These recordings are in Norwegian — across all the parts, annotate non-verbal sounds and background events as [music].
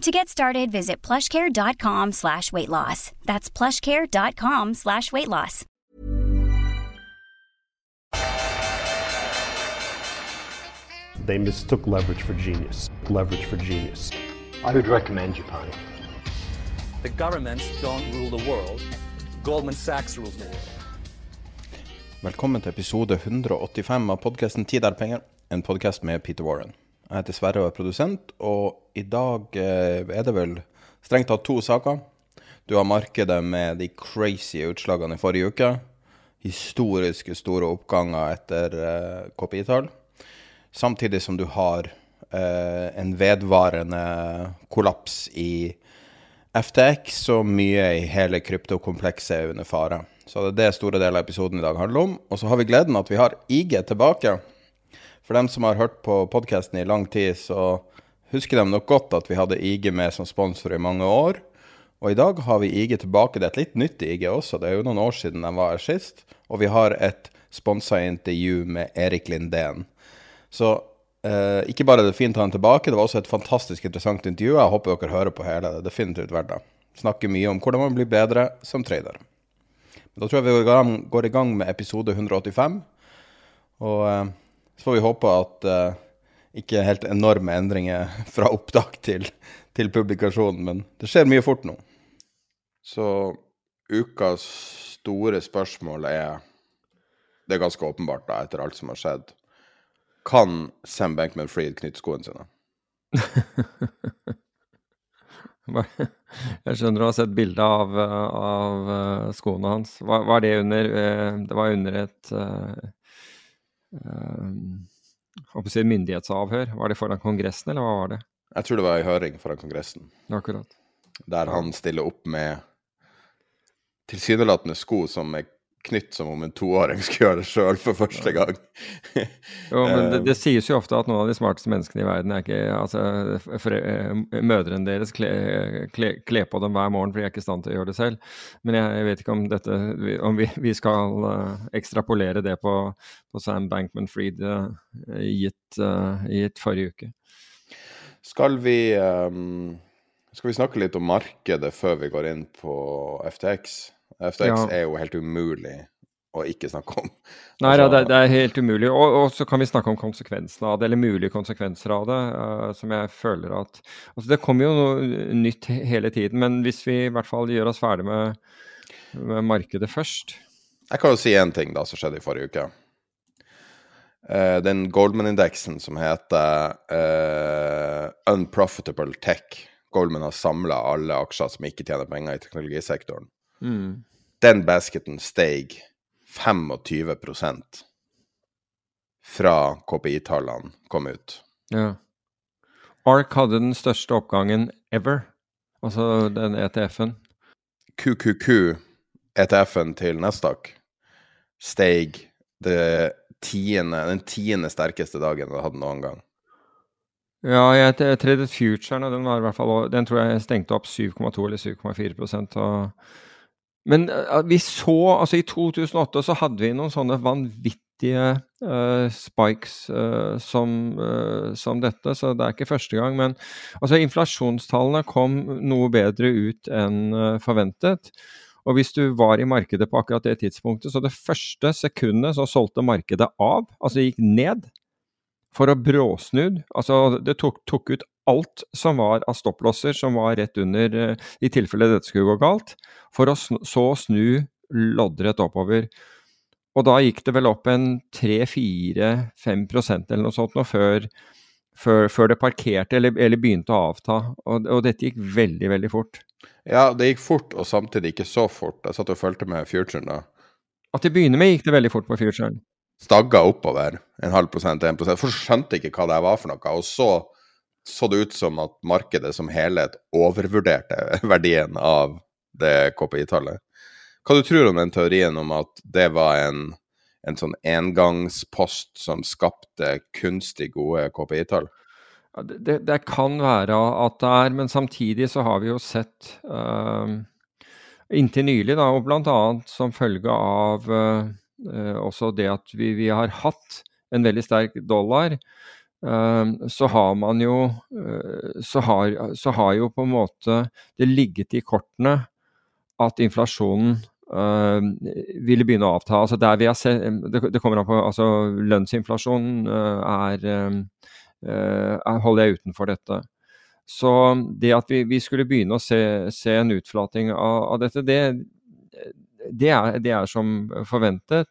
To get started, visit plushcare.com slash weight loss. That's plushcare.com slash weight loss. They mistook leverage for genius. Leverage for genius. I would recommend Japan. The governments don't rule the world. Goldman Sachs rules the world. Velkommen til episode 185 av podkasten Tid er penger, en podkast med Peter Warren. Jeg heter Sverre og er produsent, og i dag eh, er det vel strengt tatt to saker. Du har markedet med de crazy utslagene i forrige uke. Historiske store oppganger etter eh, KPI-tall. Samtidig som du har eh, en vedvarende kollaps i FTX, og mye i hele kryptokomplekset er under fare. Så det er det store deler av episoden i dag handler om. Og så har vi gleden at vi har IG tilbake. For dem som har hørt på podkasten i lang tid, så husker de nok godt at vi hadde IG med som sponsor i mange år. Og i dag har vi IG tilbake. Det er et litt nytt IG også. Det er jo noen år siden de var her sist. Og vi har et sponsa intervju med Erik Lindén. Så eh, ikke bare er det fint å ha han tilbake, det var også et fantastisk interessant intervju. Jeg håper dere hører på hele. Det er definitivt verdt det. Snakker mye om hvordan man blir bedre som trader. Da tror jeg vi går i gang med episode 185. Og eh, så får vi håpe at uh, ikke helt enorme endringer [laughs] fra opptak til, til publikasjonen, men det skjer mye fort nå. Så ukas store spørsmål er Det er ganske åpenbart, da, etter alt som har skjedd. Kan Sam Bankman-Fried knytte skoene sine? [laughs] Jeg skjønner du har sett bilde av, av eh, skoene hans. Var, var, det under eh, Det var under et si myndighetsavhør? Var det foran Kongressen, eller hva var det? Jeg tror det var i høring foran Kongressen. Akkurat. Der han stiller opp med tilsynelatende sko som er knytt som om en toåring skulle gjøre det sjøl for første gang. jo, men det, [laughs] det, sies jo ofte at noen av de smarteste menneskene i verden er ikke altså, for, uh, Mødrene deres kler kle, kle på dem hver morgen, for de er ikke i stand til å gjøre det selv. Men jeg, jeg vet ikke om, dette, om vi, vi skal uh, ekstrapolere det på, på Sam Bankman-Fried gitt, gitt, forrige uke. Skal vi, um, skal vi snakke litt om markedet før vi går inn på FTX? FTX ja. er jo helt umulig å ikke snakke om. Nei, altså, det, det, er helt umulig. Og, og, så kan vi snakke om konsekvensene av det, eller mulige konsekvenser av det, uh, som jeg føler at Altså, det kommer jo noe nytt hele tiden, men hvis vi i hvert fall gjør oss ferdig med, med markedet først Jeg kan jo si én ting da som skjedde i forrige uke. Uh, den Goldman-indeksen som heter uh, Unprofitable Tech. Goldman har samla alle aksjer som ikke tjener penger i teknologisektoren. Mm den basketen steg 25% fra KPI-tallene kom ut. Ja. ARK hadde den største oppgangen ever, altså den ETF-en. QQQ, ETF-en til Nasdaq, steg tiende, den tiende sterkeste dagen det hadde noen gang. Ja, jeg tredje futuren, og den, var i hvert fall, den tror jeg stengte opp 7,2 eller 7,4 og men uh, vi så Altså, i 2008 så hadde vi noen sånne vanvittige uh, spikes uh, som, som, dette, så det er ikke første gang. Men altså, inflasjonstallene kom noe bedre ut enn forventet. Og hvis du var i markedet på akkurat det tidspunktet, så det første sekundet så solgte markedet av, altså det gikk ned for å bråsnudd. Altså, det tok, tok, ut alt som var av stopplosser som var rett under, eh, i tilfelle dette skulle gå galt, for å snu, så snu loddrett oppover. Og da gikk det vel opp en 3-4-5% eller noe sånt nå før, før, før, det parkerte eller, eller begynte å avta. Og, og, dette gikk veldig, veldig fort. Ja, det gikk fort, og samtidig ikke så fort. Jeg satt og fulgte med futuren da. At til å begynne med gikk det veldig fort på futuren. Stagga oppover en halv prosent, en prosent. For skjønte ikke hva det var for noe. Og så så det ut som at markedet som helhet overvurderte [laughs] verdien av det KPI-tallet. Hva du tror om den teorien om at det var en, en sånn engangspost som skapte kunstig gode KPI-tall? Det, det, kan være at det er, men samtidig så har vi jo sett uh, inntil nylig, da, og bl.a. som følge av uh, også det at vi, vi, har hatt en veldig sterk dollar, uh, så har man jo så har, så har jo på en måte det ligget i kortene at inflasjonen Uh, ville begynne å avta. Altså der vi har sett, det, det kommer an på altså Lønnsinflasjonen uh, er, uh, holder jeg utenfor dette. Så det at vi, vi skulle begynne å se, se en utflating av, av dette, det, det, er, det, er, som forventet.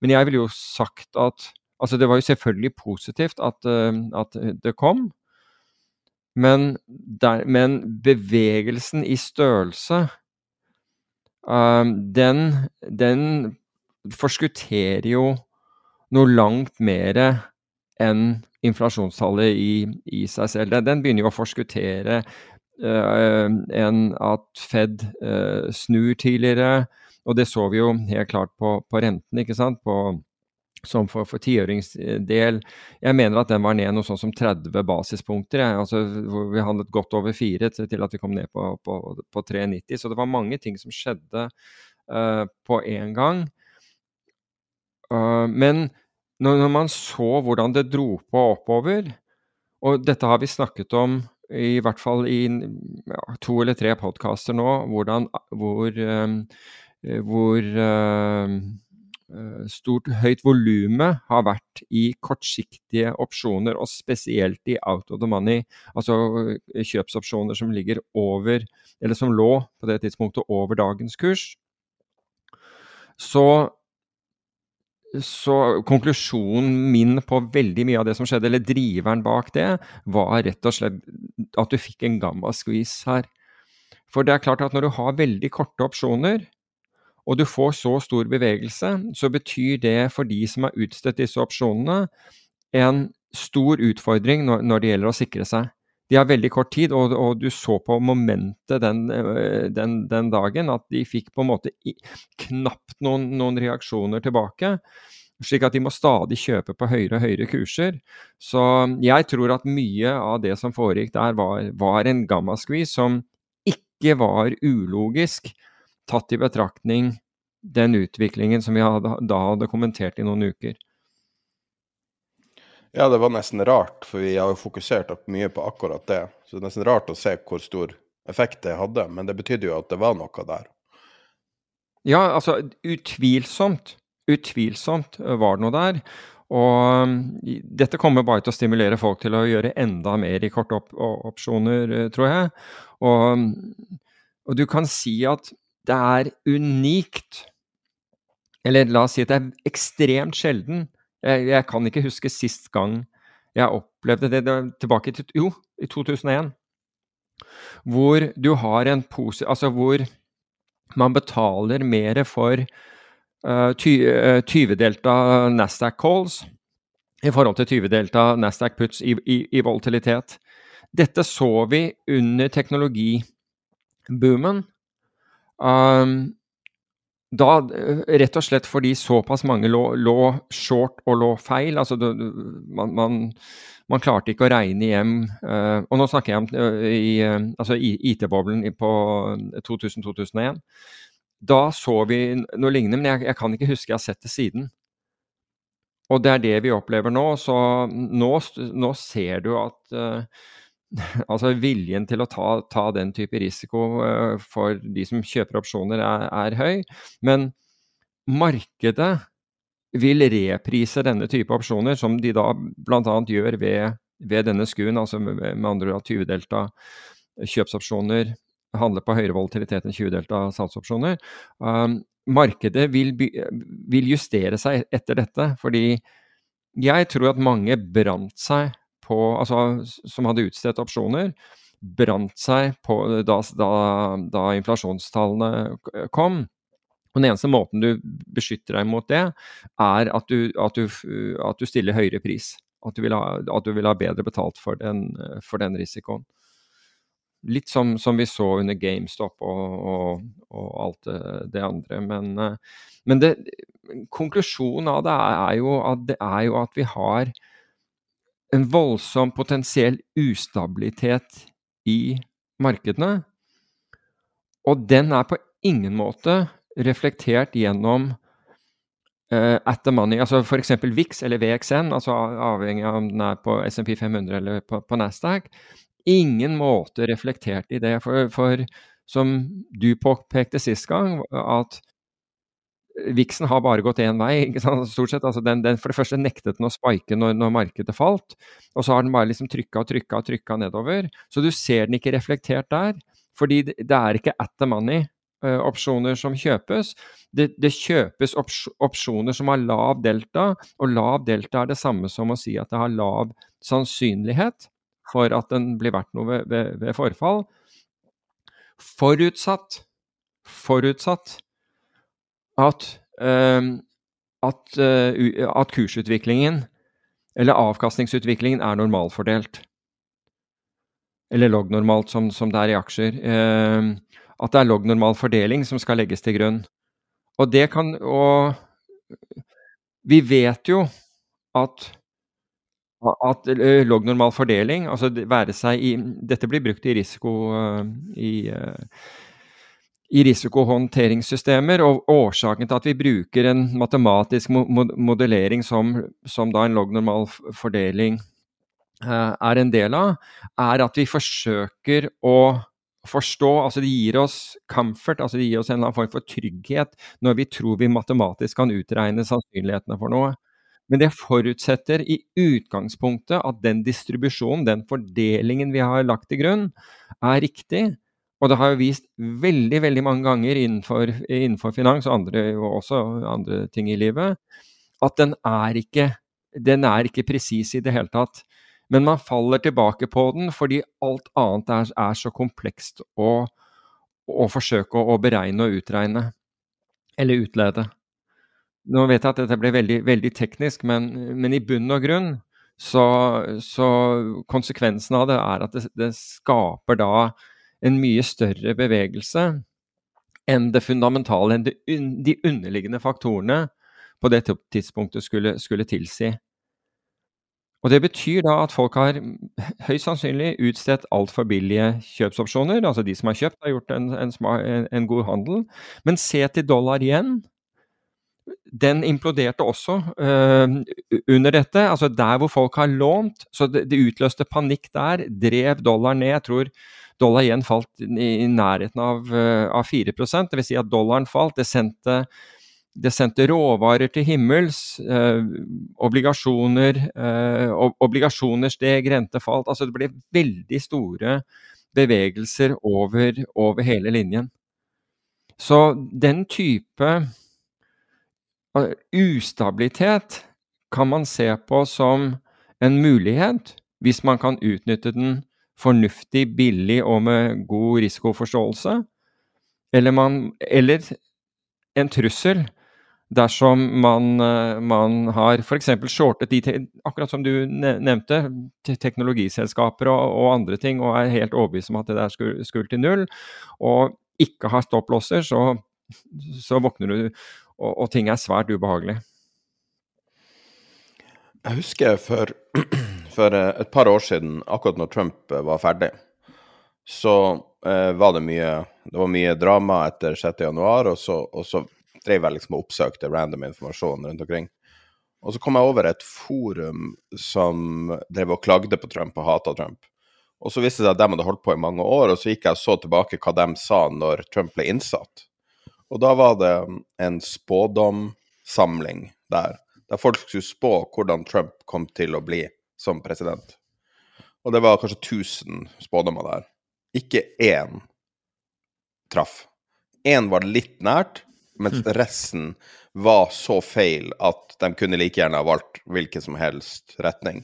Men jeg ville jo sagt at Altså det var jo selvfølgelig positivt at, at det kom. Men, der, men bevegelsen i størrelse Um, den, den forskutterer jo noe langt mer enn inflasjonstallet i, i, seg selv. Den begynner jo å forskuttere uh, enn at Fed uh, snur tidligere. Og det så vi jo helt klart på, på renten, ikke sant. På, som for, for tiåringsdel. Jeg mener at den var ned noe sånn som 30 basispunkter. Jeg. Altså, vi handlet godt over 4 til, at vi kom ned på, på, på 3,90. Så det var mange ting som skjedde uh, på én gang. Uh, men når, når, man så hvordan det dro på oppover, og dette har vi snakket om i hvert fall i ja, to eller tre podkaster nå, hvordan, hvor, um, hvor uh, Eh, stort høyt volumet har vært i kortsiktige opsjoner, og spesielt i out of the money, altså eh, kjøpsopsjoner som ligger over, eller som lå på det tidspunktet over dagens kurs. Så, så konklusjonen min på veldig mye av det som skjedde, eller driveren bak det, var rett og slett at du fikk en gamma squeeze her. For det er klart at når du har veldig korte opsjoner, og du får så stor bevegelse, så betyr det for de som har utstedt disse opsjonene, en stor utfordring når, når, det gjelder å sikre seg. De har veldig kort tid, og, og du så på momentet den, øh, den, den, dagen at de fikk på en måte knapt noen, noen, reaksjoner tilbake. Slik at de må stadig kjøpe på høyere og høyere kurser. Så jeg tror at mye av det som foregikk der, var, var en gamma-squeeze som ikke var ulogisk tatt i betraktning den utviklingen som vi hadde, da hadde kommentert i noen uker. Ja, det var nesten rart, for vi har jo fokusert mye på akkurat det. Så det er nesten rart å se hvor stor effekt det hadde, men det betydde jo at det var noe der. Ja, altså utvilsomt. Utvilsomt var det noe der. Og dette kommer bare til å stimulere folk til å gjøre enda mer i korte op opsjoner, eh, tror jeg. Og, og, du kan si at det er unikt. Eller la oss si at det er ekstremt sjelden. Jeg, jeg kan ikke huske sist gang jeg opplevde det, det tilbake til Jo, i 2001. Hvor du har en pose Altså hvor man betaler mer for uh, uh, 20-delta Nasdaq calls i forhold til 20-delta Nasdaq puts i, i, i volatilitet. Dette så vi under teknologiboomen Um, da, rett og slett fordi såpass mange lå, lå short og lå feil. altså det, man, man, man, klarte ikke å regne hjem uh, Og nå snakker jeg om uh, i, uh, altså IT-boblen på 2000-2001. Da så vi noe lignende, men jeg, jeg, kan ikke huske jeg har sett det siden. Og det er det vi opplever nå. Så nå, nå ser du at [laughs] altså viljen til å ta, ta den type risiko uh, for de som kjøper opsjoner, er, er, høy. Men markedet vil reprise denne type opsjoner, som de da bl.a. gjør ved, ved, denne skuen, altså med, med andre ord 20-delta kjøpsopsjoner handler på høyere volatilitet enn 20-delta salgsopsjoner. Um, markedet vil, vil, justere seg etter dette. Fordi jeg tror at mange brant seg på Altså som hadde utstedt opsjoner, brant seg på da, da, da inflasjonstallene kom. Og Den eneste måten du beskytter deg mot det, er at du, at du, at du stiller høyere pris. At du, vil ha, at du vil ha bedre betalt for den, for den risikoen. Litt som, som, vi så under GameStop og, og, og alt det, det, andre. Men, eh, men det, konklusjonen av det er, jo at, det er jo at vi har en voldsom potensiell ustabilitet i markedene. Og den er på ingen måte reflektert gjennom uh, at the money, altså f.eks. VIX eller VXN, altså avhengig av om den er på SMP 500 eller på, på Nasdaq, ingen måte reflektert i det. For, for som du påpekte sist gang, at Vixen har bare gått én vei. stort sett. Altså den, den, for det første nektet den å spike når, når, markedet falt, og så har den bare liksom trykka og trykka og trykka nedover. Så du ser den ikke reflektert der, fordi det, det er ikke at the money. Uh, som kjøpes. Det, det kjøpes ops opsjoner som har lav delta, og lav delta er det samme som å si at det har lav sannsynlighet for at den blir verdt noe ved, ved, ved forfall. Forutsatt, forutsatt at, uh, at, uh, at, kursutviklingen, eller avkastningsutviklingen, er normalfordelt. Eller lognormalt, som, som det er i aksjer. Uh, at det er lognormal fordeling som skal legges til grunn. Og det kan Og vi vet jo at at eh, lognormal fordeling, altså være seg i Dette blir brukt i risiko eh, i, eh, i risikohåndteringssystemer, og årsaken til at vi bruker en matematisk modellering som, som da en lognormal fordeling er en del av, er at vi forsøker å forstå, altså det gir oss comfort, altså det gir oss en eller annen form for trygghet når vi tror vi matematisk kan utregne sannsynlighetene for noe. Men det forutsetter i utgangspunktet at den distribusjonen, den fordelingen vi har lagt til grunn, er riktig. Og det har jo vist veldig veldig mange ganger innenfor, innenfor finans og, andre, og også andre ting i livet at den er ikke, den er ikke presis i det hele tatt. Men man faller tilbake på den fordi alt annet er, er så komplekst å, å forsøke å, å beregne og utregne. Eller utlede. Nå vet jeg at dette ble veldig, veldig teknisk, men, men, i bunn og grunn så, så konsekvensen av det er at det, det, skaper da en mye større bevegelse enn det fundamentale, enn det, de underliggende faktorene på det tidspunktet skulle, skulle tilsi. Og Det betyr da at folk har høyst sannsynlig utstedt altfor billige kjøpsopsjoner. Altså de som har kjøpt, har gjort en, en, en god handel. Men se til dollar igjen den imploderte også øh, under dette. Altså der hvor folk har lånt. Så det, det, utløste panikk der. Drev dollar ned. Jeg tror dollar igjen falt i, nærheten av, uh, av 4 Dvs. Si at dollaren falt. Det sendte, det sendte råvarer til himmels. Eh, obligasjoner, obligasjoner steg, rente falt. Altså det ble veldig store bevegelser over, over hele linjen. Så den type Ustabilitet kan man se på som en mulighet hvis man kan utnytte den fornuftig, billig og med god risikoforståelse. Eller, man, eller en trussel dersom man, eh, man har f.eks. shortet de, akkurat som du nevnte, teknologiselskaper og, og, andre ting, og er helt overbevist om at det der skulle, skulle til null, og ikke har stopplosser, så, så våkner du og, og ting er svært ubehagelig. Jeg husker for, [clears throat] for, eh, et par år siden, akkurat når Trump eh, var ferdig, så eh, var det mye det var mye drama etter 6.1, og og så drev jeg liksom og oppsøkte random informasjon rundt omkring. Og så kom jeg over et forum som drev og klagde på Trump og hata Trump. Og så viste det seg at de hadde holdt på i mange år, og så gikk jeg og så tilbake hva de sa når Trump ble innsatt. Og da var det en spådomsamling der, der folk skulle spå hvordan Trump kom til å bli som president. Og det var kanskje 1000 spådommer der. Ikke én traff. Én var litt nært, mens resten var så feil at de kunne like gjerne ha valgt hvilken som helst retning.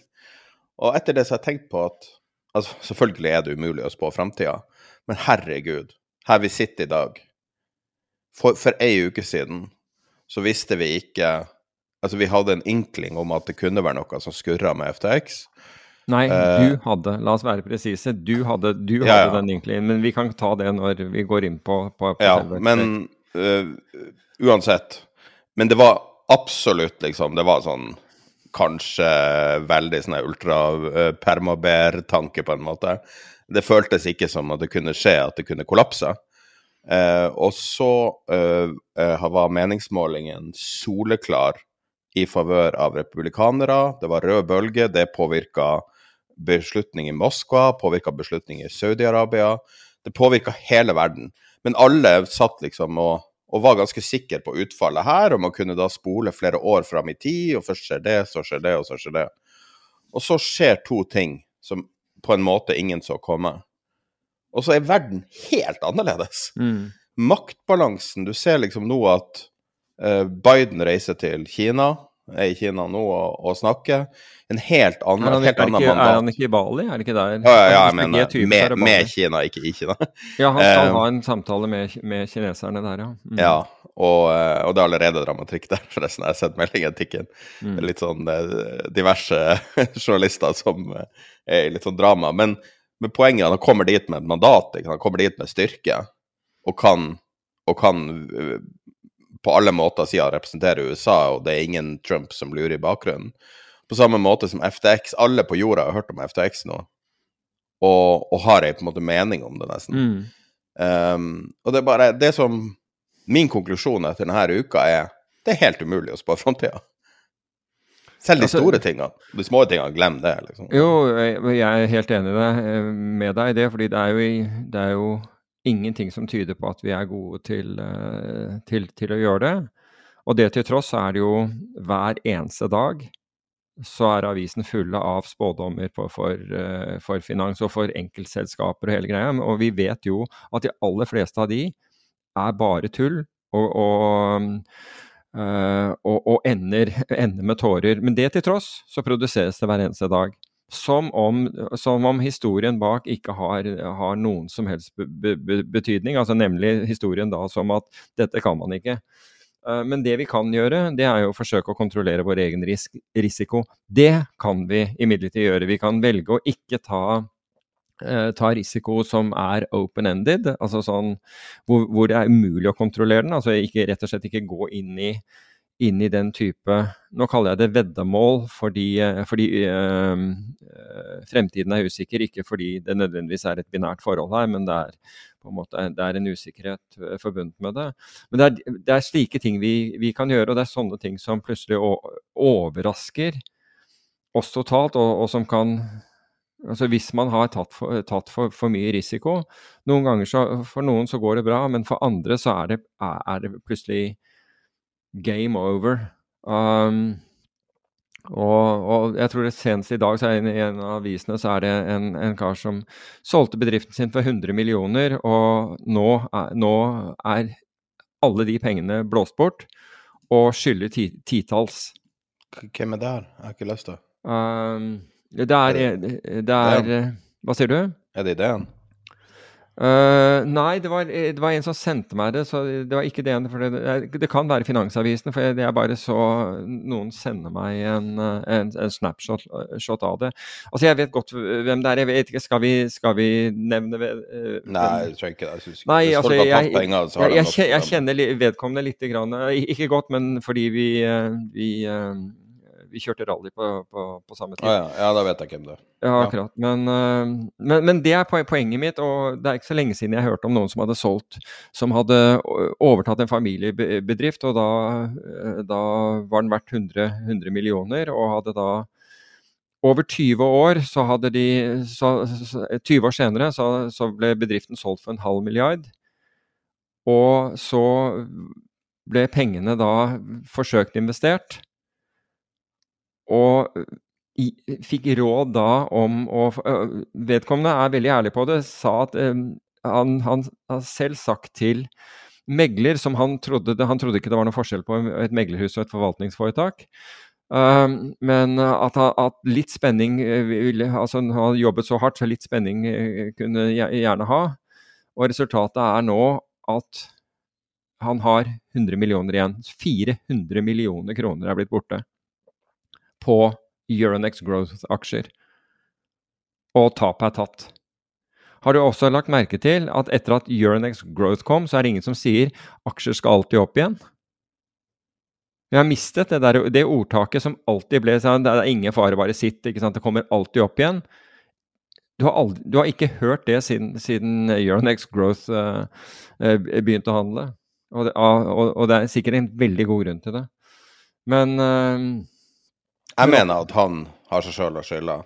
Og etter det så har jeg tenkt på at altså, Selvfølgelig er det umulig å spå framtida, men herregud, her vi sitter i dag For, for ei uke siden så visste vi ikke Altså, vi hadde en inkling om at det kunne være noe som skurra med FTX. Nei, Eh, du hadde, la oss være presise, du hadde, du hadde ja. den inklingen. Men vi kan ta det når vi går inn på, på, på Ja, men uh, uansett. Men det var absolutt liksom Det var sånn kanskje veldig sånn ultra-permaber-tanke, på en måte. Det føltes ikke som at det kunne skje, at det kunne kollapse. Eh, og så øh, var meningsmålingen soleklar i favør av republikanere. Det var rød bølge. Det påvirka beslutning i Moskva, påvirka beslutning i Saudi-Arabia. Det påvirka hele verden. Men alle satt liksom og, og var ganske sikre på utfallet her, og man kunne da spole flere år fram i tid, og først skjer det, så skjer det, og så skjer det. Og så skjer to ting som på en måte ingen så komme. Og så er verden helt annerledes Mm. maktbalansen Du ser liksom nå at Biden reiser til Kina, er i Kina nå og, og snakker. En helt annen, Er han, helt er, annen ikke, er han ikke i Bali? Er det ikke der? ja, ja, ja, jeg mener er er med, med Kina, ikke i Kina. [laughs] Ja, han skal Eh, ha en samtale med, med kineserne der, ja. Mm. Ja, og, eh, og det er allerede dramatikk der, [laughs] forresten. Jeg har sett meldingen tikke inn. Mm. Litt sånn eh, diverse [laughs] journalister som eh, er i litt sånn drama. Men, men poenget er at han kommer dit med et mandat, han kommer dit med styrke, og kan, og kan eh, på alle måter sier han representerer USA, og det er ingen Trump som lurer i bakgrunnen. På samme måte som FTX. Alle på jorda har hørt om FTX nå, og, og har ei på en måte mening om det, nesten. Mm. Um, og det er bare det som Min konklusjon etter denne uka er det er helt umulig å spå framtida. Selv de Altså- store tingene. De små tingene, glem det. liksom. Jo, jeg er helt enig eh, med deg i det. fordi det er, jo, det er jo ingenting som tyder på at vi er gode til, eh, til, til å gjøre det. Og det til tross er det jo hver eneste dag så er avisen fulle av spådommer for, for, eh, for finans og for enkeltselskaper og hele greia. Og vi vet jo at de aller fleste av de er bare tull og, og, eh, og, og ender, ender med tårer. Men det til tross så produseres det hver eneste dag. Som om, som om historien bak ikke har, har noen som helst be, be, be- betydning. altså Nemlig historien da som at dette kan man ikke. Eh, Men det vi kan gjøre, det er jo å forsøke å kontrollere vår egen risiko. Det kan vi imidlertid gjøre. Vi kan velge å ikke ta, eh, ta risiko som er open-ended, altså sånn hvor, hvor det er umulig å kontrollere den. Altså ikke, rett og slett ikke gå inn i, inn i den type Nå kaller jeg det veddemål fordi, eh, fordi eh, fremtiden er usikker, ikke fordi det nødvendigvis er et binært forhold her, men det er en måte det er en usikkerhet forbundet med det. Men det er, det er slike ting vi, vi kan gjøre, og det er sånne ting som plutselig overrasker oss totalt, og, og som kan Altså Hvis man har tatt for, tatt for, for mye risiko Noen ganger så, For noen så går det bra, men for andre så er det, er det plutselig game over. Um, og, og jeg tror det senest i dag så er det i en av avisene så er det en, en kar som solgte bedriften sin for 100 millioner, og nå er, nå er alle de pengene blåst bort og skylder ti, titalls. Hvem er det her? Jeg har ikke lyst til Um, det er, det er Hva sier du? Er det ideen? Uh, nei, det var, det var en som sendte meg det, så det var ikke det ene. For det, det kan være Finansavisen, for det er bare så noen sende meg en, uh, en, en snapshot uh, shot av det. Altså, jeg vet godt hvem det er. Jeg vet ikke, Skal vi, skal vi nevne uh, Nei, jeg tror ikke det. Jeg synes, Nei, altså, jeg, jeg, jeg, jeg kjenner vedkommende lite grann. eh, Ikke godt, men fordi vi, eh, vi, eh, vi kjørte rally på, på, på samme tid. Ah, ja. ja, da vet jeg hvem det er. Ja, akkurat. Men, øh, men, men det er poenget mitt, og det er ikke så lenge siden jeg hørte om noen som hadde solgt Som hadde overtatt en familiebedrift, og da, øh, da var den verdt 100, 100 millioner, og hadde da over 20 år så hadde de så, så, 20 år senere så, så ble bedriften solgt for en halv milliard. Og så ble pengene da forsøkt investert. Og i, fikk råd da om å Vedkommende er veldig ærlig på det. Sa at ø, han, han har selv sagt til megler som han trodde Han trodde ikke det var noe forskjell på et meglerhus og et forvaltningsforetak. Um, men at, at, litt spenning ville, altså Han har jobbet så hardt, så litt spenning kunne gjerne ha. Og resultatet er nå at han har 100 millioner igjen. 400 millioner kroner er blitt borte på Euronex Growth-aksjer. Og tapet er tatt. Har du også lagt merke til at etter at Euronex Growth kom, så er det ingen som sier aksjer skal alltid opp igjen? Vi har mistet det, der, det ordtaket som alltid ble sånn Det er ingen fare, bare sitt. Det kommer alltid opp igjen. Du har, aldri, du har ikke hørt det siden, siden Euronex Growth uh, begynte å handle. Og det, og, og det, er sikkert en veldig god grunn til det. Men uh, Jeg mener at han har seg sjøl å skylde,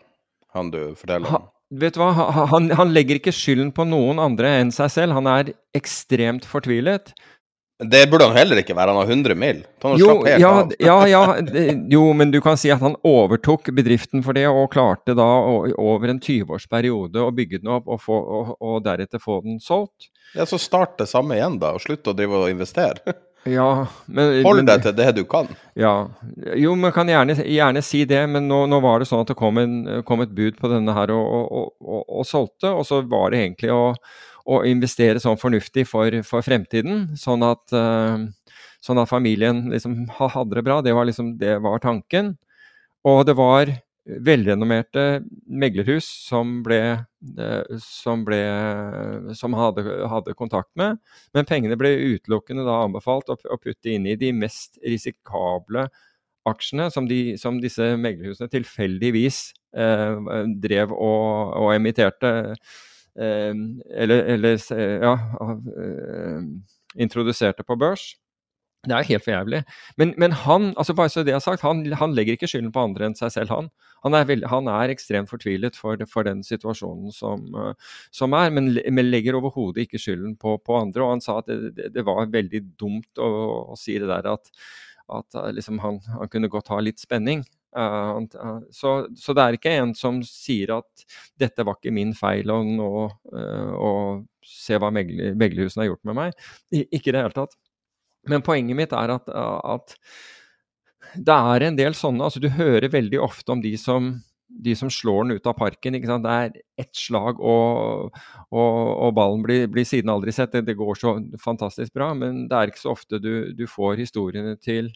han du forteller om. Vet du hva, han, han, legger ikke skylden på noen andre enn seg selv. Han er ekstremt fortvilet. Det burde han heller ikke være, han har 100 mil. Jo, ja, ja, ja, jo, men du kan si at han overtok bedriften for det, og klarte da over en 20-årsperiode å bygge den opp og, få, og, og, deretter få den solgt. Ja, Så start det samme igjen, da, og slutt å drive og investere. [laughs] Ja, men, Hold deg til det du kan. Ja. Jo, man kan gjerne, gjerne si det, men nå, nå, var det sånn at det kom, en, kom et bud på denne her og, og, og solgte, og så var det egentlig å å investere sånn fornuftig for, for fremtiden, sånn at, uh, sånn at familien liksom hadde det bra. Det var, liksom, det var tanken. Og det var velrenommerte meglerhus som ble, uh, som, ble, som hadde, hadde, kontakt med, men pengene ble utelukkende da anbefalt å putte inn i de mest risikable aksjene som, de, som disse meglerhusene tilfeldigvis eh, drev og, og emitterte Eh, eller, eller ja, eh, introduserte på børs. Det er helt for jævlig. Men, men, han altså bare så det har sagt, han, han, legger ikke skylden på andre enn seg selv, han. Han er, veld, han er ekstremt fortvilet for, for den situasjonen som, uh, som er, men, men legger overhodet ikke skylden på, på, andre. Og han sa at det, det, var veldig dumt å, å, si det der at, at liksom han, han, kunne godt ha litt spenning. Uh, så, så, det er ikke en som sier at 'dette var ikke min feil', og nå uh, og se hva megler, meglerhusene har gjort med meg. Ikke i det hele tatt. Men poenget mitt er at, at, det er en del sånne altså Du hører veldig ofte om de som, de som slår den ut av parken. Det er ett slag, og, og, og ballen blir, blir, siden aldri sett. Det, det, går så fantastisk bra, men det er ikke så ofte du, du får historiene til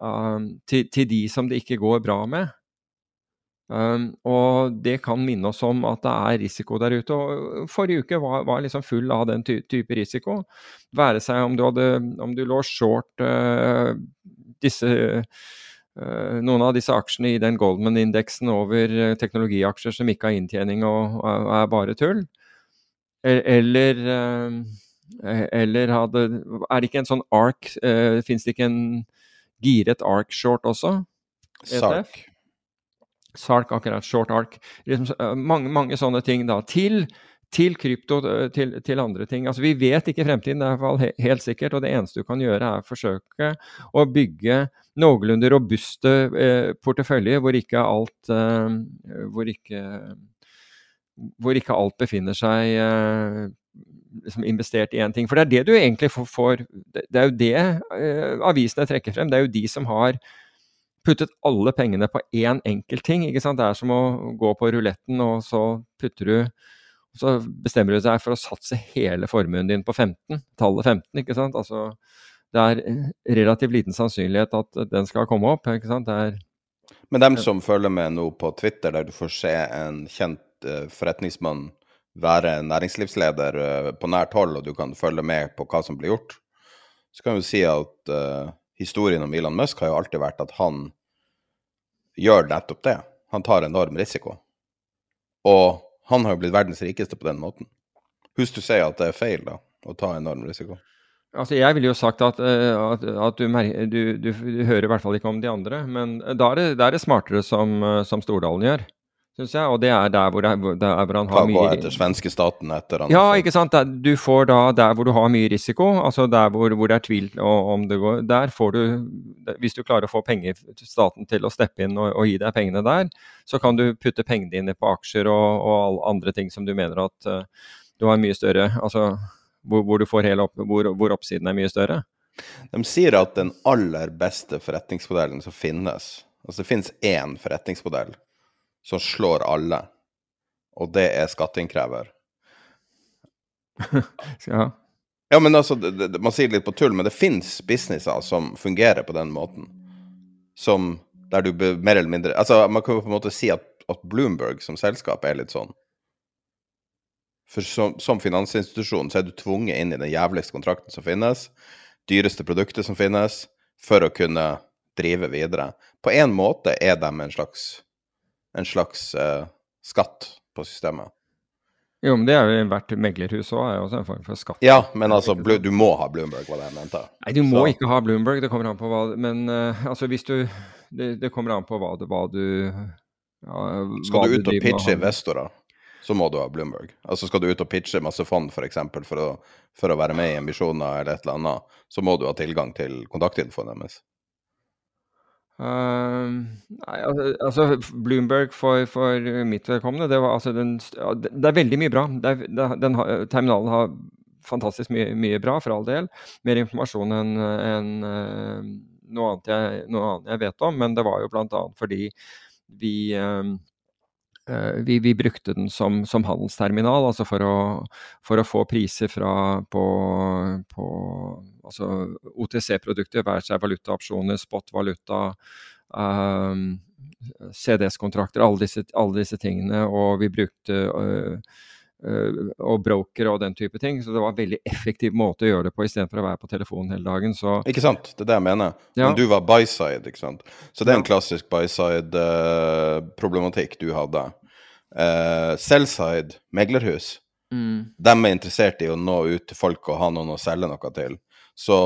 um, til, til, de som det ikke går bra med. Um, og det kan minne oss om at det er risiko der ute. og Forrige uke var, var liksom full av den ty type risiko. Være seg om du, hadde, om du lå short uh, disse uh, noen av disse aksjene i den Goldman-indeksen over teknologiaksjer som ikke har inntjening og, er bare tull. E-, eller, eller hadde Er det ikke en sånn ark Fins det ikke en giret ark short også. Sark. Sark, akkurat. Short ark. Liksom, eh, mange, mange, sånne ting da. Til, til krypto, eh, til, til, andre ting. Altså, vi vet ikke fremtiden, det er i hvert fall helt sikkert. Og det eneste du kan gjøre, er å forsøke å bygge noenlunde robuste eh, porteføljer hvor ikke alt eh, hvor, ikke, hvor ikke alt befinner seg eh, liksom investert i én ting. For det er det du egentlig får Det er jo det uh, avisene trekker frem. Det er jo de som har puttet alle pengene på én enkelt ting. ikke sant? Det er som å gå på ruletten, og så putter du Så bestemmer du deg for å satse hele formuen din på 15, tallet 15, ikke sant. Altså, det er relativt liten sannsynlighet at den skal komme opp. ikke sant? Det er Men dem som følger med nå på Twitter, der du får se en kjent uh, forretningsmann være næringslivsleder uh, på nært hold, og du kan følge med på hva som blir gjort, så kan vi si at uh, historien om Elon Musk har jo alltid vært at han gjør nettopp det. Han tar enorm risiko. Og han har jo blitt verdens rikeste på den måten. Husk du sier at det er feil, da, å ta enorm risiko. Altså, jeg ville jo sagt at, uh, at, at du, du, du, hører i hvert fall ikke om de andre, men da er det, er det smartere som, som Stordalen gjør syns jeg. Og det er der hvor, det, der hvor han har mye Gå etter svenske staten etter han Ja, ikke sant. Du får da der hvor du har mye risiko, altså der hvor, hvor det er tvil om det går Der får du Hvis du klarer å få penger til staten til å steppe inn og, og, gi deg pengene der, så kan du putte pengene dine på aksjer og, og andre ting som du mener at uh, du har mye større Altså hvor, hvor, du får hele opp, hvor, hvor oppsiden er mye større. De sier at den aller beste forretningsmodellen som finnes Altså det finnes én forretningsmodell som slår alle, og det er skatteinnkrever. [laughs] ja. ja, men altså, det, det, man sier det litt på tull, men det finnes businesser som fungerer på den måten. Som der du mer eller mindre Altså, man kan jo på en måte si at, at Bloomberg som selskap er litt sånn. For som, som, finansinstitusjon så er du tvunget inn i den jævligste kontrakten som finnes, dyreste produktet som finnes, for å kunne drive videre. På en måte er de en slags, en slags eh, skatt på systemet. Jo, men det er jo hvert meglerhus òg, er jo også en form for skatt. Ja, men altså, du må ha Bloomberg, var det jeg mente. Nei, du må Så. ikke ha Bloomberg, det kommer an på hva Men uh, altså, hvis du det, det, kommer an på hva, hva du ja, Skal du ut og pitche investorer, så må du ha Bloomberg. Altså Skal du ut og pitche masse fond, f.eks., for, eksempel, for, å, for å være med i emisjoner eller et eller annet, så må du ha tilgang til kontaktinfoen deres. Uh, nei, altså, altså, Bloomberg for, for mitt vedkommende, det, var, altså, den, det, er veldig mye bra. Er, den, terminalen har fantastisk mye, mye, bra, for all del. Mer informasjon enn en, uh, noe, noe, annet jeg vet om. Men det var jo bl.a. fordi vi Eh, vi, vi, brukte den som, som handelsterminal, altså for å, for å, få priser fra, på, på altså OTC-produkter, være seg valutaopsjoner, spot-valuta, um, eh, CDS-kontrakter, alle, alle, disse tingene. Og vi brukte uh, og broker og den type ting. Så det var en veldig effektiv måte å gjøre det på, istedenfor å være på telefonen hele dagen. Så, ikke sant, det er det jeg mener. Ja. Men du var byside, ikke sant. Så det er en klassisk byside-problematikk du hadde. Uh, Sellside, meglerhus, mm. de er interessert i å nå ut til folk og ha noen å selge noe til. Så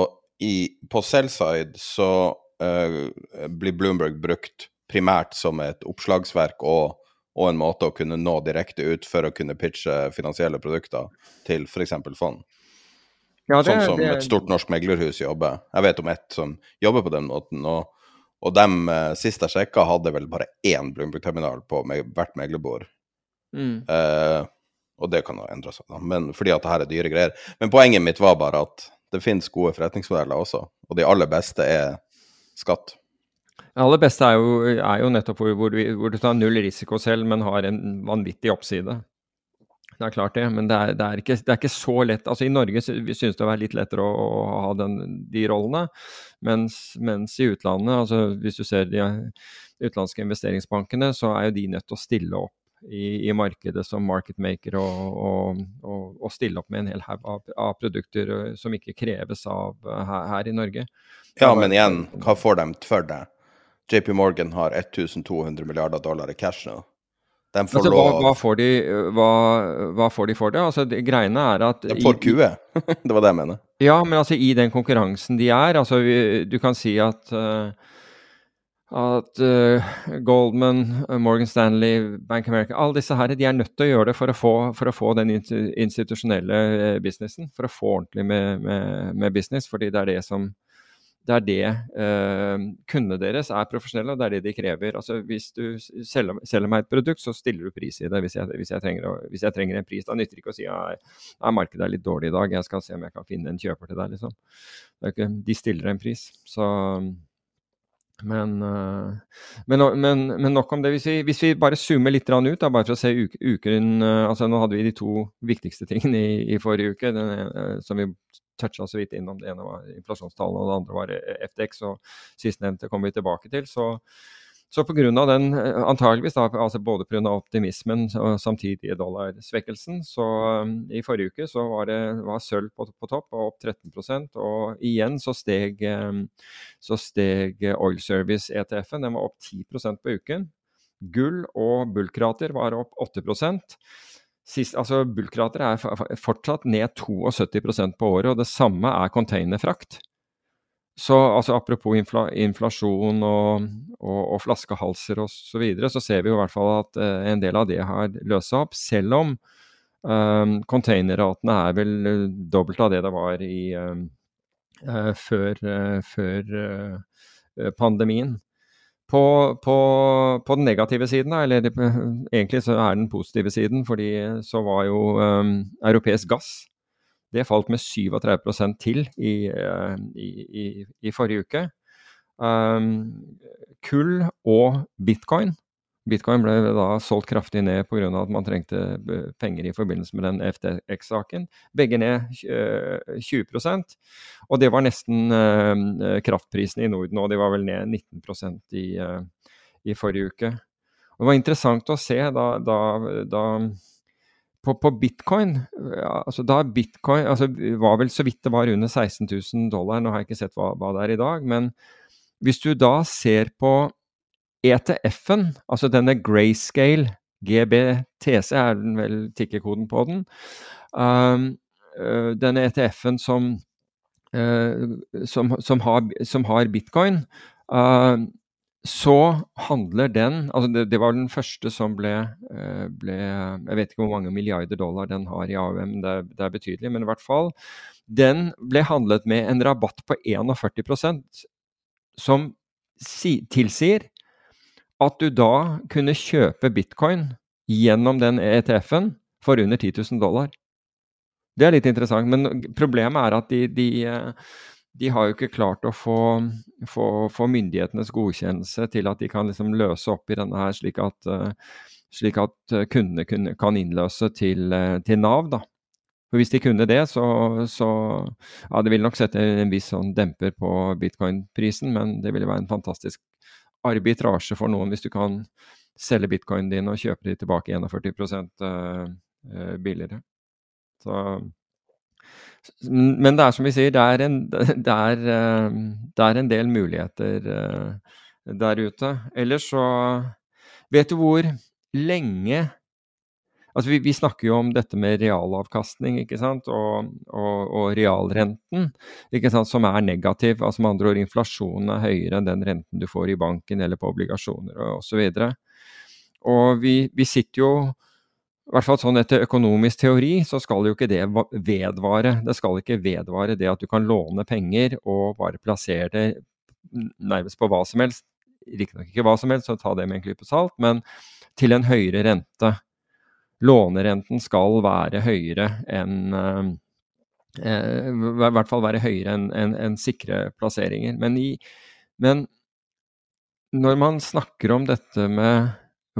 i, på Sellside så uh, blir Bloomberg brukt primært som et oppslagsverk og, og, en måte å kunne nå direkte ut for å kunne pitche finansielle produkter til f.eks. fond. Ja, det, sånn som det, et stort norsk meglerhus jobber. Jeg vet om ett som jobber på den måten. og og de eh, sist jeg sjekka, hadde vel bare én Bloomberg-terminal på hvert meglerbord. Mm. Uh, og det kan jo endre seg, da. Men, fordi at det her er dyre greier. Men poenget mitt var bare at det finnes gode forretningsmodeller også, og de aller beste er skatt. Det aller beste er jo, er jo nettopp hvor, hvor, hvor, du tar null risiko selv, men har en vanvittig oppside. Det er klart det, men det er, det er, ikke, det er ikke, så lett. Altså I Norge synes det å være litt lettere å, å ha den, de rollene, mens, mens, i utlandet, altså hvis du ser de utenlandske investeringsbankene, så er jo de nødt til å stille opp i, i, markedet som marketmaker og, og, og, og, stille opp med en hel haug av, av, produkter eh, som ikke kreves av eh, her, her, i Norge. Ja, men igjen, hva får de for det? JP Morgan har 1200 milliarder dollar i cash nå. Altså, hva, hva, får de, hva, hva, får de, for det? Altså, det, greiene er at De får QE, det var det jeg mener. Ja, men altså i den konkurransen de er, altså du kan si at uh, at uh, Goldman, Morgan Stanley, Bank America Alle disse her, de er nødt til å gjøre det for å få, for å få den institusjonelle eh, businessen. For å få ordentlig med, med, med business. fordi det er det som det er det eh, Kundene deres er profesjonelle, og det er det de krever. Altså, hvis du selger, selger, meg et produkt, så stiller du pris i det hvis jeg, hvis jeg, trenger, hvis jeg trenger, en pris. Da nytter det ikke å si at markedet er litt dårlig i dag, jeg skal se om jeg kan finne en kjøper til deg. Liksom. Ikke, de stiller en pris. Så men, eh, men, men, men, nok om det. Hvis vi, hvis vi bare zoomer litt ut, da, bare for å se uken eh, altså Nå hadde vi de to viktigste tingene i, i forrige uke, den, eh, som vi toucha så vidt innom. Det ene var inflasjonstallene, og det andre var FTX. og Sistnevnte kommer vi tilbake til. så så pga. den, eh, antageligvis da, altså både pga. optimismen og samtidig dollarsvekkelsen, så um, i forrige uke så var det var sølv på, på, topp og opp 13% og igjen så steg, um, så steg Oil Service ETF-en, den var opp 10% på uken. Gull og bullkrater var opp 8 Sist, altså Bulkrater er fortsatt ned 72% på året, og det samme er containerfrakt. Så altså, apropos infla, inflasjon og, og, og flaskehalser osv., så, videre, så ser vi jo i hvert fall at uh, en del av det har seg opp. Selv om um, containerratene er vel uh, dobbelt av det det var i, uh, før, før pandemien. På, på, på, den negative siden, eller egentlig så er den positive siden, fordi så var jo um, europeisk gass Det falt med 37 til i, i, i, i, forrige uke. Um, kull og bitcoin Bitcoin ble da solgt kraftig ned pga. at man trengte penger i forbindelse med den FTX-saken. Begge ned 20% og det var nesten kraftprisene i Norden, og de var vel ned 19% i, i forrige uke. Og det var interessant å se da, da, da på, på, bitcoin altså Da bitcoin altså var vel så vidt det var under 16 000 dollar, nå har jeg ikke sett hva, hva det er i dag, men hvis du da ser på ETF-en, altså denne grayscale, GBTC er den vel tikkekoden på den, um, uh, denne ETF-en som, uh, som, som, har, som, har, bitcoin, uh, så handler den altså det, det, var den første som ble, ble, Jeg vet ikke hvor mange milliarder dollar den har i AUM, det, det er betydelig, men i hvert fall. Den ble handlet med en rabatt på 41% som si, tilsier at du da kunne kjøpe bitcoin gjennom den ETF-en for under 10 000 dollar. Det er litt interessant, men problemet er at de, de, de har jo ikke klart å få, få, få, myndighetenes godkjennelse til at de kan liksom løse opp i denne her, slik at, slik at kundene kan innløse til, til, Nav. da. For Hvis de kunne det, så, så ja, Det ville nok sette en viss sånn demper på bitcoin-prisen, men det ville være en fantastisk arbitrasje for noen hvis du kan selge bitcoinen din og kjøpe de tilbake 41 uh, uh, billigere. Så, men det er som vi sier, det er en, [laughs] det er, uh, det er en del muligheter der ute. Ellers så Vet du hvor lenge Altså, vi, vi, snakker jo om dette med realavkastning ikke sant? Og, og, og realrenten, ikke sant? som er negativ. Altså Med andre ord, inflasjonen er høyere enn den renten du får i banken eller på obligasjoner osv. Og, så og vi, vi sitter jo i hvert fall sånn Etter økonomisk teori så skal jo ikke det vedvare. Det skal ikke vedvare det at du kan låne penger og bare plassere det nærmest på hva som helst. Riktignok ikke hva som helst, så ta det med en klype salt, men til en høyere rente lånerenten skal være høyere enn eh, eh, I hvert fall være høyere enn en, en sikre plasseringer. Men, i, men, når man snakker om dette med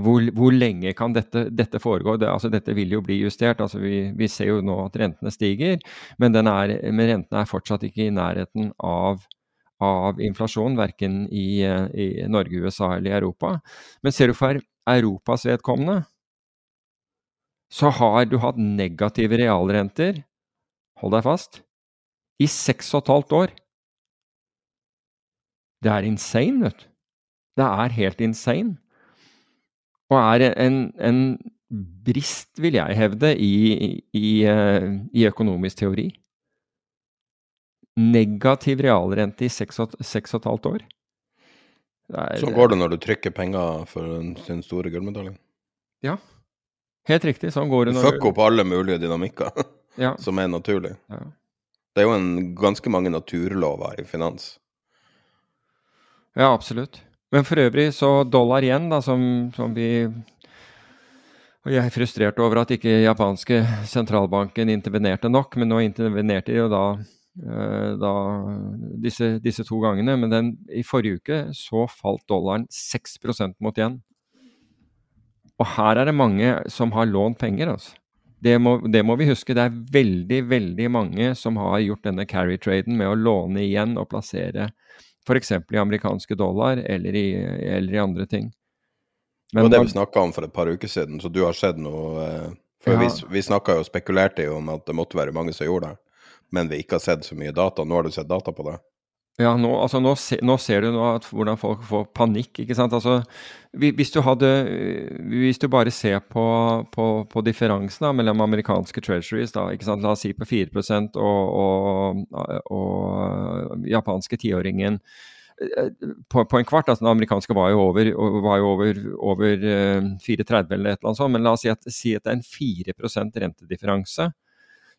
hvor, hvor lenge kan dette, dette foregå? Det, altså dette vil jo bli justert. Altså vi, vi, ser jo nå at rentene stiger, men, er, men rentene er fortsatt ikke i nærheten av av inflasjon, verken i, i, Norge, USA eller Europa. Men ser du for Europas vedkommende, så har du hatt negative realrenter, hold deg fast, i seks og et halvt år. Det er insane, vet du. Det er helt insane. Og er en, en brist, vil jeg hevde, i, i, eh, i økonomisk teori. Negativ realrente i seks og, seks og et halvt år. Er, sånn går det når du trykker penger for den store gullmedaljen? Ja, Helt riktig. Sånn går det når Fuck opp alle mulige dynamikker [laughs] ja. som er naturlig. Ja. Det er jo en, ganske mange naturlover i finans. Ja, absolutt. Men for øvrig, så dollar igjen, da, som, som vi og Jeg er frustrert over at ikke japanske sentralbanken intervenerte nok, men nå intervenerte de jo da, eh, da disse, disse, to gangene. Men den, i forrige uke så falt dollaren 6% mot igjen. Og her er det mange som har lånt penger. altså. Det må, det må, vi huske. Det er veldig, veldig mange som har gjort denne carry-traden med å låne igjen og plassere f.eks. i amerikanske dollar eller i, eller i andre ting. Men, det var det vi snakka om for et par uker siden, så du har sett noe eh, For ja. vi, vi snakka jo og spekulerte jo om at det måtte være mange som gjorde det, men vi ikke har sett så mye data. Nå har du sett data på det? Ja, nå, altså nå, se, nå, ser du nå at, hvordan folk får panikk. ikke sant? Altså, hvis, du hadde, hvis du bare ser på, på, på differansen da, mellom amerikanske treasuries, da, ikke sant? la oss si på 4 og, og, og japanske tiåringen på, på, en kvart. altså Den amerikanske var jo over, var jo over, over 4,30 eller et eller annet sånt, men la oss si at, si at det er en 4% rentedifferanse.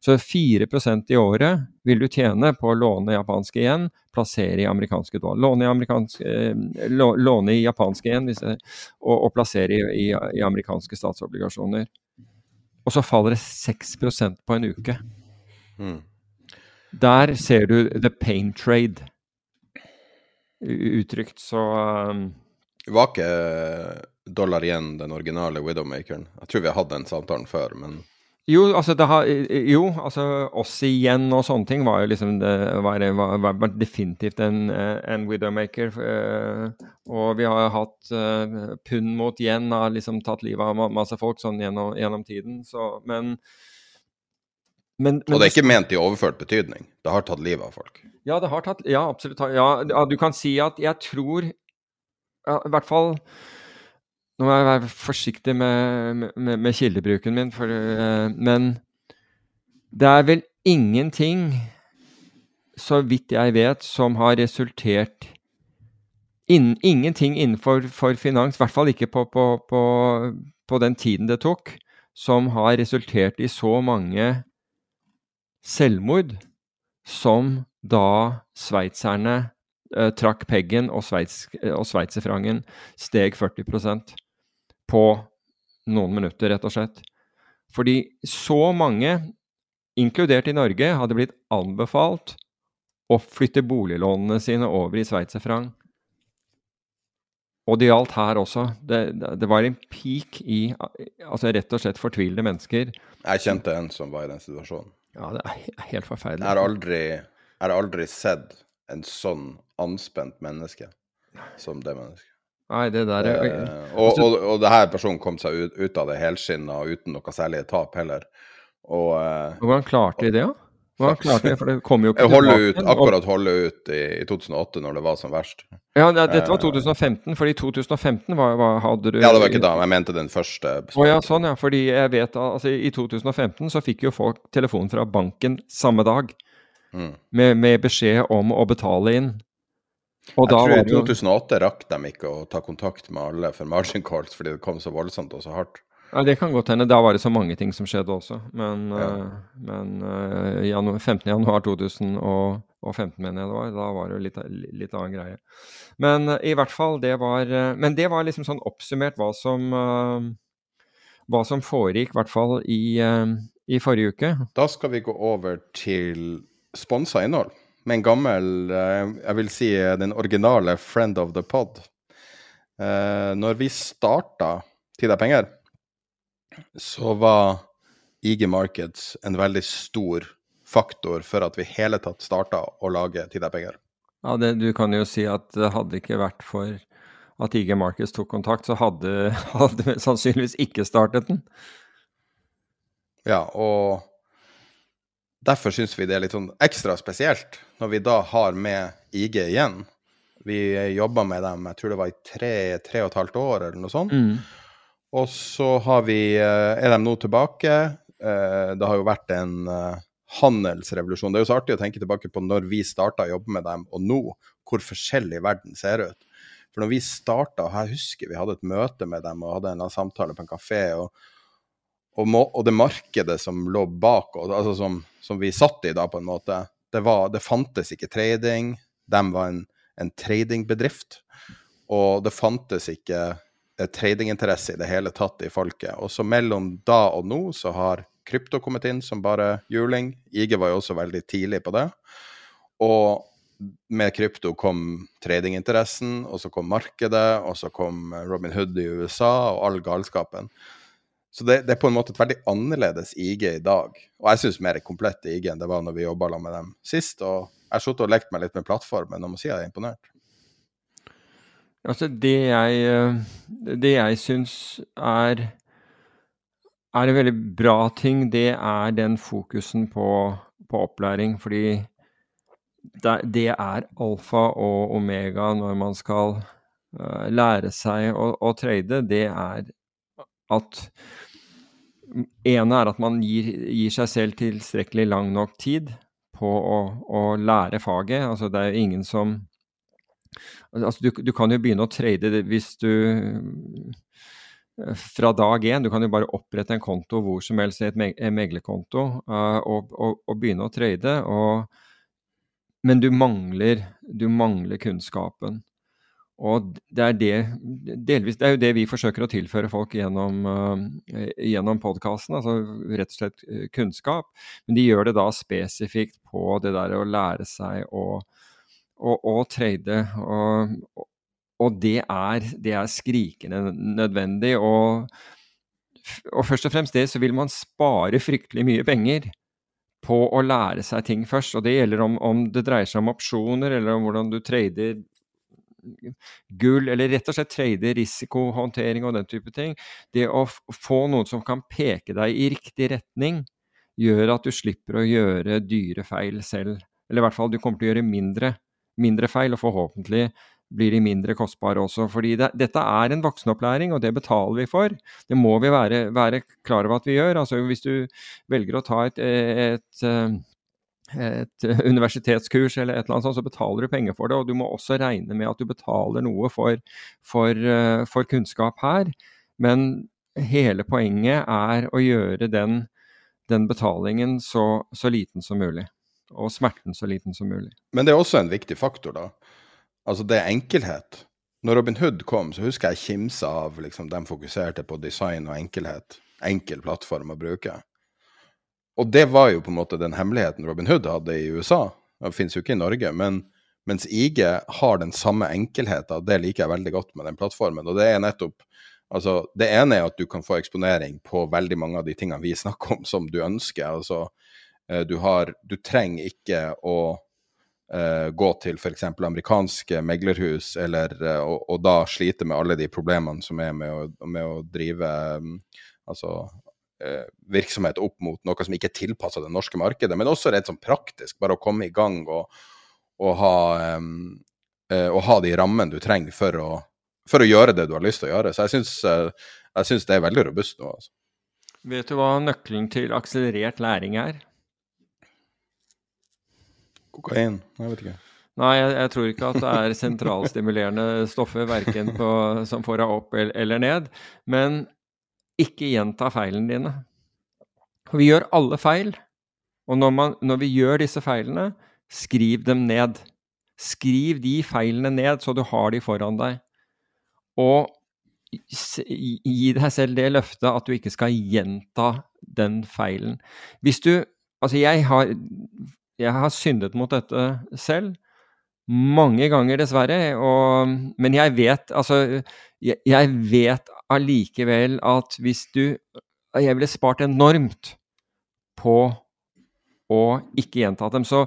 Så 4% i året vil du tjene på å låne japanske igjen, plassere i amerikanske dollar. Låne i, amerikanske, eh, låne i japanske igjen og, og, plassere i, i, i, amerikanske statsobligasjoner. Og så faller det 6% på en uke. Mm. Der ser du the pain trade uttrykt, så um, Var ikke dollar igjen den originale Widowmakeren? Jeg tror vi har hatt den samtalen før, men Jo, altså, det har, jo, altså oss igjen og sånne ting var jo liksom det var, var, var, definitivt en, eh, en widowmaker. eh, og vi har hatt uh, pund mot yen, har liksom tatt livet av masse folk sånn gjennom, gjennom tiden. Så, men, men, men Og det er ikke ment i overført betydning. Det har tatt livet av folk. Ja, det har tatt Ja, absolutt. Ja, ja, du kan si at jeg tror ja, I hvert fall Nå må jeg være forsiktig med, med, med kildebruken min, for, eh, men det er vel ingenting, så vidt jeg vet, som har resultert in, Ingenting innenfor for finans, i hvert fall ikke på, på, på, på den tiden det tok, som har resultert i så mange selvmord som da sveitserne trakk peggen og, sveits, og sveitserfrangen steg 40% på noen minutter, rett og slett. Fordi så mange, inkludert i Norge, hadde blitt anbefalt å flytte boliglånene sine over i sveitserfrang. Og det gjaldt her også. Det, det, det var en peak i altså rett og slett fortvilede mennesker. Jeg kjente en som var i den situasjonen. Ja, det er helt forferdelig. Jeg har aldri, jeg har aldri sett en sånn anspent menneske som det mennesket. Nei, det der er Eh, og, og, og det her personen kom seg ut, ut av det helskinna og uten noe særlig tap heller. Og eh, Hvordan klarte de det, da? Hvordan klarte de, for det kom jo ikke [laughs] jeg ut, akkurat holde ut i, i 2008, når det var som verst. Ja, det, dette var 2015, for i 2015 var, var, hadde du Ja, det var ikke da, men jeg mente den første. Å ja, sånn ja. Fordi jeg vet at altså, i 2015 så fikk jo folk telefon fra banken samme dag Mm. med, med beskjed om å betale inn. Og Jeg tror var i det jo 2008 rakk de ikke å ta kontakt med alle for margin calls fordi det kom så voldsomt og så hardt. ja, Det kan godt hende. Da var det så mange ting som skjedde også. Men, Ja. uh, men uh, janu 15. januar 2015, mener jeg det var. Da var det jo litt, litt annen greie. Men uh, i hvert fall, det var uh, Men det var liksom sånn oppsummert hva som hva som foregikk, i hvert fall i, i forrige uke. Da skal vi gå over til sponsa innhold med en gammel, eh, jeg vil si eh, den originale friend of the pod. Eh, Når vi starta Tid er penger, så var IG Markets en veldig stor faktor for at vi hele tatt starta å lage Tid er penger. Ja, det, Du kan jo si at det hadde ikke vært for at IG Markets tok kontakt, så hadde, [laughs] hadde vi sannsynligvis ikke startet den. Ja, og derfor syns vi det er litt sånn ekstra spesielt når vi da har med IG igjen. Vi jobba med dem, jeg tror det var i tre, tre og et halvt år eller noe sånt. Mm. Og så har vi, eh, er de nå tilbake. Eh, Det har jo vært en eh, handelsrevolusjon. Det er jo så artig å tenke tilbake på når vi starta å jobbe med dem, og nå, hvor forskjellig verden ser ut. For når vi starta, jeg husker vi hadde et møte med dem og hadde en samtale på en kafé, og, og, må, og det markedet som lå bak, og, altså som, som vi satt i da, på en måte, det, var, det fantes ikke trading. De var en, en tradingbedrift. Og det fantes ikke eh, tradinginteresse i det hele tatt i folket. Og så mellom da og nå så har krypto kommet inn som bare juling. IG var jo også veldig tidlig på det. Og med krypto kom tradinginteressen, og så kom markedet, og så kom Robin Hood i USA og all galskapen. Så det, det er på en måte et veldig annerledes IG i dag. Og jeg syns mer komplett IG enn det var når vi jobba med dem sist. Og jeg har sittet og lekt meg litt med plattformen, og må si jeg er imponert. Altså, det jeg, eh, det jeg syns er er en veldig bra ting, det er den fokusen på, på opplæring. Fordi det, det er alfa og omega når man skal eh, lære seg å, å trade. Det er at ene er at man gir, gir seg selv tilstrekkelig lang nok tid på å, å lære faget. Altså, det er jo ingen som Altså, du, du kan jo begynne å trade det hvis du fra dag én. Du kan jo bare opprette en konto hvor som helst, et meg, meglerkonto, eh, og, og, og begynne å trade. Men du mangler, du mangler kunnskapen. Og det er, det, delvis, det er jo det vi forsøker å tilføre folk gjennom, uh, gjennom podkasten, altså rett og slett kunnskap. Men de gjør det da spesifikt på det der å lære seg å, å, å trade. Og, og det, er, det, er, skrikende nødvendig. Og, og først og fremst det så vil man spare fryktelig mye penger på å lære seg ting først. Og det gjelder om, om det dreier seg om opsjoner, eller om hvordan du trader gull, eller rett og slett trade risikohåndtering og den type ting. Det å få noen som kan peke deg i riktig retning, gjør at du slipper å gjøre dyre feil selv. Eller i hvert fall du kommer til å gjøre mindre, mindre feil, og forhåpentlig blir de mindre kostbare også. Fordi det, dette er en voksenopplæring, og det betaler vi for. Det må vi være, være klar over at vi gjør. Altså Hvis du velger å ta et, et, et et universitetskurs eller et eller annet sånt, så betaler du penger for det. Og du må også regne med at du betaler noe for, for, eh, for kunnskap her. Men hele poenget er å gjøre den, den betalingen så, så, liten som mulig. Og smerten så liten som mulig. Men det er også en viktig faktor, da. Altså det er enkelhet. Når Robin Hood kom, så husker jeg kimsa av liksom, de fokuserte på design og enkelhet. Enkel plattform å bruke. Og det var jo på en måte den hemmeligheten Robin Hood hadde i USA. Det finnes jo ikke i Norge. men mens IG har den samme enkelheten, det liker jeg veldig godt med den plattformen. Og det er nettopp Altså, det ene er at du kan få eksponering på veldig mange av de tingene vi snakker om, som du ønsker. Altså, eh, du, har, du trenger ikke å uh, gå til f.eks. amerikanske meglerhus eller, uh, og, og, da slite med alle de problemene som er med å, med å drive um, altså virksomhet opp mot noe som ikke er tilpassa det norske markedet, men også rett sånn praktisk, bare å komme i gang og, og, ha, um, og ha, de rammene du trenger for å, for å, gjøre det du har lyst til å gjøre. Så jeg syns, det er veldig robust nå. Altså. Vet du hva nøkkelen til akselerert læring er? Kokain? Jeg vet ikke. Nei, jeg, jeg, tror ikke at det er sentralstimulerende stoffer verken på, som får deg opp eller ned. Men ikke gjenta feilene dine. Vi gjør alle feil, og når, man, når, vi gjør disse feilene, skriv dem ned. Skriv de feilene ned, så du har de foran deg. Og gi deg selv det løftet at du ikke skal gjenta den feilen. Hvis du Altså, jeg har, jeg har syndet mot dette selv mange ganger, dessverre. Og, men jeg vet Altså, jeg, jeg vet allikevel at hvis du Jeg ville spart enormt på å ikke gjenta dem. Så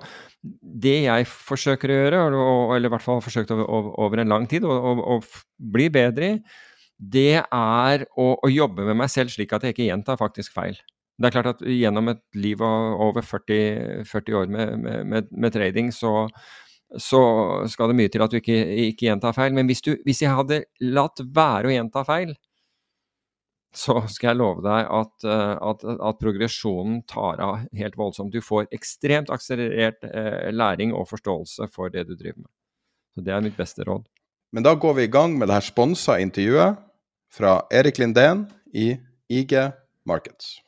det jeg forsøker å gjøre, eller i hvert fall har forsøkt over, over en lang tid, å bli bedre i, det er å, å, jobbe med meg selv slik at jeg ikke gjentar faktisk feil. Det er klart at gjennom et liv av over 40, 40 år med, med, med, trading, så, så skal det mye til at du ikke, ikke gjentar feil. Men hvis, du, hvis jeg hadde latt være å gjenta feil, så skal jeg love deg at, eh, at, at, progresjonen tar av helt voldsomt. Du får ekstremt akselerert eh, læring og forståelse for det du driver med. Så Det er mitt beste råd. Men da går vi i gang med det her sponsa intervjuet fra Erik Lindén i IG Markets.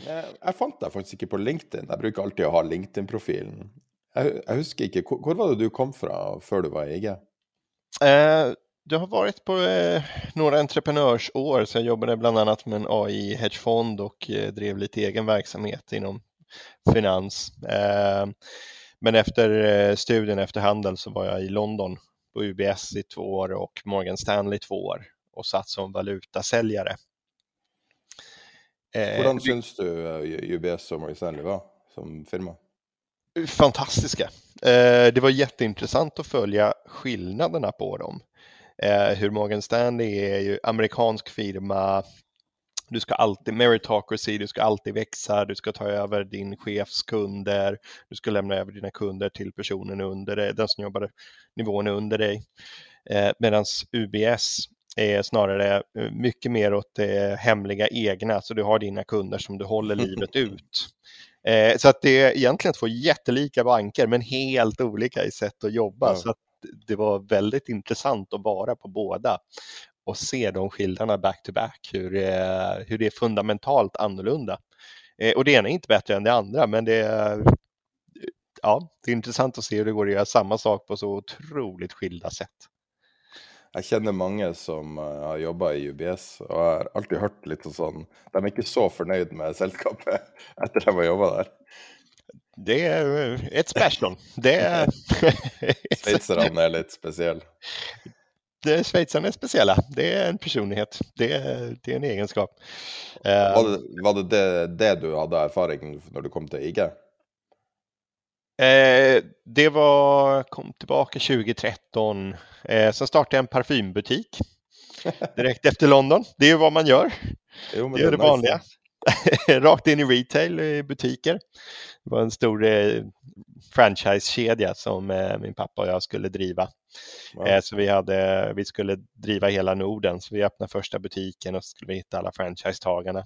Jeg, fant deg faktisk ikke på LinkedIn. Jeg bruker alltid å ha LinkedIn-profilen. Jeg, jeg, husker ikke, hvor, var det du kom fra før du var i IG? Eh, du har varit på eh, några entreprenörsår, så jag jobbade bland annat med en AI-hedgefond och eh, drev lite egen verksamhet inom finans. Eh, men efter eh, studien efter handel så var jag i London på UBS i två år och Morgan Stanley i två år och satt som valutasäljare. Hur syns du UBS och Morgan Stanley var som firma? Fantastiska. Det var jätteintressant att följa skillnaderna på dem. Eh, hur Morgan Stanley är ju amerikansk firma, du ska alltid, meritocracy, du ska alltid växa, du ska ta över din chefs kunder, du ska lämna över dina kunder till personen under dig, den som jobbar nivån under dig. Eh, Medan UBS är snarare mye mycket mer åt det hemliga egna, så du har dina kunder som du håller [laughs] livet ut. Eh, så att det är egentligen två jättelika banker men helt olika i sätt att jobba. Ja. Så att det var väldigt intressant att vara på båda och se de skillnaderna back to back, hur, hur det är fundamentalt annorlunda. Eh, och det ena är inte bättre än det andra, men det är, ja, det är intressant att se hur det går att göra samma sak på så otroligt skilda sätt. Jeg kjenner mange som uh, har jobba i UBS, og jeg har alltid hørt litt sånn De er ikke så fornøyd med selskapet [laughs] etter de har jobba der. Det er et spørsmål. Det er [laughs] Sveitserne er litt spesielle. Sveitserne er spesielle. Det er en personlighet. Det det er en egenskap. Var, det, var det, det, det du hadde erfaring når du kom til IG? Eh, det var, kom tillbaka 2013. Eh, sen startade jag en parfymbutik [laughs] direkt efter London. Det är ju vad man gör. Jo, det är det, det vanliga. [laughs] Rakt in i retail i butiker. Det var en stor eh, franchisekedja som eh, min pappa och jag skulle driva. Wow. Eh, så vi, hade, vi skulle driva hela Norden, så vi öppnade första butiken och så skulle vi hitta alla franchisetagarna.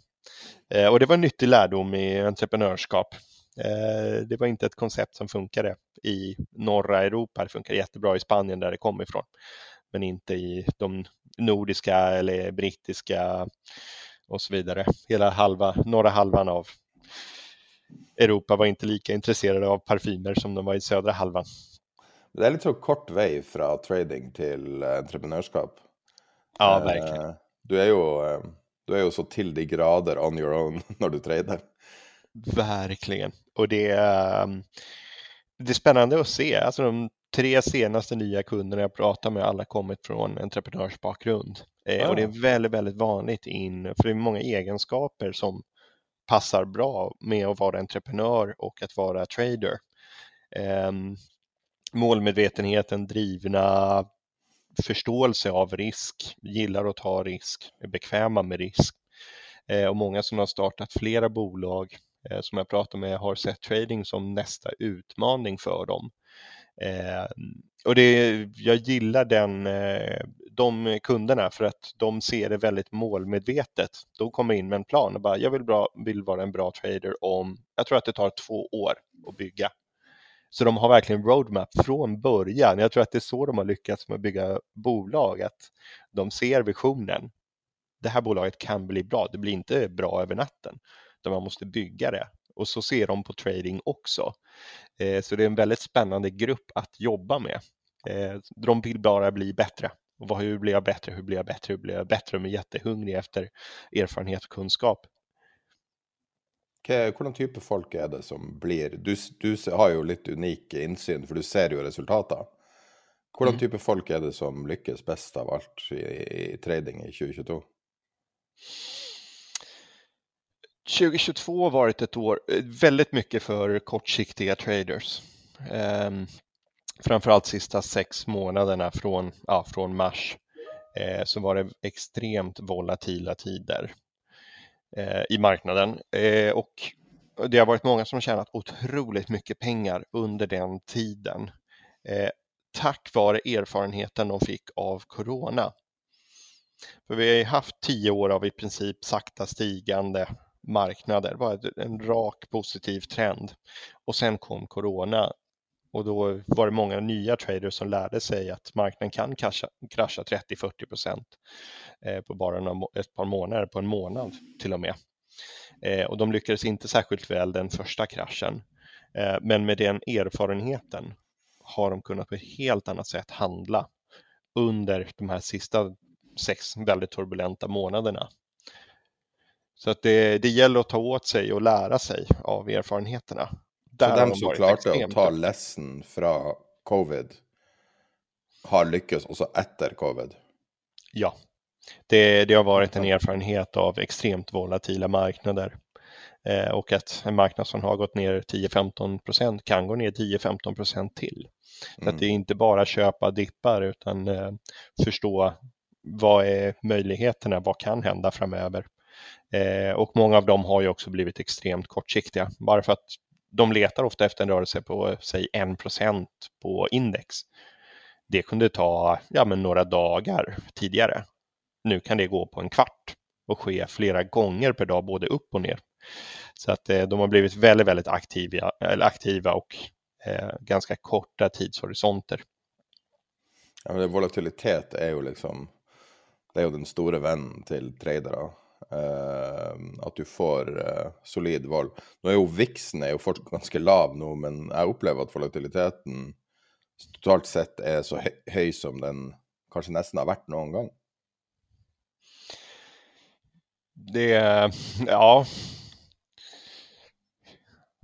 Eh, och det var en nyttig lärdom i entreprenörskap. Eh, det var inte ett koncept som funkade i norra Europa. Det funkar jättebra i Spanien där det kom ifrån. Men inte i de nordiska eller brittiska och så vidare. Hela halva, norra halvan av Europa var inte lika intresserade av parfymer som de var i södra halvan. Det är lite så kort väg från trading till entreprenörskap. Ja, verkligen. Eh, du är ju, eh, du är ju så till de grader on your own [laughs] när du tradar. Verkligen. Och det är, ehm, det är spännande att se. Alltså de tre senaste nya kunderna jag pratar med, alla kommit från entreprenörsbakgrund. Ja. Och det är väldigt, väldigt vanligt in, för det är många egenskaper som passar bra med att vara entreprenör och att vara trader. Um, målmedvetenheten, drivna, förståelse av risk, gillar att ta risk, är bekväma med risk. Eh, och många som har startat flera bolag Eh, som jag pratar med har sett trading som nästa utmaning för dem. Eh, och det, jag gillar den, eh, de kunderna för att de ser det väldigt målmedvetet. De kommer in med en plan och bara, jag vill, bra, vill vara en bra trader om, jag tror att det tar två år att bygga. Så de har verkligen roadmap från början. Jag tror att det är så de har lyckats med att bygga bolag, att de ser visionen. Det här bolaget kan bli bra, det blir inte bra över natten utan man måste bygga det. Och så ser de på trading också. Eh, så det är en väldigt spännande grupp att jobba med. Eh, de vill bara bli bättre. Och hur blir jag bättre? Hur blir jag bättre? Hur blir jag bättre? De är jättehungriga efter erfarenhet och kunskap. Hvilken type folk er det som blir Du, du har jo litt unik innsyn, for du ser jo resultater. Hvilken mm. type folk er det som lykkes best av alt i, i trading i 2022? 2022 har varit ett år eh, väldigt mycket för kortsiktiga traders. Um, framförallt sista sex månaderna från, ja, från mars eh, så var det extremt volatila tider eh, i marknaden. Eh, och det har varit många som har tjänat otroligt mycket pengar under den tiden eh, tack vare erfarenheten de fick av corona. För vi har haft tio år av i princip sakta stigande marknader. Bara en rak positiv trend. Och sen kom corona och då var det många nya traders som lärde sig att marknaden kan krascha, krascha 30-40 procent eh, på bara ett par månader, på en månad till och med. Eh, och de lyckades inte särskilt väl den första kraschen. Eh, men med den erfarenheten har de kunnat på ett helt annat sätt handla under de här sista sex väldigt turbulenta månaderna. Så att det, det gäller att ta åt sig och lära sig av erfarenheterna. Där så de som klarte å ta lesson fra covid, har lyckats också efter covid? Ja, det, det har varit en erfarenhet av extremt volatila marknader. Eh, och att en marknad som har gått ner 10-15 procent kan gå ner 10-15 procent till. Mm. att det är inte bara köpa dippar utan eh, förstå vad är möjligheterna, vad kan hända framöver. Eh, och många av dem har ju också blivit extremt kortsiktiga, bara för att de letar ofta efter en rörelse på, säg 1% på index. Det kunde ta ja, men några dagar tidigare. Nu kan det gå på en kvart och ske flera gånger per dag, både upp och ner. Så att eh, de har blivit väldigt, väldigt aktiva, eller aktiva och eh, ganska korta tidshorisonter. Ja, men volatilitet är ju liksom det är ju den stora vännen till tradere. Uh, at du får uh, solid vold. Nå er jo viksen er jo fortsatt ganske lav nå, men jeg opplever at volatiliteten totalt sett er så høy som den kanskje nesten har vært noen gang? Det, ja.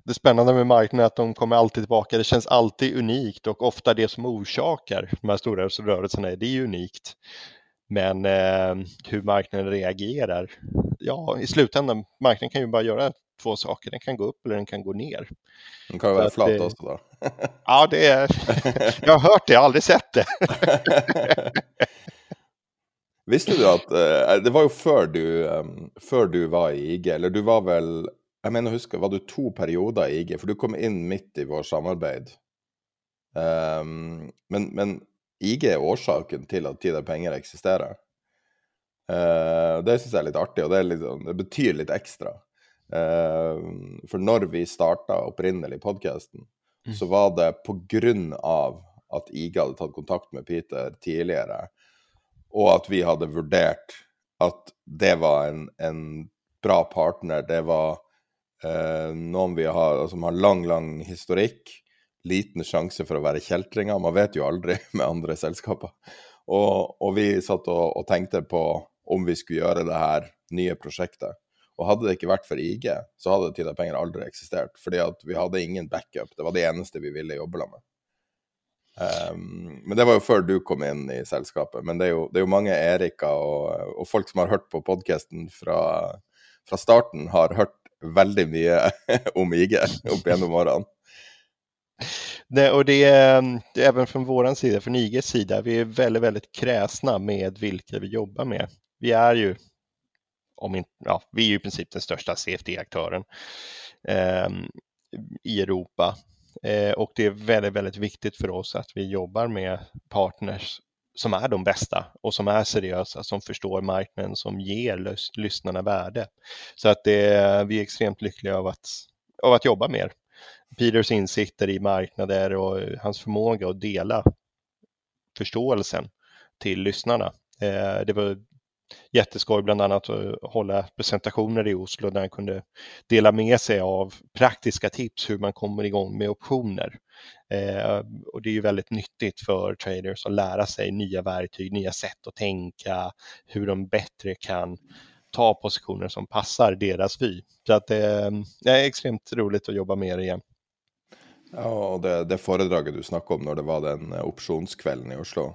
Det spännande med marknaden är att de kommer alltid tilbake. Det känns alltid unikt och ofta det som orsakar de här stora rörelserna, det är unikt. Men eh, hur marknaden reagerar, ja i slutändan, marknaden kan ju bara göra två saker, den kan gå upp eller den kan gå ner. Den kan vara flat det... också då? [laughs] ja, det är, jag har hört det, jag har aldrig sett det. [laughs] Visste du at uh, Det var jo før du, um, før du var i IG, eller du var vel Jeg mener å huske, var du to perioder i IG? For du kom inn midt i vår samarbeid. Um, men, men, IG er årsaken til at Tid er penger eksisterer. Uh, det syns jeg er litt artig, og det, litt, det betyr litt ekstra. Uh, for når vi starta opprinnelig podkasten, mm. så var det på grunn av at IG hadde tatt kontakt med Peter tidligere og at vi hadde vurdert at det var en, en bra partner. Det var uh, noen vi har, som har lang, lang historikk. Liten sjanse for å være kjeltringer. Man vet jo aldri [laughs] med andre selskaper. Og, og vi satt og, og, tenkte på om vi skulle gjøre det her nye prosjektet. Og hadde det ikke vært for IG, så hadde Tida penger aldri eksistert. Fordi at vi hadde ingen backup. Det var det eneste vi ville jobbe med. Um, men det var jo før du kom inn i selskapet. Men det er jo, det er jo mange Erika og, og, folk som har hørt på podkasten fra, fra, starten, har hørt veldig mye [laughs] om IG opp gjennom årene. Det, och det är, det är även från vår sida, från IGs sida, vi är väldigt, väldigt kräsna med vilka vi jobbar med. Vi är ju, om in, ja, vi är ju i princip den största CFD-aktören eh, i Europa Eh, och det är väldigt, väldigt viktigt för oss att vi jobbar med partners som är de bästa och som är seriösa, som förstår marknaden, som ger lys lyssnarna värde. Så att det, vi är extremt lyckliga av att, av att jobba med Peters insikter i marknader och hans förmåga att dela förståelsen till lyssnarna. Eh, det var jätteskoj bland annat att hålla presentationer i Oslo där han kunde dela med sig av praktiska tips hur man kommer igång med optioner. Eh, och det är ju väldigt nyttigt för traders att lära sig nya verktyg, nya sätt att tänka, hur de bättre kan ta positioner som passar deras vy. Så att det, det är extremt roligt att jobba med er igen. Ja, og det, det foredraget du snakka om når det var den opsjonskvelden i Oslo,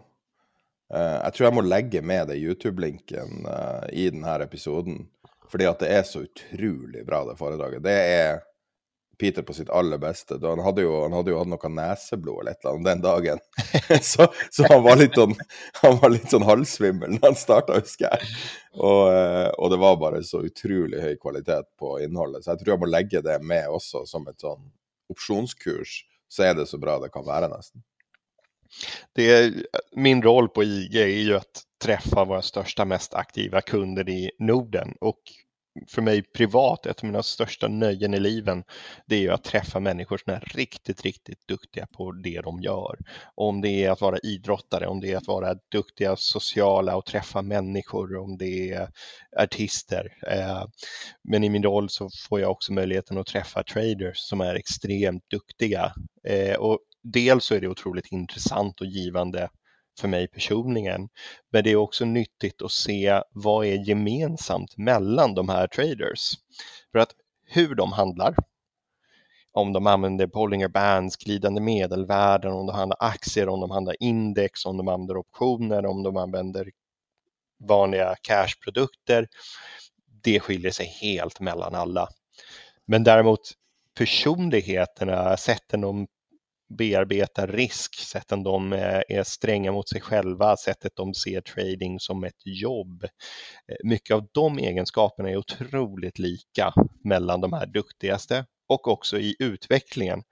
Uh, jeg tror jeg må legge med det YouTube-linken uh, i denne episoden. Fordi det er så utrolig bra, det foredraget. Det er Peter på sitt aller beste. Han hadde jo, han hadde jo hatt noe neseblod eller et eller annet den dagen. [laughs] så, så han, var sånn, han var litt sånn halvsvimmel når han starta, husker jeg. Og, uh, og, det var bare så utrolig høy kvalitet på innholdet. Så jeg tror jeg må legge det med også som et sånn opsjonskurs. Så er det så bra det kan være, nesten. Det min roll på IG är ju att träffa våra största, mest aktiva kunder i Norden och för mig privat, ett av mina största nöjen i liven, det är ju att träffa människor som är riktigt, riktigt duktiga på det de gör. Om det är att vara idrottare, om det är att vara duktiga sociala och träffa människor, om det är artister. Eh, men i min roll så får jag också möjligheten att träffa traders som är extremt duktiga. Eh, och dels så är det otroligt intressant och givande för mig personligen. Men det är också nyttigt att se vad är gemensamt mellan de här traders. För att hur de handlar, om de använder Bollinger Bands, glidande medelvärden, om de handlar aktier, om de handlar index, om de använder optioner, om de använder vanliga cashprodukter. Det skiljer sig helt mellan alla. Men däremot personligheterna, sätten de bearbetar risk, sätten de eh, är stränga mot sig själva, sättet de ser trading som ett jobb. Eh, mycket av de egenskaperna är otroligt lika mellan de här duktigaste och också i utvecklingen,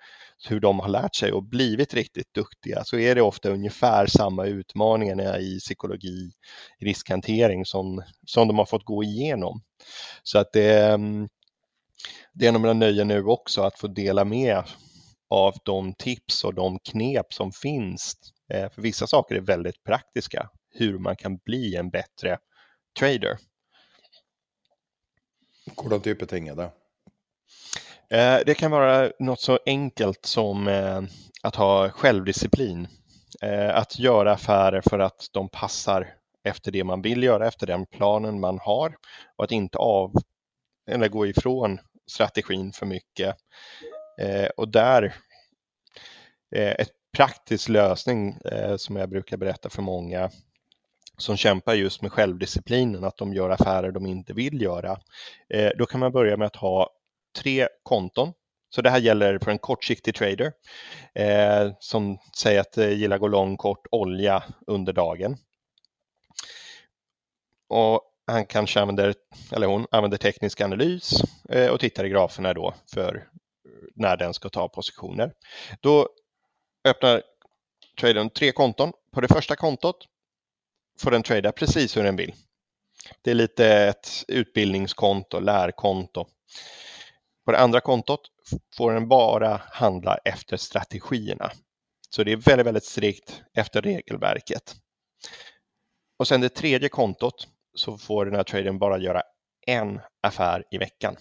hur de har lärt sig och blivit riktigt duktiga, så är det ofta ungefär samma utmaningar i psykologi, riskhantering som, som de har fått gå igenom. Så att det, mm, det är en av mina nöjen nu också att få dela med av de tips och de knep som finns. Eh, för vissa saker är väldigt praktiska, hur man kan bli en bättre trader. Vilken typ av ting är det? Eh, det kan vara något så enkelt som eh, att ha självdisciplin. Att göra affärer för att de passar efter det man vill göra, efter den planen man har och att inte av eller gå ifrån strategin för mycket. Eh, och där, eh, ett praktisk lösning eh, som jag brukar berätta för många som kämpar just med självdisciplinen, att de gör affärer de inte vill göra. Eh, då kan man börja med att ha tre konton. Så det här gäller för en kortsiktig trader eh, som säger att det gillar gå lång kort olja under dagen. Och han kanske använder, eller hon använder teknisk analys eh, och tittar i graferna då för när den ska ta positioner. Då öppnar tradern tre konton. På det första kontot får den trada precis hur den vill. Det är lite ett utbildningskonto, lärkonto. På det andra kontot får den bara handla efter strategierna. Så det är väldigt, väldigt strikt efter regelverket. Och sen det tredje kontot så får den här traden bara göra en affär i veckan.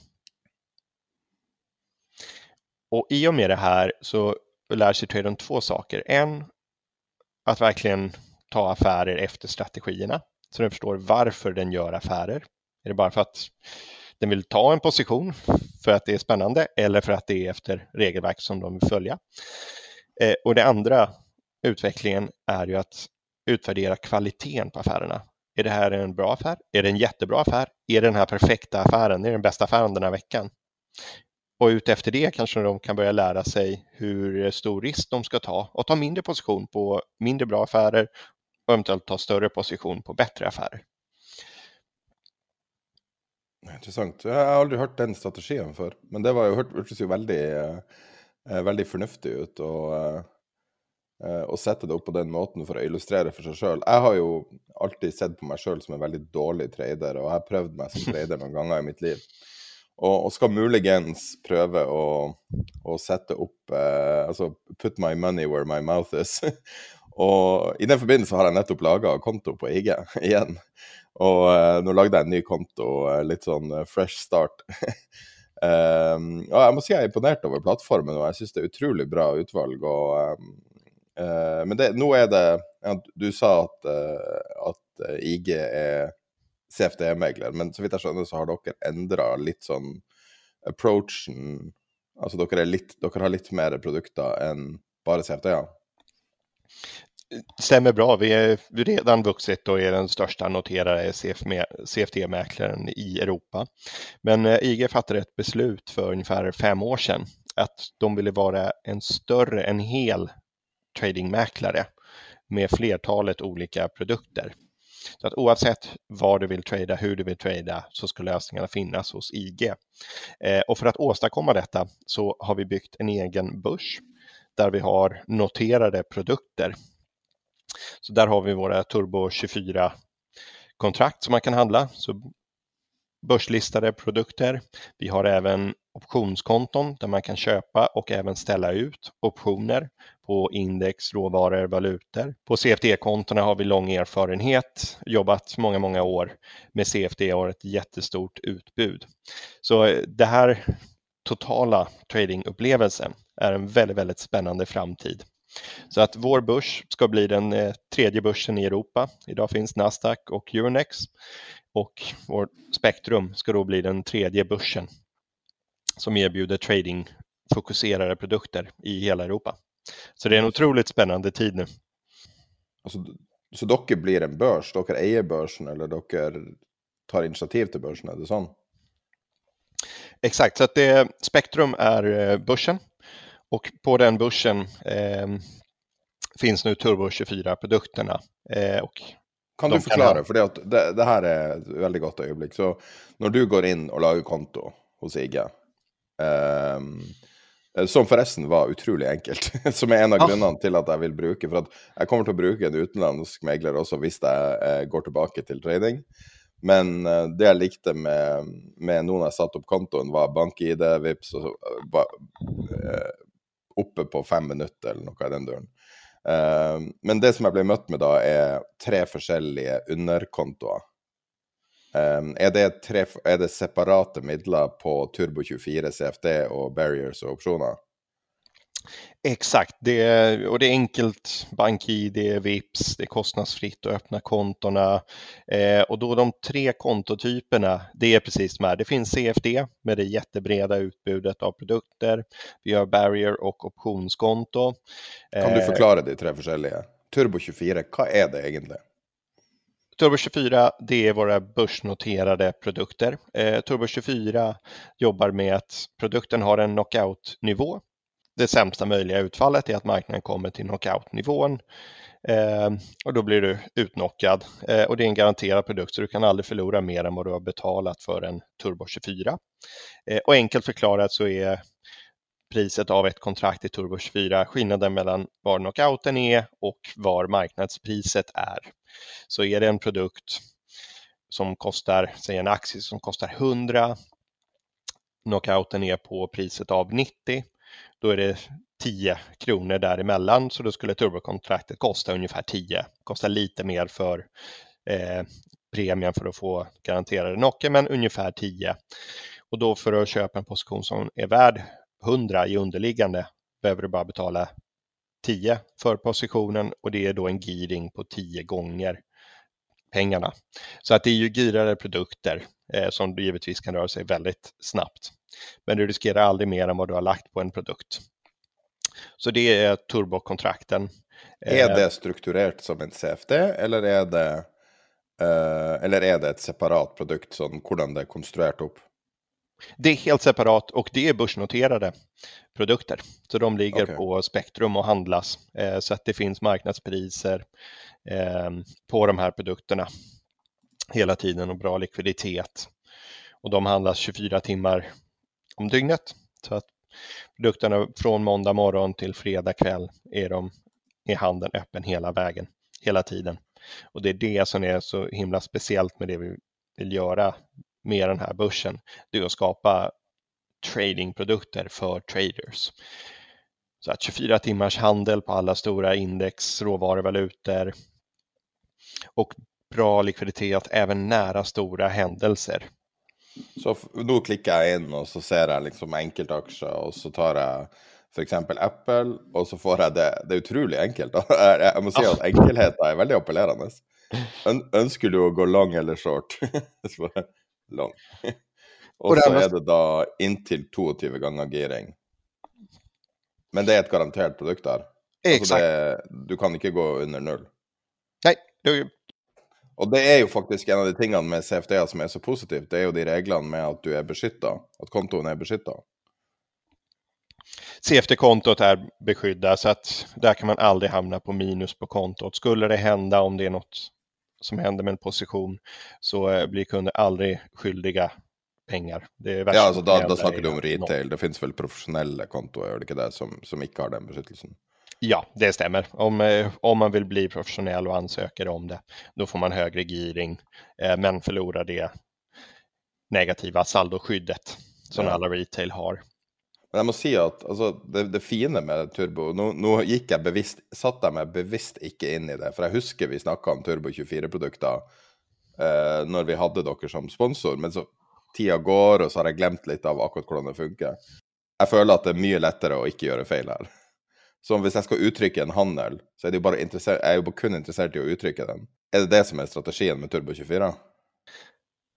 Och i och med det här så lär sig tradern två saker. En, att verkligen ta affärer efter strategierna. Så den förstår varför den gör affärer. Är det bara för att den vill ta en position för att det är spännande eller för att det är efter regelverk som de vill följa. Eh, och det andra utvecklingen är ju att utvärdera kvaliteten på affärerna. Är det här en bra affär? Är det en jättebra affär? Är det den här perfekta affären? Är det den bästa affären den här veckan? Och utefter det kanske de kan börja lära sig hur stor risk de ska ta och ta mindre position på mindre bra affärer och eventuellt ta större position på bättre affärer. Intressant. Jag har aldrig hört den strategin för, men det var ju, hørtes jo veldig, eh, veldig fornuftig ut. Og, eh, å sette det opp på den måten for å illustrere for seg sjøl. Jeg har jo alltid sett på meg sjøl som en veldig dårlig trader, og jeg har prøvd meg som trader [laughs] noen ganger i mitt liv. Og, og skal muligens prøve å, å sette opp eh, Altså put my money where my mouth is. [laughs] og i den forbindelse har jeg nettopp laga konto på IG [laughs] igjen. Og eh, nå lagde jeg en ny konto, uh, litt sånn uh, fresh start. um, [laughs] og jeg må si jeg er imponert over plattformen, og jeg syns det er utrolig bra utvalg. Og, um, men det, nå er det ja, Du sa at, at IG er CFD-megler, men så vidt jeg skjønner, så har dere endra litt sånn approachen Altså dere, litt, dere har litt mer produkter enn bare CFD-er? stämmer bra. Vi er redan vuxit og er den største noterade CFD-mäklaren i Europa. Men eh, IG fattade et beslut for ungefär fem år siden at de ville være en større, en hel tradingmäklare med flertalet olika produkter. Så att oavsett var du vill trada, hur du vill trada, så ska lösningarna finnas hos IG. Eh, och för att åstadkomma detta så har vi byggt en egen börs där vi har noterade produkter så där har vi våra Turbo 24 kontrakt som man kan handla. Så börslistade produkter. Vi har även optionskonton där man kan köpa och även ställa ut optioner på index, råvaror, valutor. På CFD-kontona har vi lång erfarenhet, jobbat många, många år med CFD och har ett jättestort utbud. Så eh, det här totala tradingupplevelsen är en väldigt, väldigt spännande framtid. Så att vår börs ska bli den eh, tredje börsen i Europa. Idag finns Nasdaq och Euronext och vår Spektrum ska då bli den tredje börsen som erbjuder trading fokuserade produkter i hela Europa. Så det er en otroligt spännande tid nu. Altså, så dere blir en børs? Dere eier børsen, eller dere tar initiativ til børsen? Er det sånn? Exakt, så att det, Spektrum är børsen. börsen och på den börsen eh, finns nu Turbo 24-produkterna. Eh, kan du forklare, for det, det, det, her er et veldig godt øyeblikk. Så når du går inn og lager konto hos IG, eh, som forresten var utrolig enkelt, [laughs] som er en av grunnene til at jeg vil bruke For at jeg kommer til å bruke en utenlandsk megler også hvis jeg eh, går tilbake til trading. Men uh, det jeg likte med, med noen jeg satte opp kontoen, var bank-ID, VIPs og var, oppe på fem minutter, eller noe i den døren. Uh, men det som jeg ble møtt med da, er tre forskjellige underkontoer. Um, er, det tre, er, det separate midler på Turbo 24, CFD og barriers og opsjoner? Exakt, det er, och det är enkelt. BankID, Vips, det är kostnadsfritt att öppna kontona. Eh, och då de tre kontotyperna, det är precis de här. Det finns CFD med det jättebreda utbudet av produkter. Vi har Barrier och optionskonto. Eh, kan du förklara de tre forskjellige? Turbo 24, vad är det egentligen? Turbo 24, det är våra börsnoterade produkter. Eh, Turbo 24 jobbar med att produkten har en knockout-nivå det sämsta möjliga utfallet är att marknaden kommer till knockout-nivån eh, och då blir du utnockad. Eh, och det är en garanterad produkt så du kan aldrig förlora mer än vad du har betalat för en Turbo 24. Eh, och enkelt förklarat så är priset av ett kontrakt i Turbo 24 skillnaden mellan var knockouten är och var marknadspriset är. Så är det en produkt som kostar, säg en aktie som kostar 100, knockouten är på priset av 90, då är det 10 kronor däremellan så då skulle turbokontraktet kosta ungefär 10. Kosta lite mer för eh, premien för att få garanterade knocker, men ungefär 10. Och då för att köpa en position som är värd 100 i underliggande behöver du bara betala 10 för positionen och det är då en giring på 10 gånger pengarna. Så att det är ju girade produkter eh, som givetvis kan röra sig väldigt snabbt. Men du riskerar aldrig mer än vad du har lagt på en produkt. Så det är turbokontrakten. Är eh, det strukturerat som en CFD eller är det, eh, eller är det ett separat produkt, som hur det är konstruerat upp? Det är helt separat och det är börsnoterade produkter. Så de ligger okay. på spektrum och handlas. Eh, så att det finns marknadspriser eh, på de här produkterna hela tiden och bra likviditet. Och de handlas 24 timmar om dygnet. Så att produkterna från måndag morgon till fredag kväll är de i handeln öppen hela vägen, hela tiden. Och det är det som är så himla speciellt med det vi vill göra med den här börsen. Det är att skapa tradingprodukter för traders. Så att 24 timmars handel på alla stora index, råvaruvalutor och bra likviditet även nära stora händelser. Så nu klickar jag in och så ser jag liksom enkeltaksjer och så tar jag för exempel Apple och så får jag det. Det är otroligt enkelt. [laughs] Jag måste säga att enkelheten är väldigt appellerande. Önskar du att gå lång eller short? [laughs] lång. [laughs] og så er det da inntil 22 ganger giring. Men det er et garantert produkt der? Altså det, du kan ikke gå under null? Nei. det och det er jo faktisk en av de tingene med CFD som er så positivt, det er jo de reglene med at du er beskytta, at konton er beskytta. CFD-kontot är beskyddat så att där kan man aldrig hamna på minus på kontot. Skulle det hända om det är något som händer med en position så eh, blir kunder aldrig skyldiga pengar. Det är ja, alltså då, då snackar du om retail. Det finns väl professionella kontoer det det, som, som inte har den beskyttelsen? Ja, det stämmer. Om, eh, om man vill bli professionell och ansöker om det, då får man högre giring, eh, men förlorar det negativa saldoskyddet som ja. alla retail har. Men jeg må si at altså, det, det fine med Turbo nå, nå gikk jeg bevisst, satte jeg meg bevisst ikke inn i det, For jeg husker vi snakket om Turbo 24-produkter eh, når vi hadde dere som sponsor, men så tida går, og så har jeg glemt litt av akkurat hvordan det funker. Jeg føler at det er mye lettere å ikke gjøre feil her. Så hvis jeg skal uttrykke en handel, så er det bara intressert, är jag kun interessert i å uttrykke den. Er det det som er strategien med Turbo 24?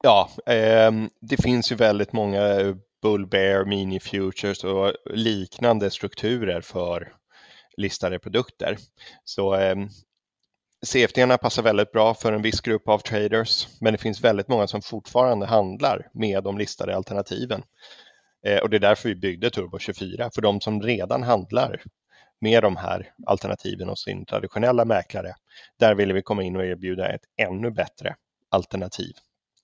Ja, eh, det finns ju väldigt många Bull Bear, Mini Futures och liknande strukturer för listade produkter. Så eh, CFD passar väldigt bra för en viss grupp av traders, men det finns väldigt många som fortfarande handlar med de listade alternativen. Eh, och det är därför vi byggde Turbo 24, för de som redan handlar med de här alternativen hos sin traditionella mäklare. Där ville vi komma in och erbjuda ett ännu bättre alternativ.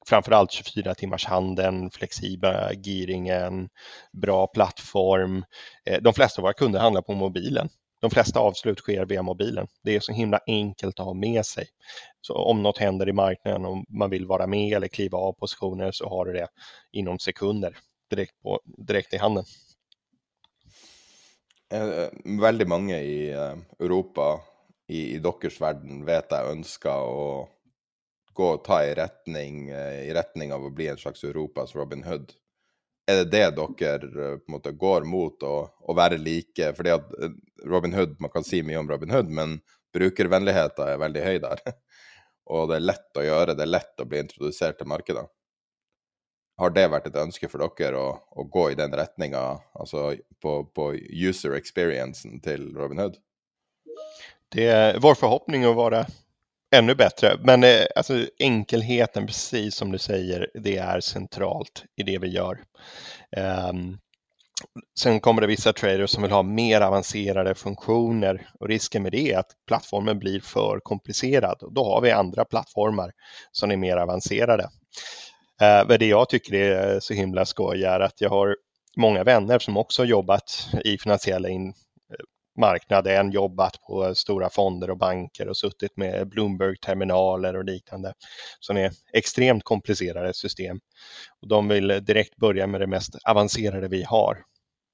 Framförallt 24 timmars handeln, flexibla giringen, bra plattform. Eh, de flesta av våra kunder handlar på mobilen. De flesta avslut sker via mobilen. Det är så himla enkelt att ha med sig. Så om något händer i marknaden och man vill vara med eller kliva av positioner så har du det inom sekunder direkt, på, direkt i handen. Eh, veldig mange i eh, Europa, i, i deres verden, vet jeg ønsker å gå og ta i retning, eh, i retning av å bli en slags Europas Robin Hood. er det det dere eh, på en måte går mot, å, å være like? Fordi at eh, Robin Hood, man kan si mye om Robin Hood, men brukervennligheten er veldig høy der. [laughs] Og det er lett å gjøre, det er lett å bli introdusert til markedet. Har det vært et ønske for dere å, å gå i den retninga, altså på, på user experiencen til Robin Hood? Det er vår forhåpning å vara ännu bättre. Men eh, alltså, enkelheten, precis som du säger, det är centralt i det vi gör. Um, sen kommer det vissa traders som vill ha mer avancerade funktioner och risken med det är att plattformen blir för komplicerad. Då har vi andra plattformar som är mer avancerade. Men det jag tycker är så himla skoj är att jag har många vänner som också jobbat i finansiella in, marknaden, jobbat på stora fonder och banker och suttit med Bloomberg-terminaler och liknande som är extremt komplicerade system. Och de vill direkt börja med det mest avancerade vi har.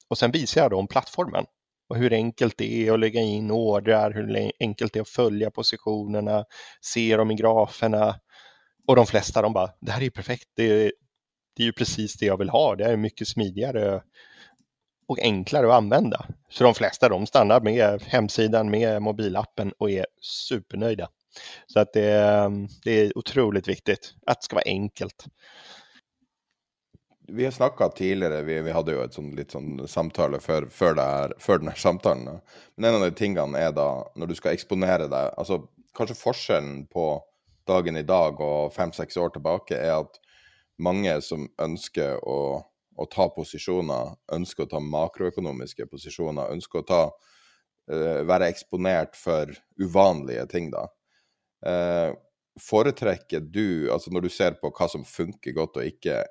Och sen visar jag dem plattformen och hur enkelt det är att lägga in ordrar, hur enkelt det är att följa positionerna, se dem i graferna. Och de flesta de bara, det här är perfekt, det är, det är ju precis det jag vill ha, det är mycket smidigare och enklare att använda. Så de flesta de stannar med hemsidan, med mobilappen och är supernöjda. Så att det, det är otroligt viktigt att det ska vara enkelt. Vi har snakka tidligere, vi, vi, hadde jo et sånn, litt sånn samtale før, før, her, før denne samtalen. Men en av de tingene er da, når du skal eksponere deg altså Kanskje forskjellen på dagen i dag og fem-seks år tilbake er at mange som ønsker å å ta posisjoner, ønsker å ta makroøkonomiske posisjoner, ønsker å ta, uh, være eksponert for uvanlige ting, da. Uh, foretrekker du, altså når du ser på hva som funker godt og ikke,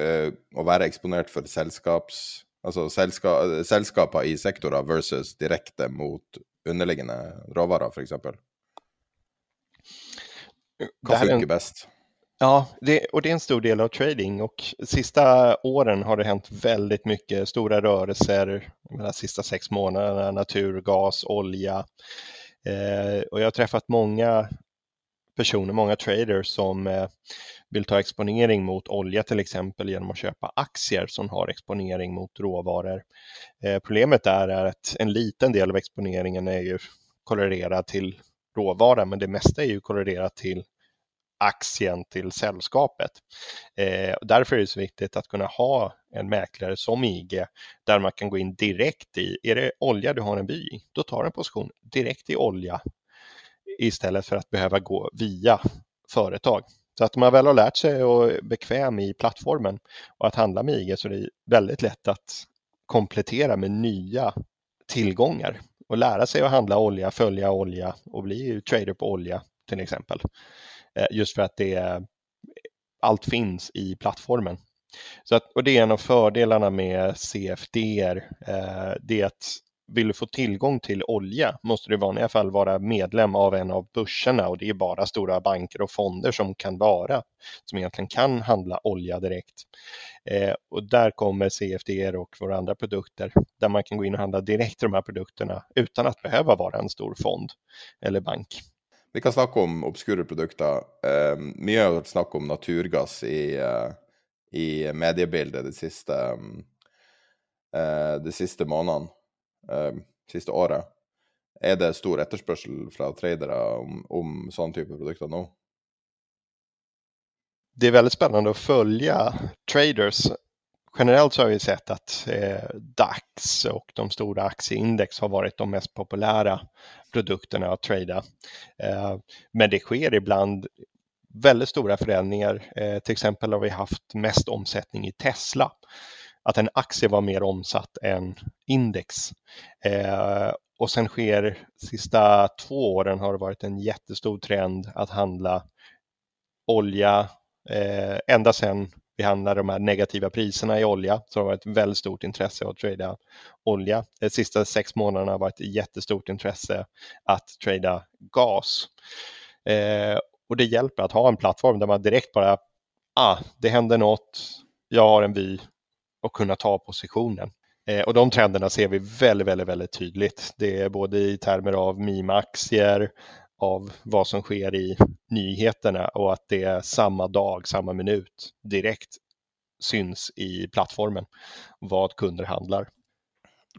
uh, å være eksponert for selskaps, altså selska, selskaper i sektorer versus direkte mot underliggende råvarer, f.eks.? Hva funker best? Ja, det, och det är en stor del av trading och sista åren har det hänt väldigt mycket stora rörelser, de sista sex månaderna, naturgas, olja. Eh, och jag har träffat många personer, många traders som eh, vill ta exponering mot olja till exempel genom att köpa aktier som har exponering mot råvaror. Eh, problemet där är att en liten del av exponeringen är ju korrelerad till råvara, men det mesta är ju korrelerat till aktien till sällskapet. Eh, därför är det så viktigt att kunna ha en mäklare som IG där man kan gå in direkt i, är det olja du har en by i, då tar en position direkt i olja istället för att behöva gå via företag. Så att man väl har lärt sig och är bekväm i plattformen och att handla med IG så är det väldigt lätt att komplettera med nya tillgångar och lära sig att handla olja, följa olja och bli trader på olja till exempel. Eh, just för att det, allt finns i plattformen. Så att, och det är en av fördelarna med CFD. Eh, det är att vill du få tillgång till olja måste du i vanliga fall vara medlem av en av börserna och det är bara stora banker och fonder som kan vara, som egentligen kan handla olja direkt. Eh, och där kommer CFD och våra andra produkter där man kan gå in och handla direkt de här produkterna utan att behöva vara en stor fond eller bank. Vi kan snakke om obskure produkter. Um, mye har vært snakk om naturgass i, uh, i mediebildet de siste, um, uh, de siste månedene, uh, siste året. Er det stor etterspørsel fra tradere om, om sånn type produkter nå? Det er veldig spennende å følge traders generellt så har vi sett att eh, DAX och de stora aktieindex har varit de mest populära produkterna att trada. Eh, men det sker ibland väldigt stora förändringar. Eh, till exempel har vi haft mest omsättning i Tesla. Att en aktie var mer omsatt än index. Eh, och sen sker sista två åren har det varit en jättestor trend att handla olja eh, ända sedan vi handlar de här negativa priserna i olja så det har varit ett väldigt stort intresse att trada olja. De sista sex månaderna har varit ett jättestort intresse att trada gas. Eh, och det hjälper att ha en plattform där man direkt bara, ah, det händer något, jag har en vy och kunna ta positionen. Eh, och de trenderna ser vi väldigt, väldigt, väldigt tydligt. Det är både i termer av mima-aktier, av vad som sker i nyheterna och att det är samma dag, samma minut direkt syns i plattformen vad kunder handlar.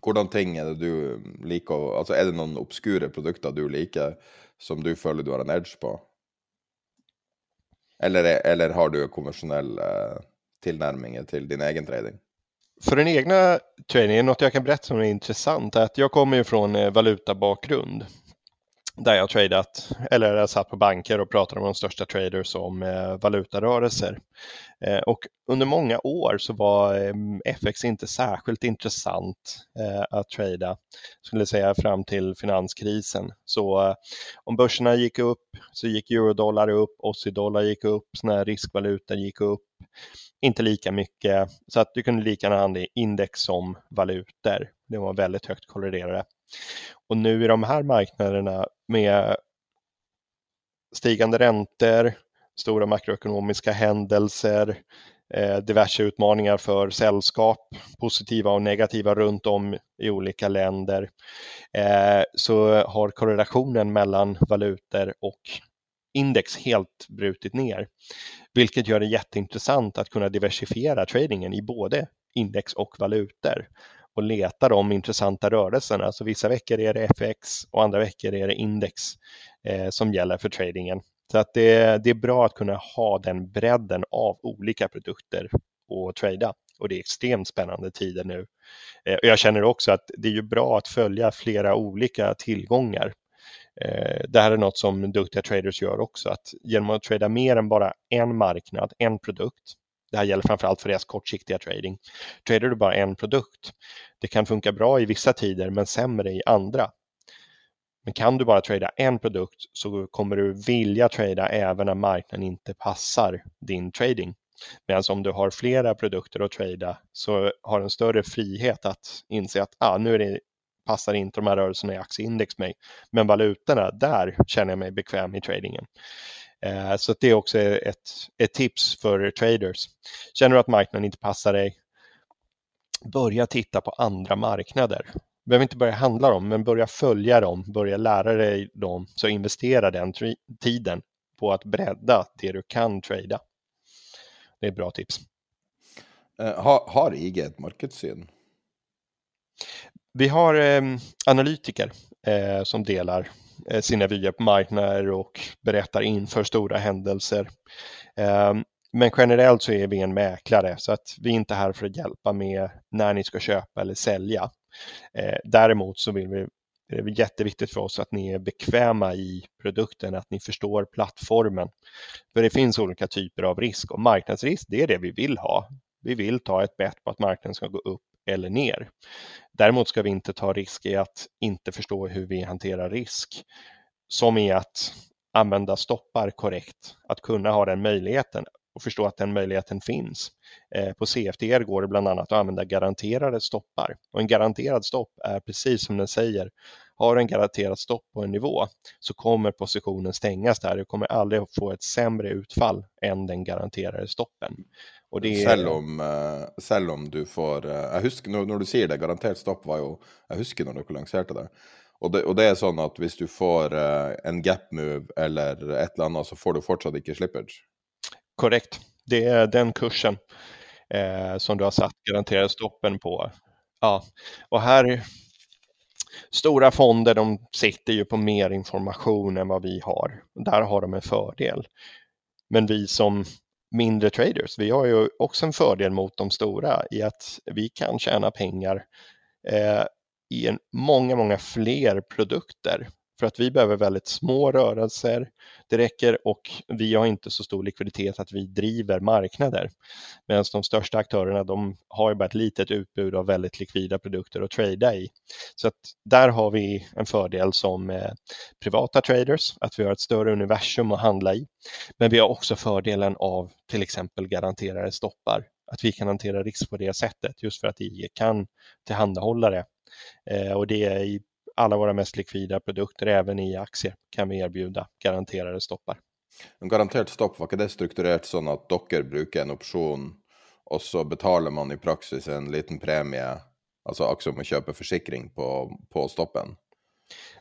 Hvordan ting er det du liker Altså er det noen obskure produkter du liker som du føler du har en edge på? Eller, eller har du konvensjonell eh, tilnærming till din egen trading? För den egna tradingen, något jag kan berätta som är intressant är att jag kommer ju från eh, valutabakgrund där jag tradat, eller jag satt på banker och pratade med de största traders om eh, valutarörelser. Eh, och under många år så var eh, FX inte särskilt intressant eh, att trada, skulle säga fram till finanskrisen. Så eh, om börserna gick upp så gick eurodollar upp, aussie-dollar gick upp, sådana här riskvalutor gick upp. Inte lika mycket, så att du kunde lika gärna handla index som valutor. Det var väldigt högt korrelerade. Och nu i de här marknaderna med stigande räntor, stora makroekonomiska händelser, eh, diverse utmaningar för sällskap, positiva och negativa runt om i olika länder, eh, så har korrelationen mellan valutor och index helt brutit ner, vilket gör det jätteintressant att kunna diversifiera tradingen i både index och valutor och leta de intressanta rörelserna. Så vissa veckor är det FX och andra veckor är det index eh, som gäller för tradingen. Så att det, det är bra att kunna ha den bredden av olika produkter och trada. Och det är extremt spännande tider nu. Eh, jag känner också att det är ju bra att följa flera olika tillgångar. Eh, det här är något som duktiga traders gör också, att genom att trada mer än bara en marknad, en produkt, det här gäller framförallt för deras kortsiktiga trading. Trader du bara en produkt, det kan funka bra i vissa tider men sämre i andra. Men kan du bara trada en produkt så kommer du vilja trada även när marknaden inte passar din trading. Medan om du har flera produkter att trada så har du en större frihet att inse att ah, nu är det, passar inte de här rörelserna i aktieindex mig. Men valutorna, där känner jag mig bekväm i tradingen. Eh, så det är också ett, ett tips för traders. Känner du att marknaden inte passar dig, börja titta på andra marknader. Du behöver inte börja handla dem, men börja följa dem, börja lära dig dem, så investera den tiden på att bredda det du kan trada. Det är bra tips. Uh, har, har IG ett marknadssyn? Vi har eh, analytiker eh, som delar Eh, sina vyer på marknader och berättar inför stora händelser. Ehm, men generellt så är vi en mäklare så att vi är inte här för att hjälpa med när ni ska köpa eller sälja. Eh, däremot så vill vi det är jätteviktigt för oss att ni är bekväma i produkten, att ni förstår plattformen. För det finns olika typer av risk och marknadsrisk, det är det vi vill ha. Vi vill ta ett bett på att marknaden ska gå upp eller ner. Däremot ska vi inte ta risk i att inte förstå hur vi hanterar risk, som i att använda stoppar korrekt, att kunna ha den möjligheten och förstå att den möjligheten finns. Eh, på CFTR går det bland annat att använda garanterade stoppar och en garanterad stopp är precis som den säger, har en garanterad stopp på en nivå så kommer positionen stängas där. Du kommer aldrig få ett sämre utfall än den garanterade stoppen. Det... selv, om, uh, selv om du får uh, Jeg husker når, når, du sier det, garantert stopp var jo Jeg husker når dere lanserte det. Og, det. og det er sånn at hvis du får uh, en gap move eller et eller annet, så får du fortsatt ikke slippage? Korrekt. Det er den kursen eh, som du har satt garantert stoppen på. Ja, og her Stora fonder de sitter ju på mer information enn hva vi har. Där har de en fördel. Men vi som mindre traders. Vi har ju också en fördel mot de stora i att vi kan tjäna pengar eh, i en många, många fler produkter för att vi behöver väldigt små rörelser. Det räcker och vi har inte så stor likviditet att vi driver marknader. Medan de största aktörerna de har ju bara ett litet utbud av väldigt likvida produkter att trada i. Så att där har vi en fördel som eh, privata traders, att vi har ett större universum att handla i. Men vi har också fördelen av till exempel garanterade stoppar att vi kan hantera risk på det sättet just för att IG kan tillhandahålla det. Eh, och det är i alla våra mest likvida produkter, även i aktier, kan vi erbjuda garanterade stoppar. En garantert stopp, var ikke det strukturert sånn at dere bruker en opsjon, og så betaler man i praksis en liten premie, altså akkurat som å kjøpe forsikring på, på stoppen?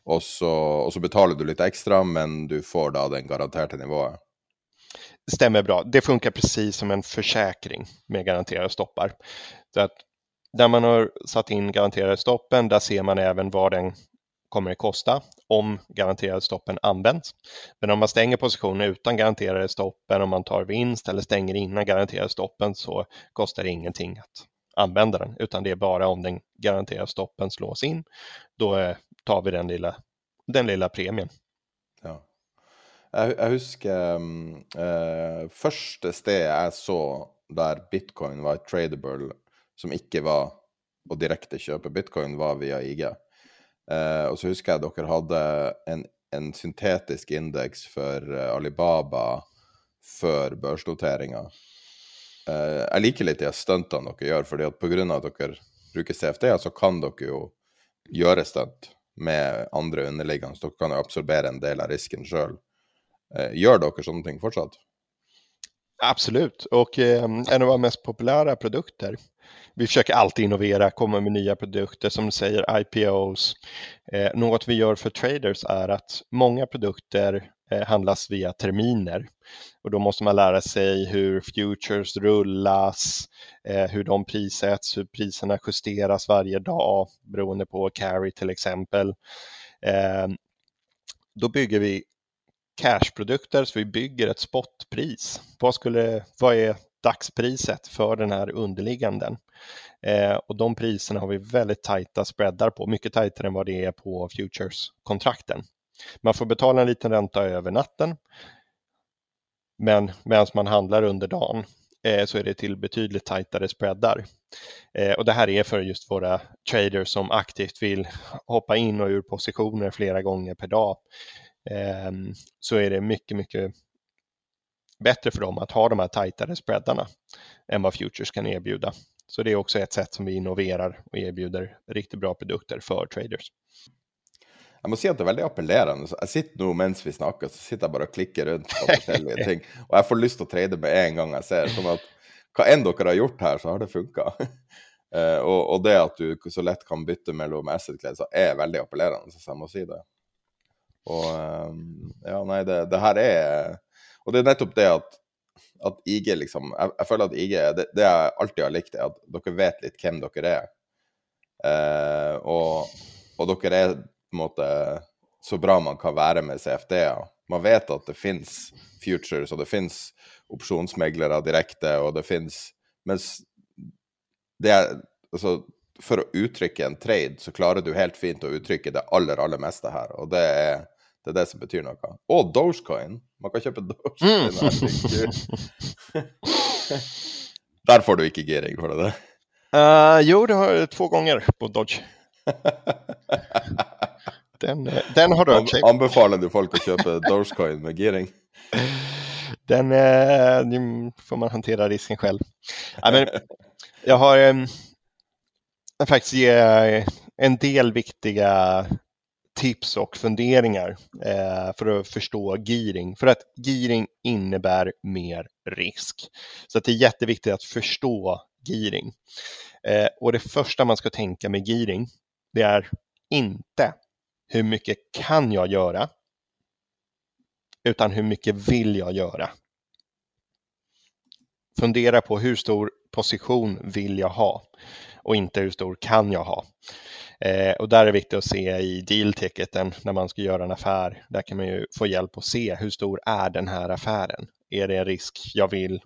Og så, og så, betaler du litt ekstra, men du får da den garanterte nivået? stämmer bra. Det funkar precis som en försäkring med garanterade stoppar. Så att där man har satt in garanterade stoppen, där ser man även vad den kommer att kosta om garanterade stoppen används. Men om man stänger positionen utan garanterade stoppen, om man tar vinst eller stänger innan garanterade stoppen så kostar det ingenting att använda den, utan det är bara om den garanterade stoppen slås in, då eh, tar vi den lilla, den lilla premien. Ja. Jeg, jeg husker um, uh, første stedet jeg så der bitcoin var tradable, som ikke var å direkte kjøpe bitcoin, var via IG. Eh, og så husker jeg dere hadde en, en syntetisk indeks for uh, Alibaba før børsnoteringa. Eh, jeg liker litt de stuntene dere gjør, fordi at pga. at dere bruker CFD, så kan dere jo gjøre stunt med andre underliggende. Så dere kan jo absorbere en del av risken sjøl. Uh, gjør dere sånne ting fortsatt? Absolut, och eh, en av våra mest populära produkter. Vi försöker alltid innovera, komma med nya produkter som du säger, IPOs. Eh, något vi gör för traders är att många produkter eh, handlas via terminer och då måste man lära sig hur futures rullas, eh, hur de prissätts, hur priserna justeras varje dag beroende på carry till exempel. Eh, då bygger vi cashprodukter så vi bygger ett spotpris. Vad, skulle, vad är dagspriset för den här underligganden? Eh, och de priserna har vi väldigt tajta spreadar på, mycket tajtare än vad det är på futures-kontrakten. Man får betala en liten ränta över natten, men medan man handlar under dagen eh, så är det till betydligt tajtare spreadar. Eh, och det här är för just våra traders som aktivt vill hoppa in och ur positioner flera gånger per dag. Ehm, så är det mycket, mycket bättre för dem att ha de här tajtare spreadarna än vad Futures kan erbjuda. Så det är också ett sätt som vi innoverar och erbjuder riktigt bra produkter för traders. Jeg må si at det er veldig appellerende. Jeg sitter nå mens vi snakker, så sitter jeg bare og klikker rundt på [laughs] forskjellige ting. Og jeg får lyst til å trade med en gang jeg ser. Sånn at hva enn dere har gjort her, så har det funka. uh, [laughs] og, og, det at du så lett kan bytte mellom asset så er veldig appellerende, så jeg må si det. Og um, ja, nei, det, det, her er Og det er nettopp det at, at IG liksom jeg, jeg, føler at IG det, det jeg alltid har likt, er at dere vet litt hvem dere er. Eh, og, og, dere er på en måte så bra man kan være med CFD-er. Man vet at det fins futures, og det fins opsjonsmeglere direkte, og det fins Mens det er Altså, for å uttrykke en trade, så klarer du helt fint å uttrykke det aller, aller meste her. Og det er det, er det som betyr noe. Og Dogecoin. Man kan kjøpe Dogecoin. Mm. Der får du ikke giring, får du det? Uh, jo, det har jeg to ganger på Dodge. Den, den har du seg. Anbefaler du folk å kjøpe Dogecoin med giring? Den, uh, får man håndtere risken selv. Ja, men, jeg har faktisk ge en del viktiga tips och funderingar eh, för att förstå giring. För att giring innebär mer risk. Så det är jätteviktigt att förstå giring. Eh, och det första man ska tänka med giring, det är inte hur mycket kan jag göra? Utan hur mycket vill jag göra? Fundera på hur stor position vill jag ha? och inte hur stor kan jag ha. Eh, och där är det viktigt att se i deal-ticketen när man ska göra en affär. Där kan man ju få hjälp att se hur stor är den här affären? Är det en risk jag vill,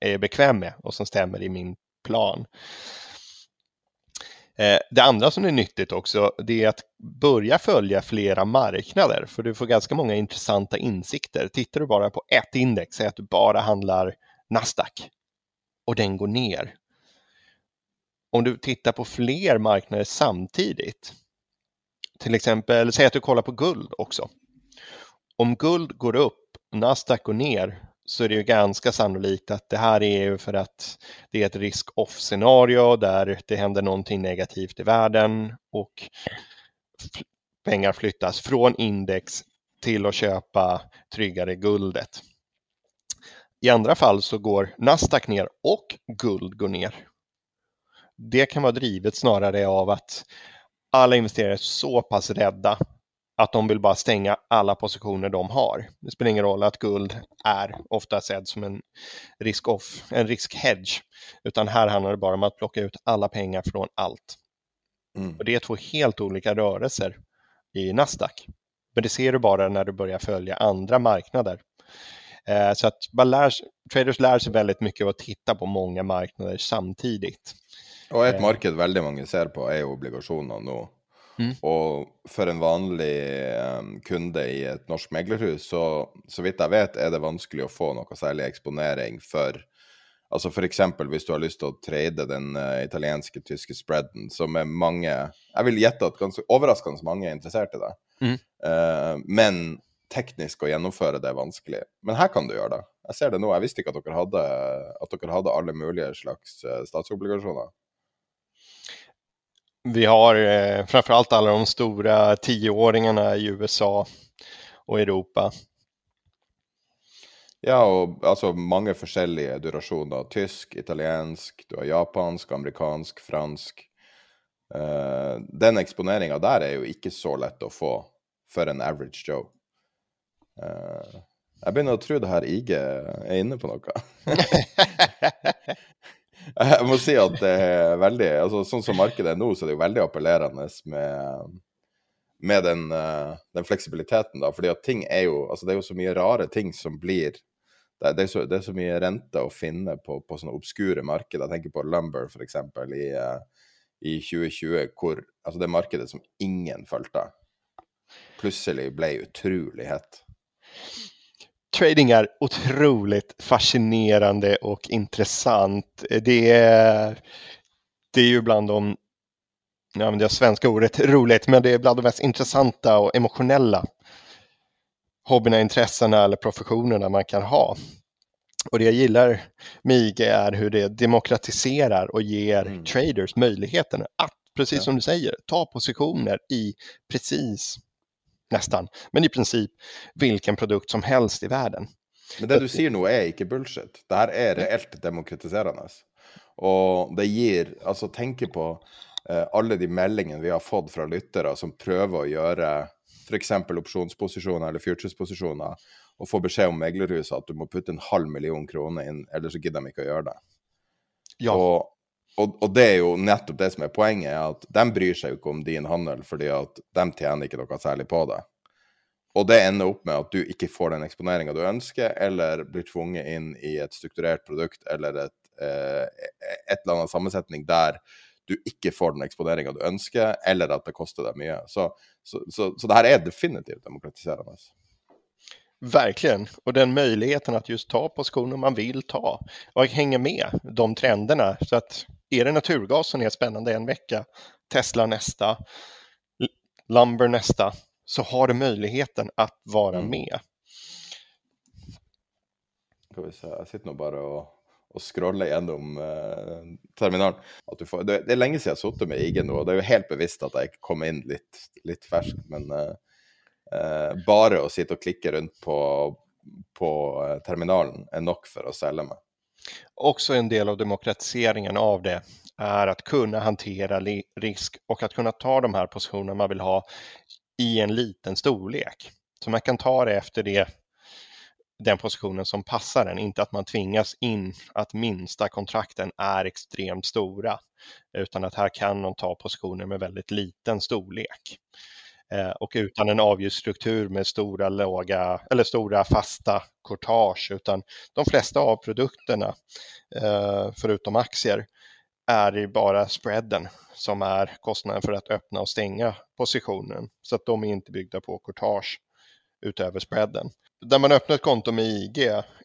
är bekväm med och som stämmer i min plan? Eh, det andra som är nyttigt också, det är att börja följa flera marknader, för du får ganska många intressanta insikter. Tittar du bara på ett index, säg att du bara handlar Nasdaq och den går ner, om du tittar på fler marknader samtidigt, till exempel, säg att du kollar på guld också. Om guld går upp Nasdaq går ner så är det ju ganska sannolikt att det här är ju för att det är ett risk-off-scenario där det händer någonting negativt i världen och pengar flyttas från index till att köpa tryggare guldet. I andra fall så går Nasdaq ner och guld går ner det kan vara drivet snarare av att alla investerare är så pass rädda att de vill bara stänga alla positioner de har. Det spelar ingen roll att guld är ofta sedd som en risk-off, en risk-hedge, utan här handlar det bara om att plocka ut alla pengar från allt. Mm. Och det är två helt olika rörelser i Nasdaq. Men det ser du bara när du börjar följa andra marknader. Eh, så att lär, traders lär sig väldigt mycket av att titta på många marknader samtidigt. Og et marked veldig mange ser på, er jo obligasjoner nå. Mm. Og for en vanlig um, kunde i et norsk meglerhus, så, så vidt jeg vet, er det vanskelig å få noe særlig eksponering for Altså f.eks. hvis du har lyst til å trade den uh, italienske, tyske spreaden, som er mange Jeg vil gjette at ganske overraskende mange er interessert i det. Mm. Uh, men teknisk å gjennomføre det er vanskelig. Men her kan du gjøre det. Jeg ser det nå. Jeg visste ikke at dere hadde, at dere hadde alle mulige slags statsobligasjoner. Vi har eh, framförallt alla de stora tioåringarna i USA och Europa. Ja, og altså mange forskjellige durasjoner. Tysk, italiensk, du har japansk, amerikansk, fransk. Uh, den eksponeringa der er jo ikke så lett å få for en average Joe. Uh, jeg begynner å tro det her IG er inne på noe. [laughs] [laughs] Jeg må si at det er veldig altså Sånn som markedet er nå, så er det jo veldig appellerende med, med den, eh, den, fleksibiliteten, da. Fordi at ting er jo Altså, det er jo så mye rare ting som blir det, er, så, det er så mye rente å finne på, på sånne obskure markeder. Jeg tenker på Lumber, f.eks. I, eh, i 2020, hvor altså det markedet som ingen fulgte, plutselig ble utrolig hett trading är otroligt fascinerande och intressant. Det är, det är ju bland de, nu använder jag svenska ordet roligt, men det är bland de mest intressanta och emotionella hobbyerna, intressena eller professionerna man kan ha. Och det jag gillar med IG är hur det demokratiserar och ger mm. traders möjligheten att, precis ja. som du säger, ta positioner i precis nästan, men i princip vilken produkt som helst i världen. Men det du sier nå er ikke bullshit. Det her er reelt demokratiserende. Og det gir Altså, tenke på eh, alle de meldingene vi har fått fra lyttere som prøver å gjøre f.eks. opsjonsposisjoner eller futures-posisjoner, og få beskjed om meglerhuset at du må putte en halv million kroner inn, ellers så gidder de ikke å gjøre det. Ja. Og og, og, det er jo nettopp det som er poenget, at de bryr seg jo ikke om din handel, fordi at de tjener ikke noe særlig på det. Og det ender opp med at du ikke får den eksponeringa du ønsker, eller blir tvunget inn i et strukturert produkt eller et, eh, et eller annet sammensetning der du ikke får den eksponeringa du ønsker, eller at det koster deg mye. Så, så, så, så det her er definitivt demokratiserende. Verkligen, och den möjligheten att just ta positioner man vill ta och hänga med de trenderna. Så att är det naturgas som är spännande en vecka, Tesla nästa, Lumber nästa, så har du möjligheten att vara mm. med. Skal vi se, Jeg sitter nå bare og, og scroller gjennom uh, terminalen. Får, det, er lenge siden jeg har sittet med IG nå, og det er jo helt bevisst at jeg kom inn litt, litt ferskt. Men eh, uh, bare å sitte og klikke rundt på, på terminalen er nok for å selge meg. Också en del av demokratiseringen av det är att kunna hantera risk och att kunna ta de här positionerna man vill ha i en liten storlek. Så man kan ta det efter det, den positionen som passar en, inte att man tvingas in att minsta kontrakten är extremt stora, utan att här kan man ta positioner med väldigt liten storlek. Eh, och utan en avgiftsstruktur med stora, låga, eller stora fasta courtage, utan de flesta av produkterna, eh, förutom aktier, är det bara spreaden som är kostnaden för att öppna och stänga positionen. Så att de är inte byggda på courtage utöver spreaden. När man öppnar ett konto med IG,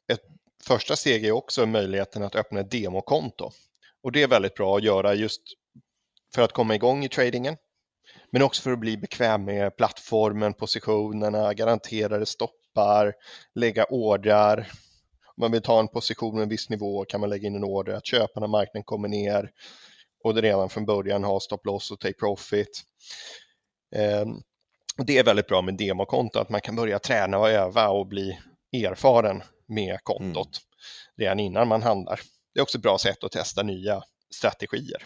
ett första steg är också möjligheten att öppna ett demokonto. Och det är väldigt bra att göra just för att komma igång i tradingen, men också för att bli bekväm med plattformen, positionerna, garanterade stoppar, lägga ordrar. Om man vill ta en position med en viss nivå kan man lägga in en order att köpa när marknaden kommer ner och det redan från början ha stop loss och take profit. Ehm, det är väldigt bra med demokonto, att man kan börja träna och öva och bli erfaren med kontot mm. redan innan man handlar. Det är också ett bra sätt att testa nya strategier.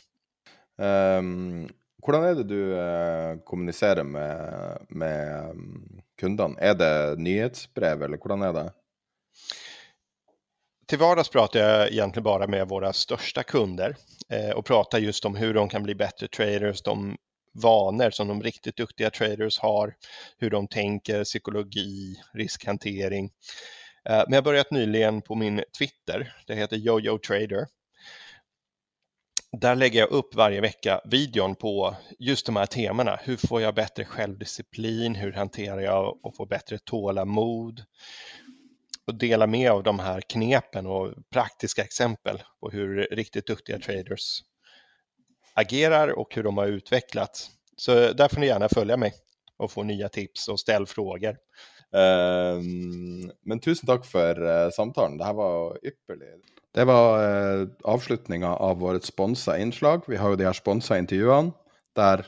Um, Hvordan er det du eh, kommuniserer med, med mm, kundene? Er det nyhetsbrev, eller hvordan er det? Till vardags pratar jag egentligen bara med våra största kunder eh, och pratar just om hur de kan bli bättre traders, de vanor som de riktigt duktiga traders har, hur de tänker, psykologi, riskhantering. Eh, men jag har börjat nyligen på min Twitter, det heter Jojo Trader. Där lägger jag upp varje vecka videon på just de här temana. Hur får jag bättre självdisciplin? Hur hanterar jag och får bättre tålamod? Och dela med av de här knepen och praktiska exempel på hur riktigt duktiga traders agerar och hur de har utvecklats. Så där får ni gärna följa mig och få nya tips och ställ frågor. Ehm, men tusen takk for eh, samtalen. Det her var ypperlig. Det var uh, avslutninga av vårt sponsa innslag. Vi har jo de her sponsa intervjuene der,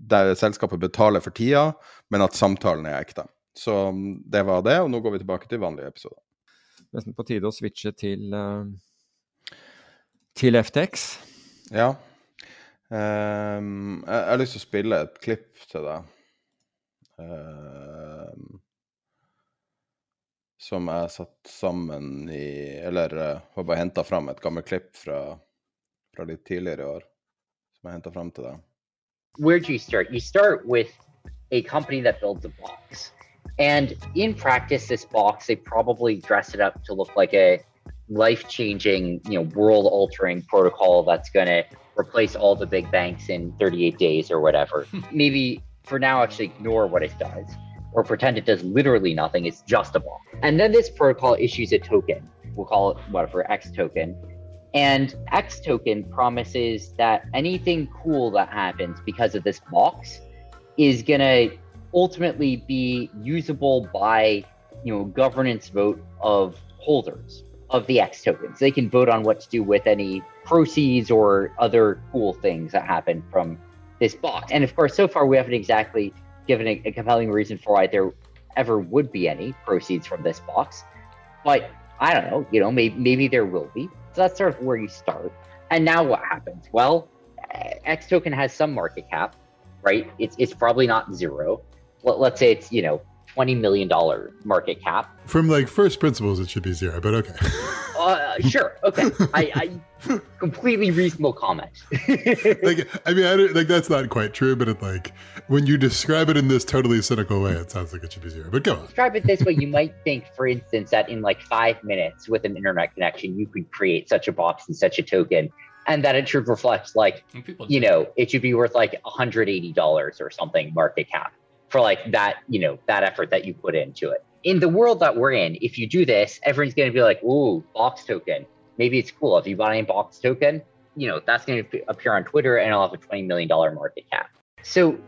der selskapet betaler for tida, men at samtalen er ekte. Så mm, det var det, og nå går vi tilbake til vanlige episoder. Nesten på tide å switche til, uh, til FTX. Ja. Um, jeg, jeg har lyst til å spille et klipp til deg. Ehm, som jeg satt sammen i Eller uh, har bare henta fram et gammelt klipp fra, fra litt tidligere i år. Som jeg henta fram til deg. where do you start? You start with a company that builds a box. And in practice, this box, they probably dress it up to look like a life changing, you know, world altering protocol that's going to replace all the big banks in 38 days or whatever. [laughs] Maybe for now, actually ignore what it does or pretend it does literally nothing. It's just a box. And then this protocol issues a token. We'll call it whatever, X token. And X token promises that anything cool that happens because of this box is going to ultimately be usable by, you know, governance vote of holders of the X tokens. They can vote on what to do with any proceeds or other cool things that happen from this box. And of course, so far we haven't exactly given a, a compelling reason for why there ever would be any proceeds from this box. But I don't know, you know, maybe maybe there will be. So that's sort of where you start. And now what happens? Well, eh, X token has some market cap, right? It's it's probably not zero. Let, let's say it's you know twenty million dollar market cap. From like first principles, it should be zero, but okay. Uh, sure, okay. I, I [laughs] completely reasonable comment. [laughs] like, I mean, I don't, like that's not quite true, but it like when you describe it in this totally cynical way, it sounds like it should be zero. But go on. Describe it this way: you [laughs] might think, for instance, that in like five minutes with an internet connection, you could create such a box and such a token, and that it should reflect like you know it should be worth like hundred eighty dollars or something market cap for like that you know that effort that you put into it. In the world that we're in, if you do this, everyone's going to be like, "Ooh, box token." Maybe it's cool if you buy a box token. You know that's going to appear on Twitter and I'll have a twenty million dollar market cap. So,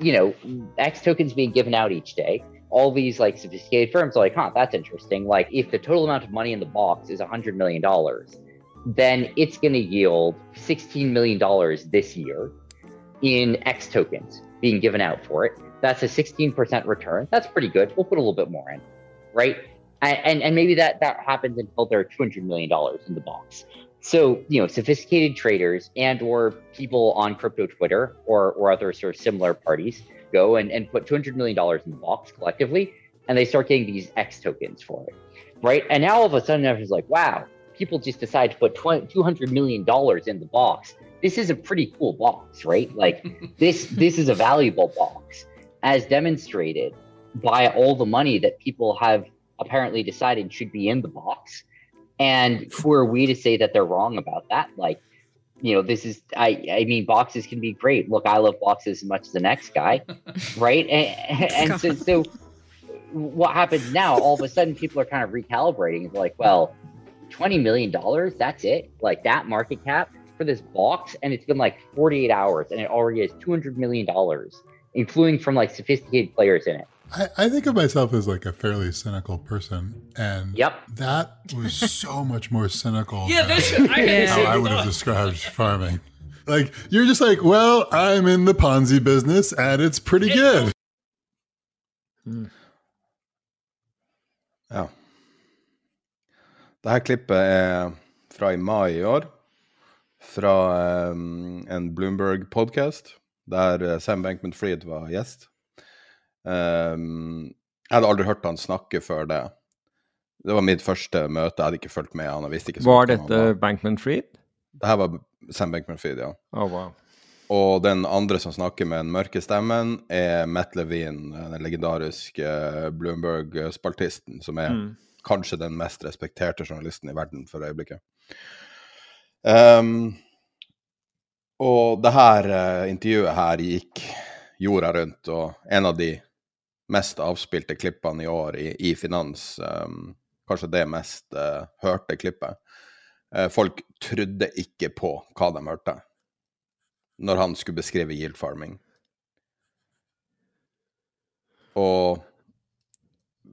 you know, X tokens being given out each day. All these like sophisticated firms are like, "Huh, that's interesting." Like, if the total amount of money in the box is a hundred million dollars, then it's going to yield sixteen million dollars this year in X tokens being given out for it. That's a 16% return. That's pretty good. We'll put a little bit more in, right? And and, maybe that that happens until there are 200 million dollars in the box. So you know, sophisticated traders and or people on crypto Twitter or or other sort of similar parties go and, and put 200 million dollars in the box collectively, and they start getting these X tokens for it, right? And now all of a sudden everyone's like, wow, people just decide to put 200 million dollars in the box. This is a pretty cool box, right? Like [laughs] this this is a valuable box as demonstrated by all the money that people have apparently decided should be in the box. And who are we to say that they're wrong about that? Like, you know, this is I I mean boxes can be great. Look, I love boxes as much as the next guy, [laughs] right? And, and so so what happens now, all of a sudden people are kind of recalibrating. It's like, well, $20 million, that's it. Like that market cap for this box, and it's been like 48 hours and it already has $200 million including from like sophisticated players in it. I, I think of myself as like a fairly cynical person, and yep. that was so [laughs] much more cynical. Yeah, than that's I, how I would have described farming. Like you're just like, well, I'm in the Ponzi business, and it's pretty good. Ja. Dette klippet er fra i mai i år. Fra um, en Bloomberg-podkast der eh, Sam Bankman-Fried var gjest. Um, jeg hadde aldri hørt han snakke før det. Det var mitt første møte, jeg hadde ikke fulgt med han. jeg visste ikke så Var dette Bankman-Fried? Det her var Sam Bankman-Fried, ja. Oh, wow. Og den andre som snakker med den mørke stemmen, er Matt Levine, den legendariske Bloomberg-spaltisten, som er mm. kanskje den mest respekterte journalisten i verden for øyeblikket. Um, og det her uh, intervjuet her gikk jorda rundt, og en av de mest avspilte klippene i år i, i finans, um, kanskje det mest uh, hørte klippet. Uh, folk trodde ikke på hva de hørte når han skulle beskrive yield farming. Og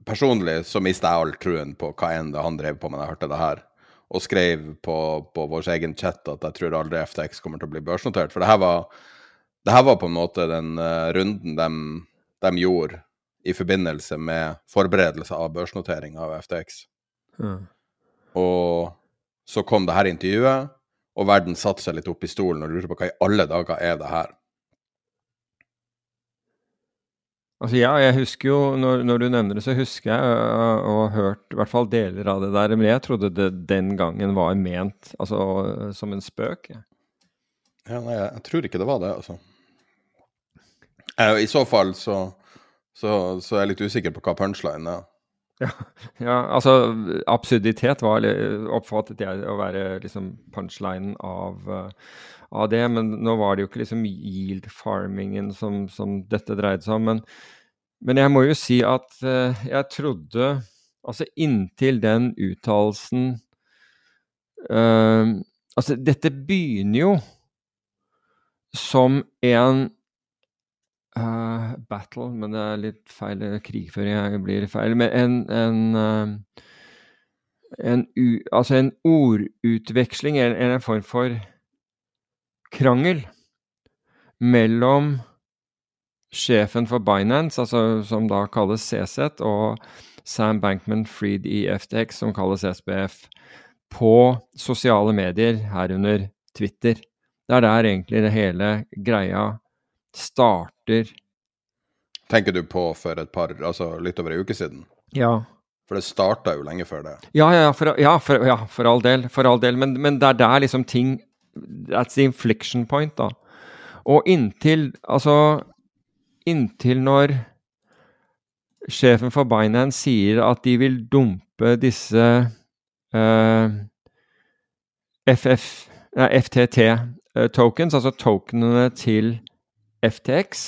personlig så mista jeg all truen på hva enn det han drev på med da jeg hørte det her, og skrev på, på vår egen chat at jeg tror aldri FTX kommer til å bli børsnotert. For det her var, det her var på en måte den uh, runden de, de, gjorde i forbindelse med forberedelse av børsnotering av FTX. Mm. Og så kom det her intervjuet, og verden satte seg litt opp i stolen og lurte på hva i alle dager er det her? Altså ja, jeg husker jo, når, når du nevner det, så husker jeg å ha hørt i hvert fall deler av det der. Men jeg trodde det den gangen var ment altså, som en spøk. Ja, nei, jeg, tror ikke det var det, altså. I så fall så, så, så er jeg litt usikker på hva punchline er. Ja, [laughs] ja, altså absurditet var, oppfattet jeg å være liksom punchlinen av, uh, av, det. Men nå var det jo ikke liksom yield farmingen som, som dette dreide seg om. Men, men, jeg må jo si at uh, jeg trodde Altså inntil den uttalelsen uh, Altså, dette begynner jo som en Uh, battle, men det er litt feil. Krigføring blir feil. Men en, en, uh, en u, Altså en ordutveksling, en, en form for krangel mellom sjefen for Binance, altså, som da kalles CZ, og Sam Bankman Freed i FTX, som kalles SBF, på sosiale medier, herunder Twitter. Det er der egentlig det hele greia starter Tenker du på for et par, altså litt over ei uke siden? Ja. For det starta jo lenge før det. Ja, ja, for, ja, for, ja, for all del. For all del. Men, men det er der liksom ting That's the infliction point, da. Og inntil Altså Inntil når sjefen for Binance sier at de vil dumpe disse uh, FF, FTT-tokens, altså tokenene til FTX,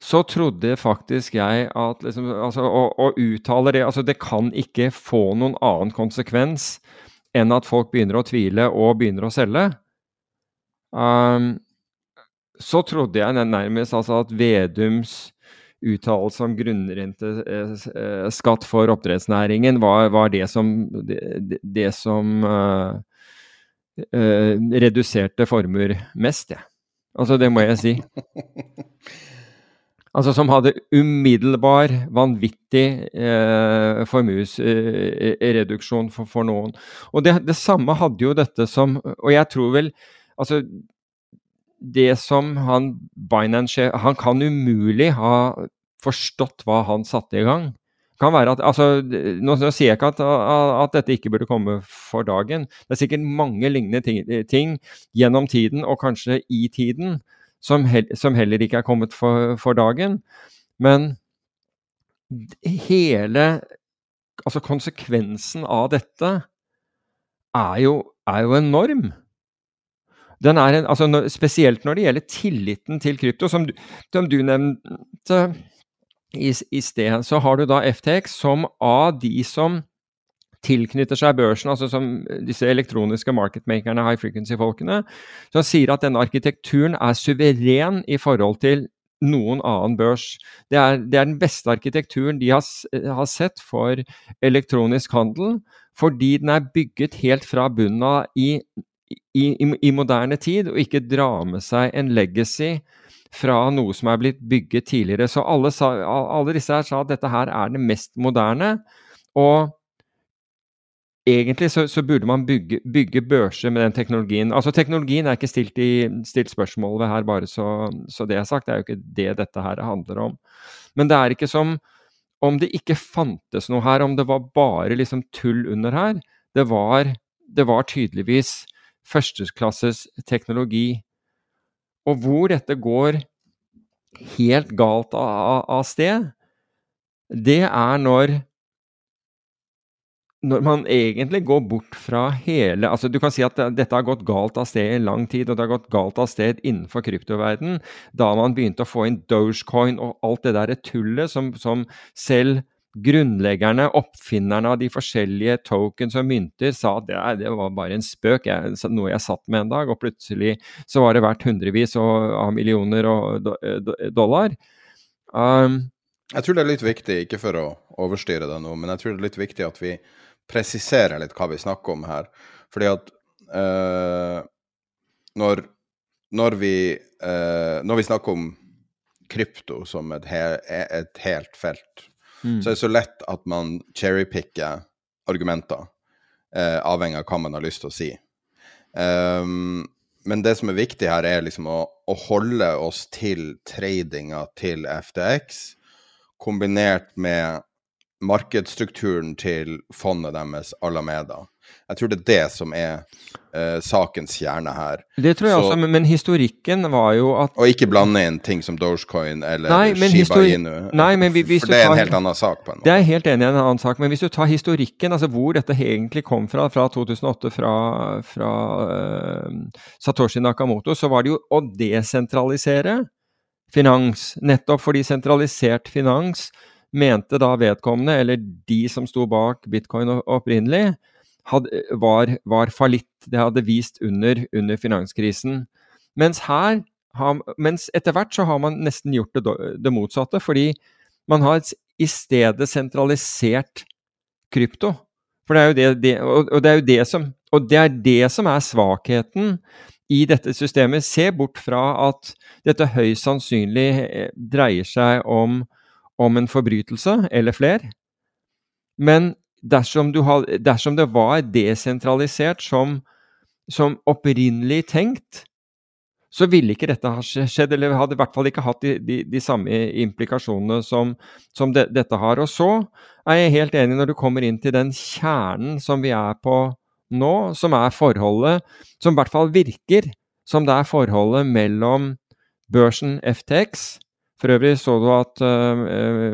så trodde faktisk jeg at liksom, altså, å, å, uttale det altså Det kan ikke få noen annen konsekvens enn at folk begynner å tvile og begynner å selge. Um, så trodde jeg nærmest altså at Vedums uttalelse om grunnrenteskatt for oppdrettsnæringen var, var det som, det, det som uh, uh, reduserte formuer mest, jeg. Ja. Altså, det må jeg si. [laughs] Altså som hadde umiddelbar, vanvittig eh, formuesreduksjon eh, for, for, noen. Og det, det, samme hadde jo dette som Og jeg tror vel Altså, det som han Binance Han kan umulig ha forstått hva han satte i gang kan være at, altså, Nå, nå sier jeg ikke at, at, dette ikke burde komme for dagen. Det er sikkert mange lignende ting, ting gjennom tiden, og kanskje i tiden, som, hel, som heller ikke er kommet for, for, dagen. Men hele Altså konsekvensen av dette er jo, er jo enorm. En, altså, spesielt når det gjelder tilliten til krypto, som som du nevnte i, i sted, så har du da FTX som av de som tilknytter seg børsen, altså som disse elektroniske marketmakerne, high frequency-folkene, som sier at denne arkitekturen er suveren i forhold til noen annen børs. Det er, det er den beste arkitekturen de har, har, sett for elektronisk handel, fordi den er bygget helt fra bunnen av i, i, i, i moderne tid, og ikke drar med seg en legacy fra noe som er blitt bygget tidligere. Så alle, sa, alle disse her sa at dette her er det mest moderne. Og egentlig så, så burde man bygge, bygge, børser med den teknologien. Altså Teknologien er ikke stilt, i, stilt spørsmål ved her, bare så, så, det er sagt. Det er jo ikke det dette her handler om. Men det er ikke som om det ikke fantes noe her, om det var bare liksom tull under her. Det var, det var tydeligvis førsteklasses teknologi. Og hvor dette går helt galt av, av sted, det er når når man egentlig går bort fra hele altså Du kan si at dette har gått galt av sted i lang tid, og det har gått galt av sted innenfor kryptoverden, da man begynte å få inn Dogecoin og alt det der tullet som, som selv grunnleggerne, oppfinnerne av de forskjellige tokens og mynter, sa at det, det var bare en spøk, jeg, noe jeg satt med en dag, og plutselig så var det verdt hundrevis av millioner dollar. Um, jeg tror det er litt viktig, ikke for å overstyre det nå, men jeg tror det er litt viktig at vi presiserer litt hva vi snakker om her. Fordi at uh, når, når, vi, uh, når vi snakker om krypto som et, he et helt felt, mm. så er så lett at man cherrypicker argumenter, eh, avhengig av hva man har lyst til å si. Um, men det som er viktig her, er liksom å, å holde oss til tradinga til FTX, kombinert med markedsstrukturen til fondet deres, Alameda. Jeg tror det er det som er uh, sakens kjerne her. Det tror jeg Så, også, men, men, historikken var jo at Og ikke blande inn ting som Dogecoin eller nei, Shiba Inu. Nei, men hvis for det er en helt annen sak. på en måte. Det er helt enig i en annen sak, men hvis du tar historikken, altså hvor dette egentlig kom fra, fra 2008, fra, fra uh, Satoshi Nakamoto, så var det jo å desentralisere finans. Nettopp fordi sentralisert finans mente da vedkommende, eller de som sto bak bitcoin opprinnelig, hadde, var, var fallitt. Det hadde vist under, under finanskrisen. Mens her mens etter hvert så har man nesten gjort det, det motsatte, fordi man har i stedet sentralisert krypto. For det er jo det, det, og, det er jo det som Og det er det som er svakheten i dette systemet. Se bort fra at dette høyst sannsynlig eh, dreier seg om om en forbrytelse eller fler. Men dersom, had, dersom det var desentralisert som, som, opprinnelig tenkt, så ville ikke dette ha skjedd, eller hadde i hvert fall ikke hatt de, de, de samme implikasjonene som, som de, dette har. Og så er jeg helt enig når du kommer inn til den kjernen som vi er på nå, som er forholdet, som i hvert fall virker som det er forholdet mellom børsen FTX for øvrig så du at uh,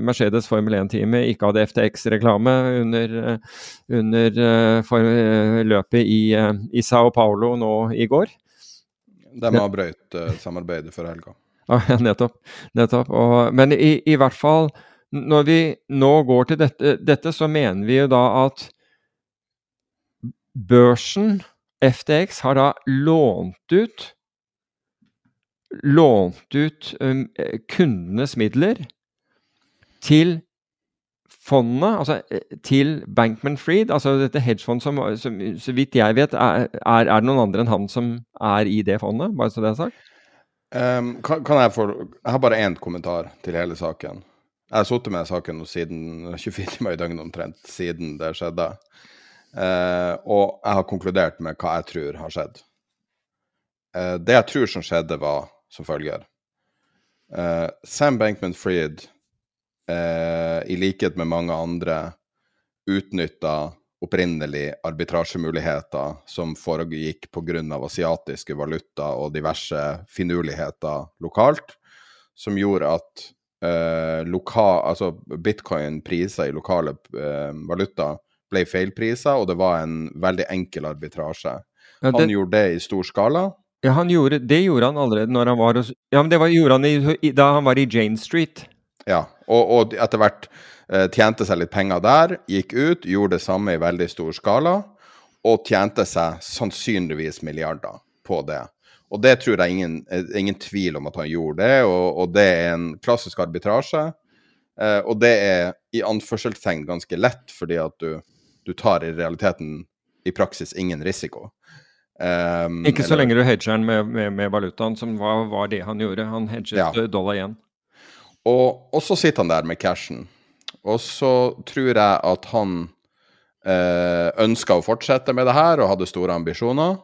Mercedes Formel 1-teamet ikke hadde FTX-reklame under, uh, under uh, løpet i, i, Sao Paulo nå i går. De avbrøt samarbeidet før helga. [laughs] Ja, nettopp. nettopp. Og, men i, i, hvert fall, når vi nå går til dette, dette, så mener vi jo da at børsen, FTX, har da lånt ut lånt ut um, kundenes midler til fondet, altså eh, til Bankman Freed, altså dette hedgefondet som, som, så vidt jeg vet, er, er, det noen andre enn han som er i det fondet? Bare så det er sagt. Um, kan, kan, jeg få Jeg har bare én kommentar til hele saken. Jeg har sittet med saken siden [laughs] 24 timer i døgnet omtrent, siden det skjedde. Uh, og jeg har konkludert med hva jeg tror har skjedd. Uh, det jeg tror som skjedde, var som følger. Uh, Sam Bankman-Fried, uh, i likhet med mange andre, utnytta opprinnelig arbitrasjemuligheter som foregikk pga. asiatiske valuta og diverse finurligheter lokalt, som gjorde at uh, loka, altså bitcoin-priser i lokale uh, valuta ble feilpriser, og det var en veldig enkel arbitrasje. Ja, det... Han gjorde det i stor skala. Ja, gjorde, det gjorde han allerede når han var hos Ja, men det var, gjorde han i, da han var i Jane Street. Ja, og, og etter hvert eh, tjente seg litt penger der, gikk ut, gjorde det samme i veldig stor skala, og tjente seg sannsynligvis milliarder på det. Og det tror jeg ingen, eh, ingen tvil om at han gjorde det, og, og det er en klassisk arbitrasje. Eh, og det er i anførselstegn ganske lett, fordi at du, du tar i realiteten i praksis ingen risiko. Um, ikke så eller, lenge du hedger den med, med, med, valutaen, som var, var, det han gjorde. Han hedget ja. dollar igjen. Og, og, så sitter han der med cashen. Og så tror jeg at han eh, ønska å fortsette med det her og hadde store ambisjoner,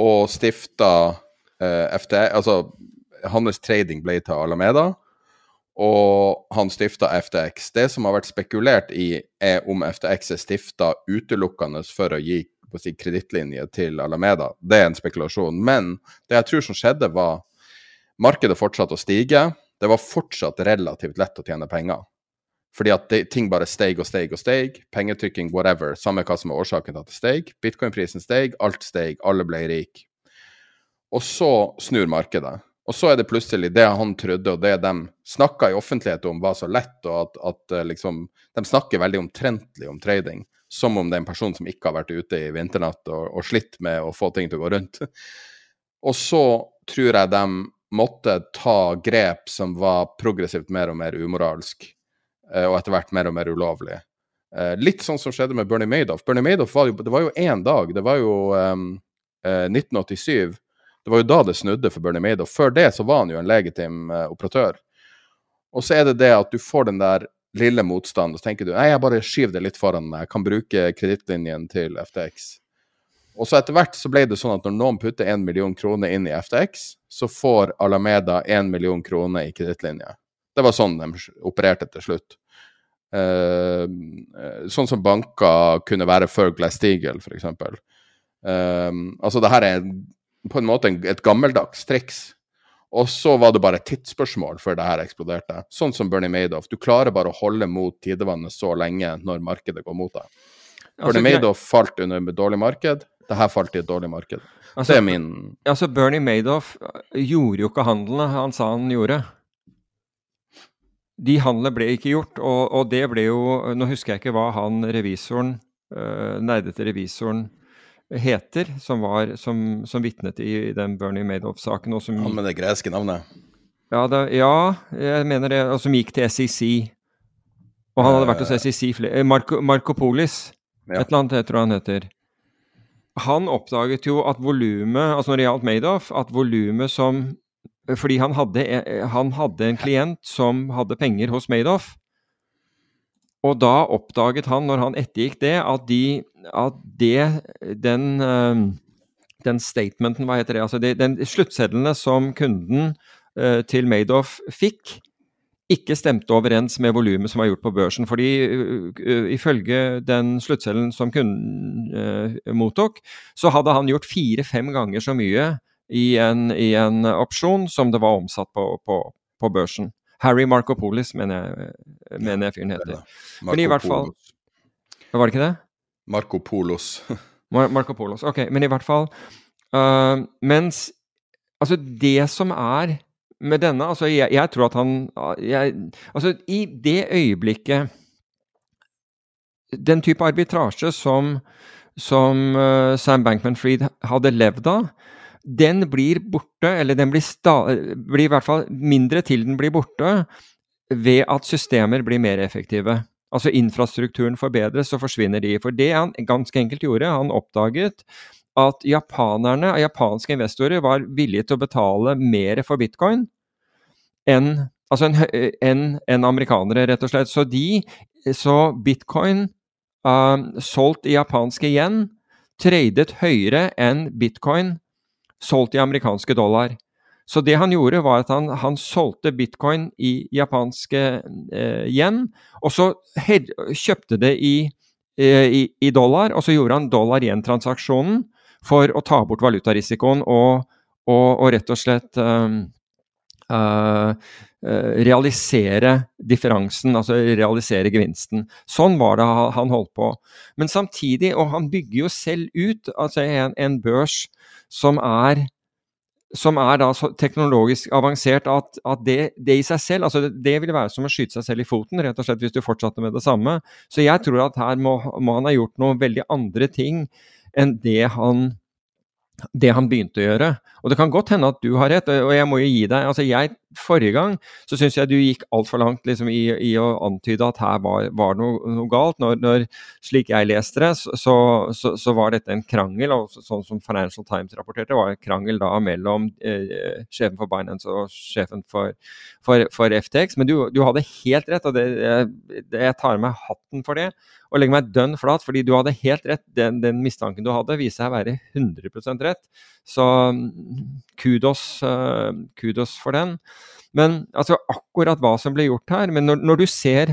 og stifta eh, FTX Altså, hans trading ble til Alameda, og han stifta FTX. Det som har vært spekulert i, er om FTX er stifta utelukkende for å gi si, kredittlinje til Alameda. Det er en spekulasjon. Men det jeg tror som skjedde, var markedet fortsatte å stige. Det var fortsatt relativt lett å tjene penger. Fordi at det, ting bare steig og steig og steig. Pengetrykking, whatever. Samme hva som er årsaken til at det steig. Bitcoin-prisen steig, alt steig, alle ble rike. Og så snur markedet. Og så er det plutselig det han trodde, og det de snakka i offentlighet om, var så lett, og at, at eh, liksom De snakker veldig omtrentlig om trading, som om det er en person som ikke har vært ute i vinternatt og, og slitt med å få ting til å gå rundt. [laughs] Og så tror jeg de måtte ta grep som var progressivt mer og mer umoralsk, eh, og etter hvert mer og mer ulovlig. Eh, litt sånn som skjedde med Bernie Madoff. Bernie Madoff var jo, det var jo én dag. Det var jo um, 1987 det var jo da det snudde for Bernie Madoff. Før det så var han jo en legitim operatør. Og så er det det at du får den der lille motstand, og så tenker du nei, jeg bare skyver det litt foran meg, jeg kan bruke kredittlinjen til FTX. Og så etter hvert så ble det sånn at når noen putter én million kroner inn i FTX, så får Alameda én million kroner i kredittlinje. Det var sånn de opererte til slutt. Uh, sånn som banker kunne være før Glass-Steagall, f.eks. Uh, altså, det her er på en måte et gammeldags triks. Og så var det bare et tidsspørsmål før det her eksploderte. Sånn som Bernie Madoff. Du klarer bare å holde mot tidevannet så lenge når markedet går mot deg. Altså, Bernie Madoff falt under et dårlig marked. Det her falt i et dårlig marked. Altså, det er min Altså, Bernie Madoff øh, gjorde jo ikke handlene han sa han gjorde. De handlene ble ikke gjort, og, og, det ble jo Nå husker jeg ikke hva han revisoren, øh, nerdete revisoren heter, som, var, som, som vitnet i den Bernie Madoff-saken. Ja, med det greske navnet? Ja, det, ja, jeg mener det. Og som gikk til SEC. Og han hadde vært hos SEC flere eh, Marco, Marco Polis, ja. et eller annet jeg tror han heter. Han oppdaget jo at volumet, altså når det gjaldt Madoff, at volumet som Fordi han hadde, eh, han hadde en klient som hadde penger hos Madoff. Og da oppdaget han, når han ettergikk det, at, de, at det, den, eh, den statementen, hva heter det, altså de, den sluttsedlene som kunden uh, til Madoff fikk, ikke stemte overens med volumet som var gjort på børsen. Fordi uh, ifølge den sluttcellen som kunden uh, mottok, så hadde han gjort fire-fem ganger så mye i en, i en, opsjon som det var omsatt på, på, på børsen. Harry Markopolis, mener jeg, mener jeg fyren heter. Men i hvert fall Var det ikke det? Marco Polos. [laughs] Mar Marco Polos. Ok, men i hvert fall uh, Mens Altså, det som er med denne Altså, jeg, jeg tror at han jeg, Altså, i det øyeblikket Den type arbitrasje som, som uh, Sam Bankman-Fried hadde levd av, den blir borte, eller den blir, blir, i hvert fall mindre til den blir borte, ved at systemer blir mer effektive. Altså infrastrukturen forbedres, så forsvinner de. For det han ganske enkelt gjorde, han oppdaget at japanerne, japanske investorer var villige til å betale mer for bitcoin enn altså en, en, en amerikanere, rett og slett. Så, de, så bitcoin uh, solgt i japanske yen tradet høyere enn bitcoin solgt i amerikanske dollar. Så det han gjorde, var at han, han solgte bitcoin i japanske eh, yen, og så kjøpte det i, eh, i, i, dollar, og så gjorde han dollar-yen-transaksjonen for å ta bort valutarisikoen og, og, og rett og slett um, uh, realisere differansen, altså realisere gevinsten. Sånn var det han holdt på. Men samtidig, og han bygger jo selv ut altså en, en børs som er, som er da så teknologisk avansert at, at det, det, i seg selv altså det, det ville være som å skyte seg selv i foten, rett og slett, hvis du fortsatte med det samme. Så jeg tror at her må, må han ha gjort noen veldig andre ting enn det han det han begynte å gjøre. Og det kan godt hende at du har rett, og jeg må jo gi deg altså Jeg forrige gang så syns jeg du gikk altfor langt liksom, i, i, å antyde at her var, var noe, noe, galt. Når, når, slik jeg leste det, så, så, så, var dette en krangel, og sånn som Financial Times rapporterte, var en krangel da mellom eh, sjefen for Binance og sjefen for, for, for FTX. Men du, du, hadde helt rett, og det, jeg, jeg tar meg hatten for det og legger meg dønn flat, fordi du hadde helt rett. Den, den mistanken du hadde, viser seg å være 100% rett. Så kudos, uh, kudos for den. Men altså, akkurat hva som ble gjort her Men når, når du ser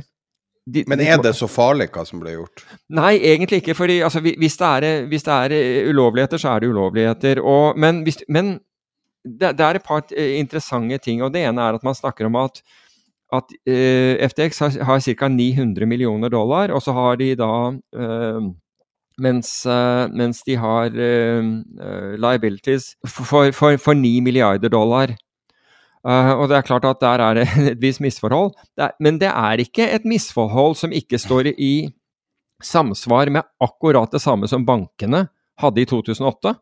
de, Men er det så farlig hva som ble gjort? Nei, egentlig ikke. fordi altså, hvis, det er, hvis, det er, eh, ulovligheter, så er det ulovligheter. Og, men, hvis, men det, det, er et par eh, interessante ting. og Det ene er at man snakker om at, at uh, FTX har, har ca. 900 millioner dollar, og så har de da uh, mens, uh, mens, de har liabilities for, for, for 9 milliarder dollar. Uh, og det er klart at der er det [laughs] et visst misforhold. Det er, men det er ikke et misforhold som ikke står i samsvar med akkurat det samme som bankene hadde i 2008.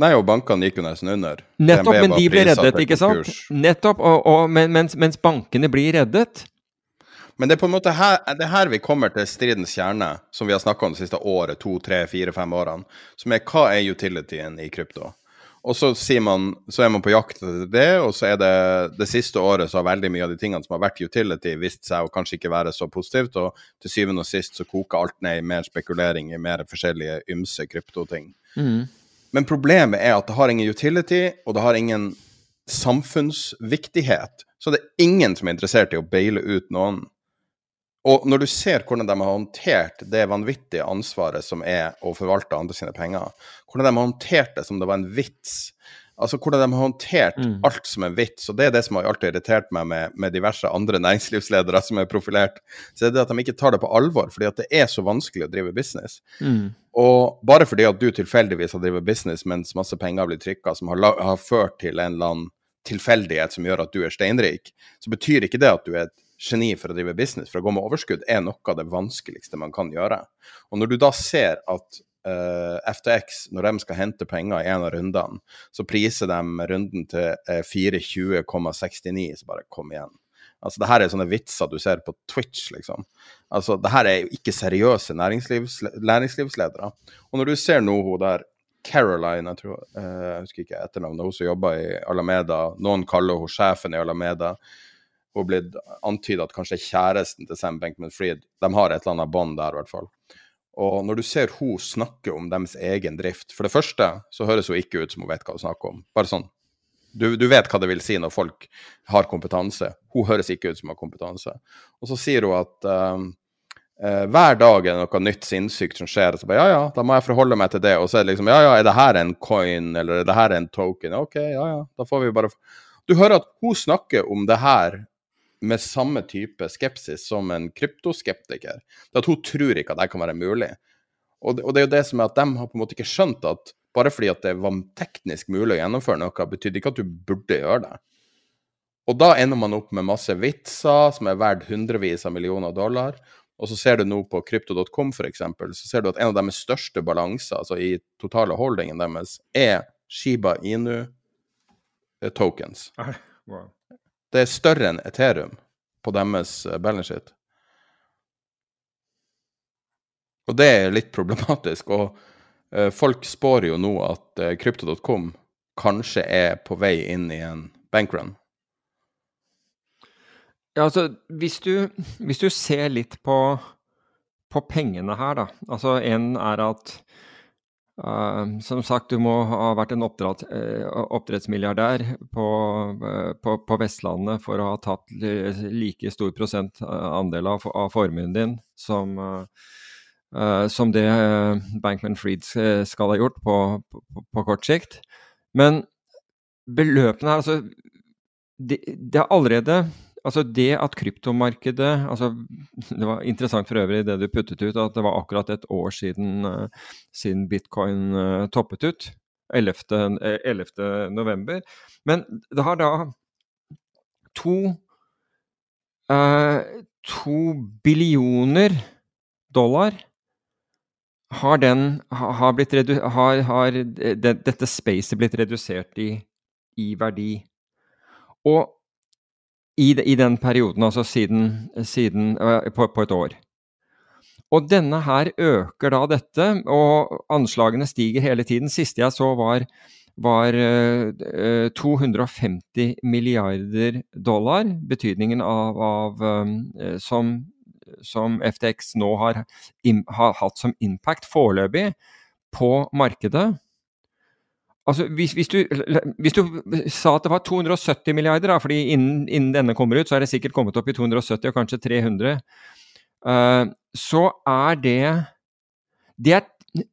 Nei, og bankene gikk jo nesten under. Nettopp, men de ble reddet, ikke sant? Nettopp, og, og, men, mens, mens, bankene blir reddet. Men det er på en måte her, det er her vi kommer til stridens kjerne, som vi har snakka om de siste året, to, tre, fire, fem årene. Som er hva er utilityen i krypto? Og så, man, så, er man på jakt etter det, og så er det det siste året så har veldig mye av de tingene som har vært utility, vist seg å kanskje ikke være så positivt, og til syvende og sist så koker alt ned i mer spekulering i mer forskjellige ymse kryptoting. Mm. Men problemet er at det har ingen utility, og det har ingen samfunnsviktighet. Så det er ingen som er interessert i å baile ut noen. Og når du ser hvordan de har håndtert det vanvittige ansvaret som er å forvalte andre sine penger, hvordan de har håndtert det som det var en vits, altså hvordan de har håndtert mm. alt som en vits, og det er det som har alltid irritert meg med, med, diverse andre næringslivsledere som er profilert, så er det at de ikke tar det på alvor, fordi at det er så vanskelig å drive business. Mm. Og bare fordi at du tilfeldigvis har drevet business mens masse penger blir trykka, som har, har ført til en eller annen tilfeldighet som gjør at du er steinrik, så betyr ikke det at du er et geni for å drive business, for å gå med overskudd, er noe av det vanskeligste man kan gjøre. Og når du da ser at uh, eh, FTX, når de skal hente penger i en av rundene, så priser de runden til uh, 420,69, så bare kom igjen. Altså, det her er sånne vitser du ser på Twitch, liksom. Altså, det her er jo ikke seriøse næringslivs, næringslivsledere. Og når du ser nå hun der Caroline, jeg tror, uh, jeg husker ikke etternavnet, hun som jobber i Alameda, noen kaller hun sjefen i Alameda og blitt antyda at kanskje kjæresten til Sam Bankman-Fried De har et eller annet bånd der, i hvert fall. Og når du ser hun snakke om deres egen drift For det første så høres hun ikke ut som hun vet hva hun snakker om. Bare sånn. Du, du, vet hva det vil si når folk har kompetanse. Hun høres ikke ut som hun har kompetanse. Og så sier hun at uh, hver dag er det noe nytt sinnssykt som skjer. Og så bare ja, ja, da må jeg forholde meg til det. Og så er det liksom ja, ja, er det her en coin, eller er det her en token? OK, ja, ja, da får vi bare Du hører at hun snakker om det her med samme type skepsis som en kryptoskeptiker. Det at hun tror ikke at det kan være mulig. Og det, og det er jo det som er at de har på en måte ikke skjønt at bare fordi at det var teknisk mulig å gjennomføre noe, betydde ikke at du burde gjøre det. Og da ender man opp med masse vitser som er verdt hundrevis av millioner dollar. Og så ser du nå på krypto.com f.eks., så ser du at en av deres største balanser, altså i totale holdingen deres, er Shiba Inu eh, tokens. Wow. Det er større enn Ethereum på deres eh, balance sheet. Og det er litt problematisk. Og uh, folk spår jo nå at uh, Crypto.com kanskje er på vei inn i en bankrun. Ja, altså, hvis du, hvis du ser litt på, på pengene her, da. Altså, en er at Uh, som sagt, du må ha vært en oppdrett, uh, oppdrettsmilliardær på, uh, på, på, Vestlandet for å ha tatt like stor prosent andel av, av formuen din som, som det Bankman Fried skal ha gjort på, på, kort sikt. Men beløpene her, altså Det, det er allerede Altså det at kryptomarkedet altså Det var interessant for øvrig det du puttet ut, at det var akkurat et år siden, uh, siden bitcoin uh, toppet ut. 11. 11. Eh, november. Men det har da to uh, To billioner dollar har, den, har blitt har, har det, dette spacet blitt redusert i, i verdi. Og i, i den perioden, altså siden, siden på, på, et år. Og denne her øker da dette, og anslagene stiger hele tiden. Siste jeg så var, var uh, 250 milliarder dollar. Betydningen av, av som, som, FTX nå har, har hatt som impact foreløpig på markedet. Altså, hvis, hvis, du, hvis, du, sa at det var 270 milliarder, da, fordi innen, innen, denne kommer ut, så er det sikkert kommet opp i 270 og kanskje 300, uh, eh, så er det det er,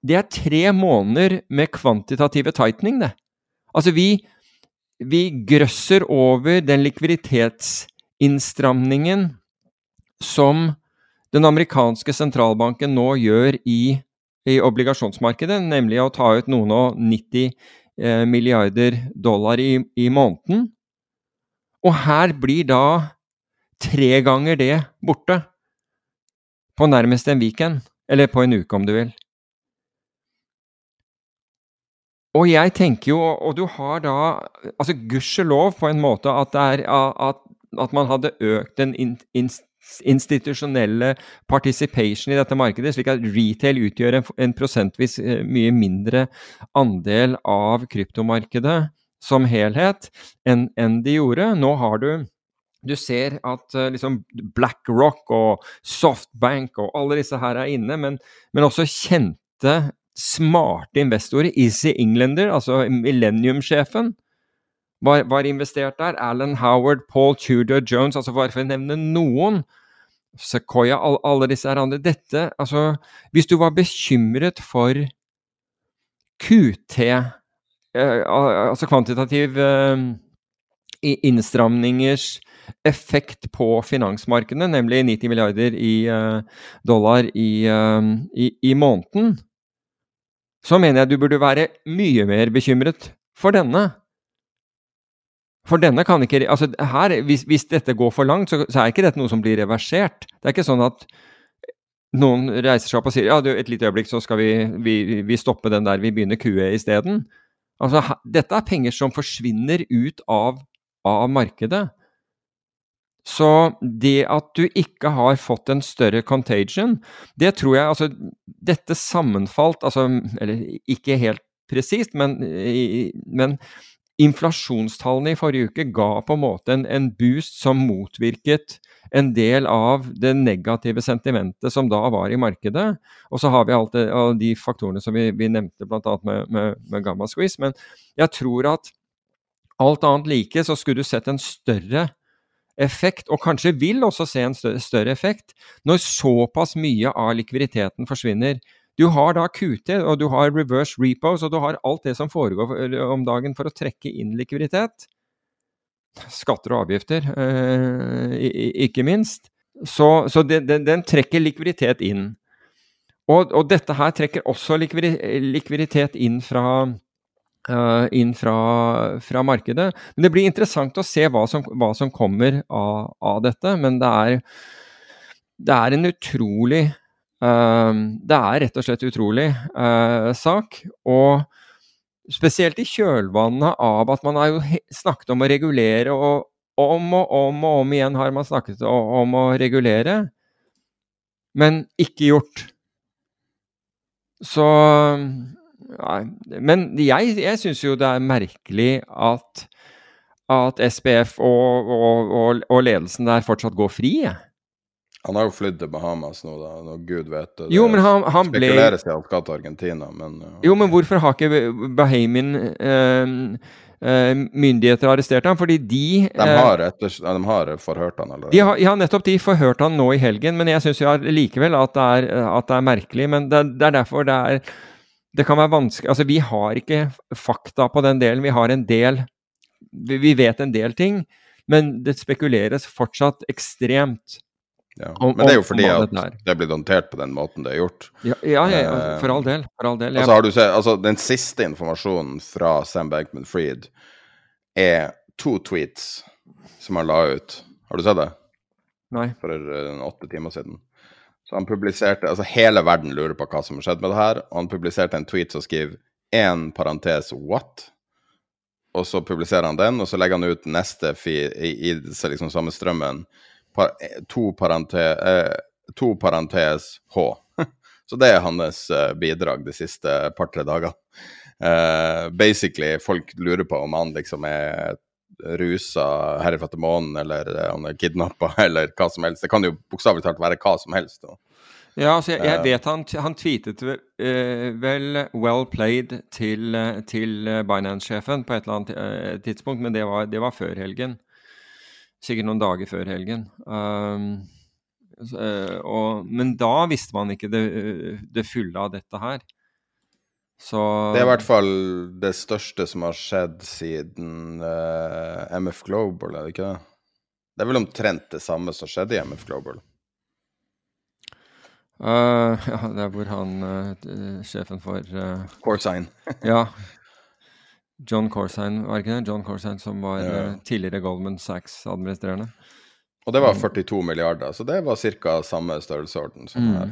det er, tre måneder med kvantitative tightening, det. Altså, vi, vi grøsser over den likviditetsinnstramningen som den amerikanske sentralbanken nå gjør i, i obligasjonsmarkedet, nemlig å ta ut noen og 90 Eh, milliarder dollar i, i måneden. Og her blir da tre ganger det borte på nærmest en weekend. Eller på en uke, om du vil. Og jeg tenker jo, og du har da altså Gudskjelov på en måte at, er, at, at man hadde økt den in, in, institusjonelle participation i dette markedet, slik at retail utgjør en, en prosentvis eh, mye mindre andel av kryptomarkedet som helhet enn en de gjorde. Nå har du du ser at uh, liksom BlackRock og Softbank og alle disse her er inne, men, men også kjente, smarte investorer. Easy Englander, altså Millennium-sjefen, var, var, investert der. Alan Howard, Paul Tudor Jones, altså bare for å nevne noen. Sequoia, alle, alle disse her andre. Dette, altså Hvis du var bekymret for QT, eh, altså kvantitativ eh, innstramningers effekt på finansmarkedene, nemlig 90 milliarder i, uh, dollar i, uh, i, i, måneden, så mener jeg du burde være mye mer bekymret for denne. For denne kan ikke altså her, hvis, hvis dette går for langt, så, så, er ikke dette noe som blir reversert. Det er ikke sånn at noen reiser seg opp og sier ja, du, et lite øyeblikk, så skal vi, vi, vi stoppe den der, vi begynner QE isteden. Altså, dette er penger som forsvinner ut av, av markedet. Så det at du ikke har fått en større contagion, det tror jeg Altså, dette sammenfalt Altså, eller ikke helt presist, men, men Inflasjonstallene i forrige uke ga på en måte en, en, boost som motvirket en del av det negative sentimentet som da var i markedet. Og så har vi alt det, de faktorene som vi, vi nevnte bl.a. Med, med, med gamma squeeze. Men jeg tror at alt annet like så skulle du sett en større effekt, og kanskje vil også se en større, større effekt, når såpass mye av likviditeten forsvinner. Du har da QT, og du har reverse repos, og du har alt det som foregår om dagen for å trekke inn likviditet. Skatter og avgifter, eh, ikke minst. Så, så den, den, den, trekker likviditet inn. Og, og, dette her trekker også likviditet inn fra, uh, inn fra, fra, markedet. Men det blir interessant å se hva som, hva som kommer av, av, dette. Men det er, det er en utrolig det er rett og slett utrolig uh, sak. Og spesielt i kjølvannet av at man har jo snakket om å regulere, og om og om og om igjen har man snakket om å regulere, men ikke gjort. Så Nei. Men jeg, jeg syns jo det er merkelig at, at SPF og, og, og, og ledelsen der fortsatt går fri. Jeg. Han har jo flydd til Bahamas nå, da. Når Gud vet det. Jo, men han, han ble Spekuleres i at han skal til Argentina, men ja. Jo, men hvorfor har ikke Bahamian eh, eh, myndigheter arrestert ham? Fordi de De har, etters, de har forhørt han allerede. De har, ja, nettopp. De forhørte han nå i helgen, men jeg syns likevel at det, er, at det er merkelig. Men det, det er derfor det er Det kan være vanskelig Altså, vi har ikke fakta på den delen. Vi har en del Vi, vi vet en del ting, men det spekuleres fortsatt ekstremt ja. Men det er jo fordi at det blir håndtert på den måten det er gjort. Ja, ja, ja eh, for all del. For all del. Altså, har du sett, altså, den siste informasjonen fra Sam Bankman Fried er to tweets som han la ut. Har du sett det? Nei. For uh, åtte timer siden. Så han publiserte, altså Hele verden lurer på hva som har skjedd med det her. Og han publiserte en tweet som skriver én parentes what? og så publiserer han den, og så legger han ut neste feed i, i liksom samme strømmen. Par, to, parente, eh, to parentes H. [laughs] så det er hans eh, bidrag de siste par-tre dagene. Uh, basically, folk lurer på om han liksom er rusa herifra til månen, eller han er kidnappa, [laughs] eller hva som helst. Det kan jo bokstavelig talt være hva som helst. Da. ja, altså jeg, jeg, vet han, han tweetet uh, vel 'well played' til, til Binance-sjefen på et eller annet tidspunkt, men det var, det var, før helgen. Sikkert noen dager før helgen. Um, så, og, men da visste man ikke det, det, fulle av dette her. Så Det er i hvert fall det største som har skjedd siden MF Global, er det ikke det? Det er vel omtrent det samme som skjedde i MF Global. Uh, [laughs] ja, det er hvor han uh, sjefen for uh, Corsine. ja. [laughs] John Corsine, var ikke det? John Corsine som var ja. tidligere Goldman Sachs-administrerende. Og det var 42 milliarder, så det var ca. samme størrelsesorden som mm. her.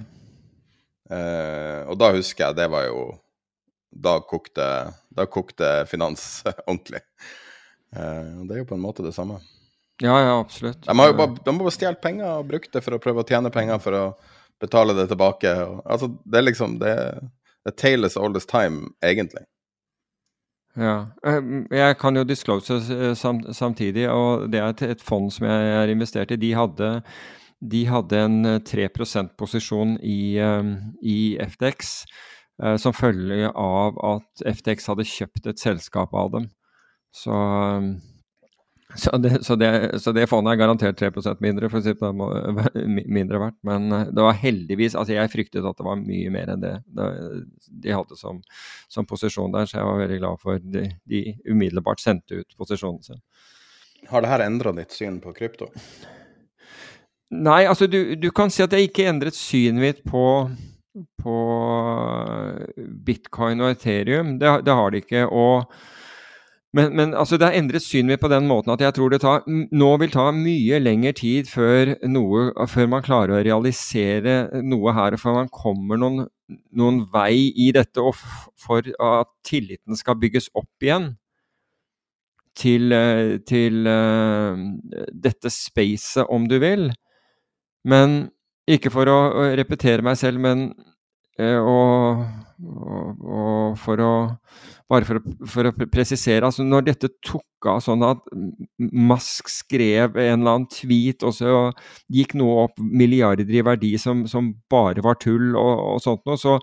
og da husker jeg det var jo Da kokte, da kokte finans [laughs] ordentlig. det er jo på en måte det samme. Ja, ja, absolutt. De, har jo bare, de bare stjålet penger og brukt det for å prøve å tjene penger for å betale det tilbake. Og, altså, det er liksom Det, er tales all this time, egentlig. Ja. Ehm, jeg kan jo disclose samtidig, og det er et, fond som jeg er investert i. De hadde, de hadde en 3 %-posisjon i, i FTX eh, som følge av at FTX hadde kjøpt et selskap av dem. Så så det, så, det, så det, fondet er garantert 3% mindre, for å si det [laughs] mindre verdt. Men eh, det var heldigvis Altså, jeg fryktet at det var mye mer enn det, de hadde som, som, posisjon der, så jeg var veldig glad for de, de umiddelbart sendte ut posisjonen sin. Har det her endra ditt syn på krypto? Nei, altså du, du kan si at jeg ikke endret synet mitt på, på bitcoin og Ethereum. Det, det har det ikke. og men, men altså, det har endret synet mitt på den måten at jeg tror det tar, nå vil ta mye lengre tid før, noe, før man klarer å realisere noe her, og før man kommer noen, noen vei i dette, og for at tilliten skal bygges opp igjen til, eh, til uh, dette spacet, om du vil. Men ikke for å repetere meg selv, men og, og, og for å bare for å, for å, presisere, altså når dette tok av sånn at Musk skrev en eller annen tweet, og så gikk noe opp milliarder i verdi som, som bare var tull og, og sånt noe, så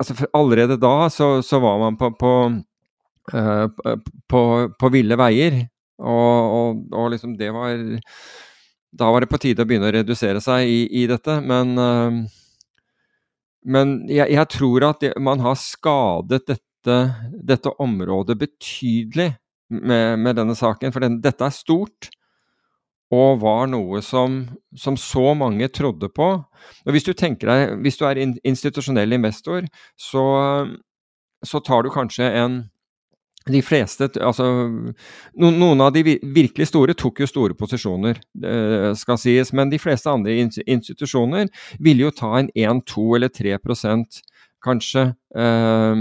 altså Allerede da så, så var man på, på, uh, på, på ville veier. Og, og, liksom det var Da var det på tide å begynne å redusere seg i, i dette, men uh, men jeg, jeg, tror at det, man har skadet dette dette, området betydelig med, med, denne saken. For den, dette er stort, og var noe som, som, så mange trodde på. Og Hvis du tenker deg, hvis du er institusjonell investor, så, så tar du kanskje en de fleste, altså Noen av de virkelig store tok jo store posisjoner, skal sies, men de fleste andre institusjoner ville jo ta en 1, 2 eller 3 kanskje eh, Eh,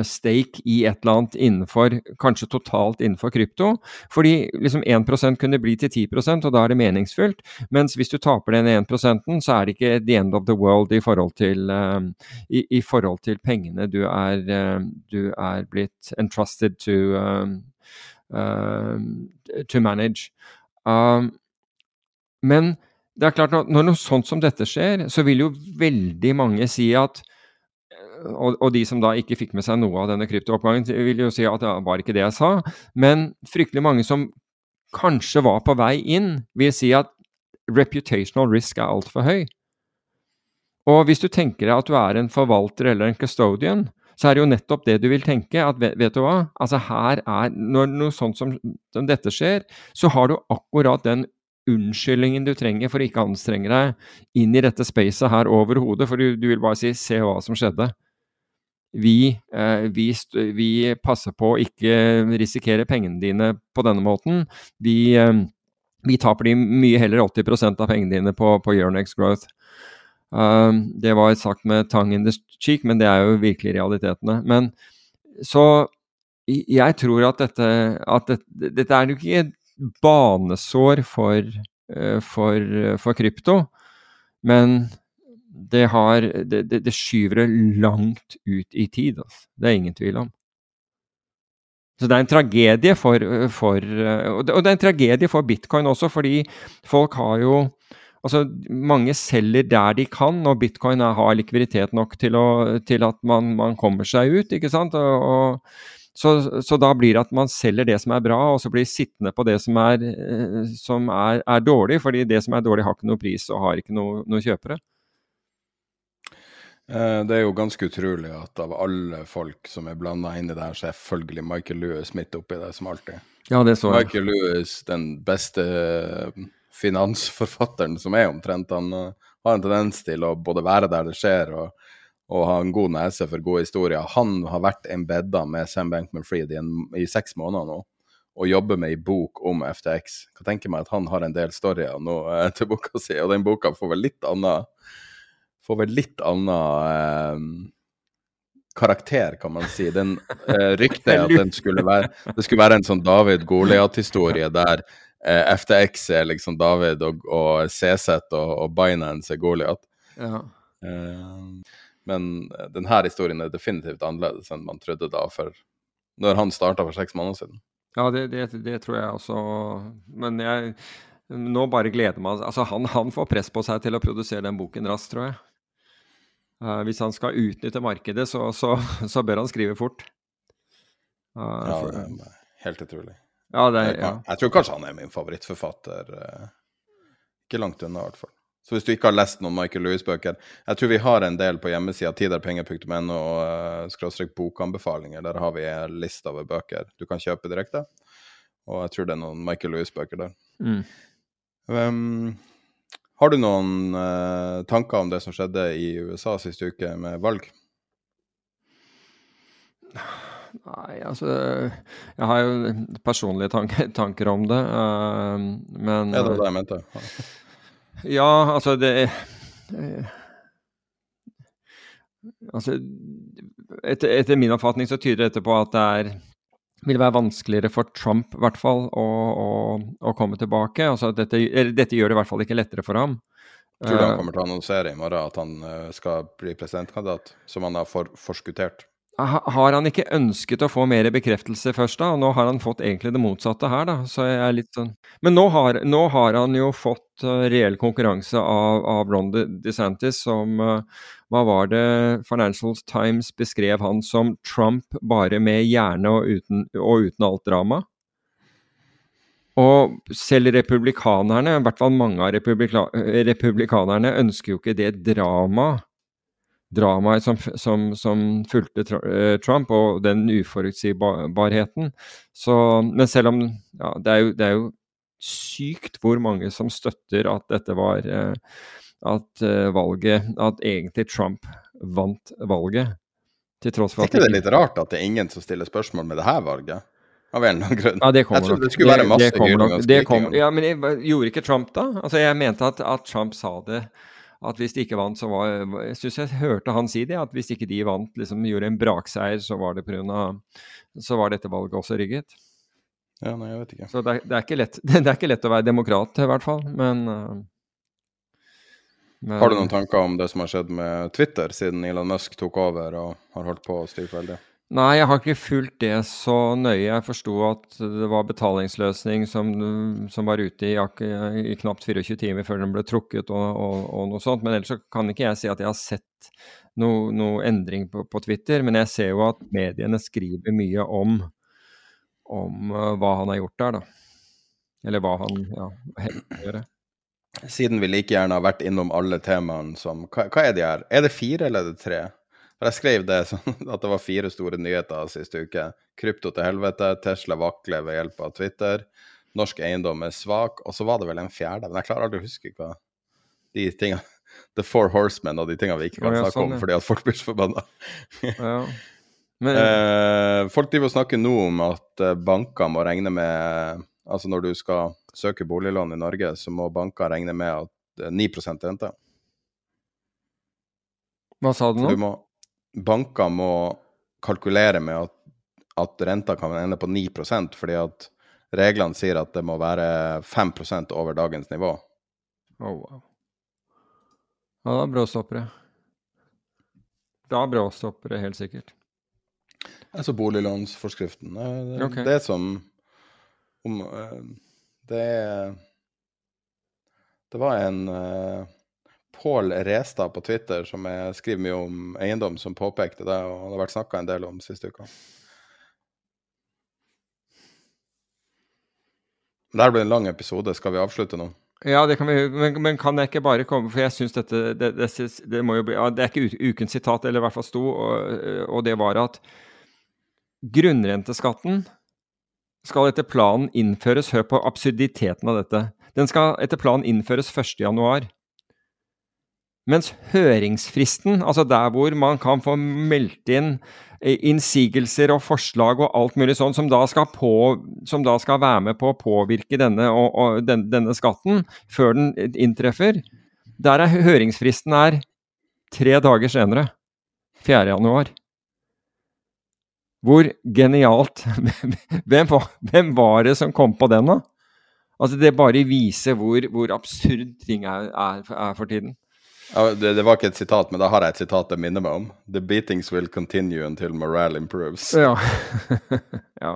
stake i et eller annet innenfor, kanskje totalt innenfor krypto. Fordi liksom 1% kunne bli til 10% og da er det meningsfullt. Mens hvis du taper den 1% så er det ikke the end of the world i forhold til, uh, i, i, forhold til pengene du er, uh, du er blitt entrusted to, um, uh, to manage. Um, men det er klart, når, når noe sånt som dette skjer, så vil jo veldig mange si at og, og, de som da ikke fikk med seg noe av denne kryptooppgangen, vil jo si at det var ikke det jeg sa. Men fryktelig mange som kanskje var på vei inn, vil si at reputational risk er altfor høy. Og hvis du tenker deg at du er en forvalter eller en custodian, så er det jo nettopp det du vil tenke. at Vet, du hva? Altså her er, Når noe sånt som, som dette skjer, så har du akkurat den unnskyldningen du trenger for å ikke anstrenge deg inn i dette spacet her over hodet, for du, du vil bare si 'se hva som skjedde'. Vi, eh, vi, vi, passer på å ikke risikere pengene dine på denne måten. Vi, eh, vi taper de mye heller 80% av pengene dine på, på Euronex Growth. Um, det var sagt med tongue in the cheek, men det er jo virkelig realitetene. Men så jeg tror at dette, at dette, dette er jo ikke et banesår for, eh, for, for krypto, men det, har, det, det, skyver det langt ut i tid. Altså. Det er ingen tvil om. Så det er en tragedie for, for Og det er en tragedie for bitcoin også, fordi folk har jo Altså, mange selger der de kan, og bitcoin har likviditet nok til, å, til at man, man, kommer seg ut. ikke sant? Og, og, så, så, da blir det at man selger det som er bra, og så blir sittende på det som, er, som er, er, dårlig. fordi det som er dårlig, har ikke noe pris og har ikke noe, noe kjøpere. Eh, det er jo ganske utrolig at av alle folk som er blanda inn i det her, så er selvfølgelig Michael Lewis midt oppi det, som alltid. Ja, det så jeg. Michael Lewis, den beste finansforfatteren som er omtrent. Han uh, har en tendens til å både være der det skjer, og, og ha en god nese for gode historier. Han har vært embedda med Sam Bankman-Fried i, i, seks måneder nå, og jobber med ei bok om FTX. Jeg kan tenke meg at han har en del storyer nå eh, til boka si, og den boka får vel litt annet Får vel litt annen uh, karakter, kan man si. Den eh, Ryktet at den skulle være, det skulle være en sånn David Goliat-historie der eh, FTX er liksom David, og, og CZ og, og Binance er Goliat. Ja. Eh, men denne historien er definitivt annerledes enn man trodde da, for når han starta for seks måneder siden. Ja, det, det, det, tror jeg også. Men jeg nå bare gleder meg Altså, han, han, får press på seg til å produsere den boken raskt, tror jeg. Uh, hvis han skal utnytte markedet, så, så, [laughs] så bør han skrive fort. Uh, ja, det er helt utrolig. Ja, det, ja. Jeg tror kanskje han er min favorittforfatter. Eh, ikke langt unna, i hvert fall. Så hvis du ikke har lest noen Michael Lewis-bøker Jeg tror vi har en del på hjemmesida tiderpenger.no uh, skråstrek bokanbefalinger. Der har vi en liste over bøker du kan kjøpe direkte. Og jeg tror det er noen Michael Lewis-bøker der. Mm. Um, har du noen uh, tanker om det som skjedde i USA siste uke med valg? Nei, altså Jeg har jo personlige tanker, [laughs] tanker om det, uh, men Er det det jeg mente. Ja, altså det uh, Altså etter, etter, min oppfatning så tyder dette på at det er vil være vanskeligere for Trump i hvert fall å, å, å komme tilbake. Altså dette, dette, gjør det i hvert fall ikke lettere for ham. Tror du han kommer til å annonsere i morgen at han skal bli presidentkandidat, som han har for, forskuttert? Har han ikke ønsket å få mer bekreftelse først, da? Og nå har han fått egentlig det motsatte her, da. Så jeg er litt sånn Men nå har, nå har han jo fått uh, reell konkurranse av, av Ron DeSantis, som Hva var det Financial Times beskrev han som Trump bare med hjerne og uten, og uten alt drama? Og selv republikanerne, i hvert fall mange av republika republikanerne, ønsker jo ikke det dramaet drama som, som, som, fulgte eh, Trump, og den uforutsigbarheten. Så, men selv om ja, det, er jo, det, er jo, sykt hvor mange som støtter at dette var eh, At eh, valget At egentlig Trump vant valget. Til tross for at Er ikke det litt rart at det er ingen som stiller spørsmål med det her valget? Av en eller annen grunn. Ja, det kommer jeg trodde det skulle være masse det, Ja, men jeg, gjorde ikke Trump da? Altså, Jeg mente at, at Trump sa det at hvis de ikke vant, så var Jeg syns jeg hørte han si det, at hvis ikke de vant, liksom gjorde en brakseier, så var det pga. Så var dette valget også rigget. Ja, nei, jeg vet ikke. Så det er, det er, ikke, lett, [laughs] det er ikke lett å være demokrat, i hvert fall, men, men Har du noen tanker om det som har skjedd med Twitter, siden Elon Musk tok over og har holdt på å styre veldig? Nei, jeg har ikke fulgt det så nøye. Jeg forsto at det var betalingsløsning som, som var ute i, i, knapt 24 timer før den ble trukket og, og, og, noe sånt. Men ellers så kan ikke jeg si at jeg har sett noe, noe endring på, på, Twitter. Men jeg ser jo at mediene skriver mye om, om uh, hva han har gjort der, da. Eller hva han ja, gjør. Siden vi like gjerne har vært innom alle temaene som hva, hva er de her? Er det fire eller er det tre? For jeg skrev det sånn [laughs] at det var fire store nyheter siste uke. Krypto til helvete, Tesla vakler ved hjelp av Twitter, norsk eiendom er svak, og så var det vel en fjerde. Men jeg klarer aldri å huske hva de tingene [laughs] The Four Horsemen og de tingene vi ikke kan snakke sånn, om fordi at folk blir så forbanna. [laughs] ja. eh, folk driver og snakker nå om at eh, banker må regne med Altså når du skal søke boliglån i Norge, så må banker regne med at 9 eh, rente. Hva sa du nå? Du må, banker må kalkulere med at at renta kan ende på 9% fordi at reglene sier at det må være 5% over dagens nivå. Oh, wow. Ja, da bråstopper det. Da bråstopper det helt sikkert. Altså boliglånsforskriften. Det, okay. det som om, eh, Det Det var en uh, Pål Restad på Twitter, som jeg skriver mye om eiendom, som påpekte det, og det har vært snakka en del om siste uka. Det her blir en lang episode. Skal vi avslutte nå? Ja, det kan vi, men, men kan jeg ikke bare komme For jeg syns dette det, det, det, må jo bli, ja, det er ikke ukens sitat, eller i hvert fall sto, og, og det var at grunnrenteskatten skal etter planen innføres Hør på absurditeten av dette. Den skal etter planen innføres 1.1. Mens høringsfristen, altså der hvor man kan få meldt inn eh, innsigelser og forslag og alt mulig sånn, som da skal, som da skal være med på å påvirke denne, og, og den, denne skatten før den inntreffer, der er høringsfristen er tre dager senere. 4. Hvor genialt [laughs] hvem var, hvem var, det som kom på den, da? Altså Det bare viser hvor, hvor absurd ting er, er, er for tiden. Ja, det, det, var ikke et sitat, men da har jeg et sitat jeg minner meg om. The beatings will continue until morale improves. Ja. [laughs] ja.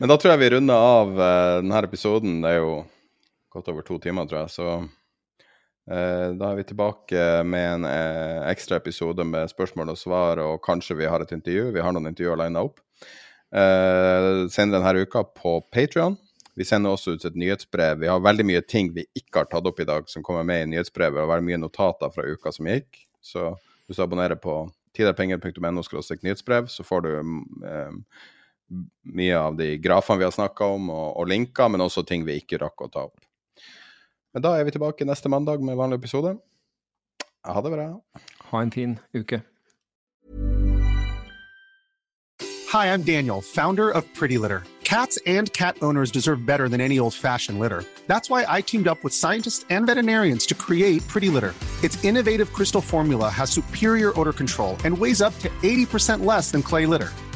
Men da tror jeg vi runder av uh, denne episoden. Det er jo godt over to timer, tror jeg. Så da er vi tilbake med en uh, ekstra episode med spørsmål og svar, og kanskje vi har et intervju. Vi har noen intervjuer lina opp. senere denne uka på Patrion. Vi sender også ut et nyhetsbrev. Vi har veldig mye ting vi ikke har tatt opp i dag, som kommer med i nyhetsbrevet, og veldig mye notater fra uka som gikk. Så hvis du abonnerer på tiderpenger.no nyhetsbrev, så får du eh, mye av de grafene vi har snakka om, og, og, linker, men også ting vi ikke rakk å ta opp. Men da er vi tilbake neste mandag med vanlig episode. Ha det bra. Ha en fin uke. Hi, I'm Daniel, founder of Pretty Litter. Cats and cat owners deserve better than any old fashioned litter. That's why I teamed up with scientists and veterinarians to create Pretty Litter. Its innovative crystal formula has superior odor control and weighs up to 80% less than clay litter.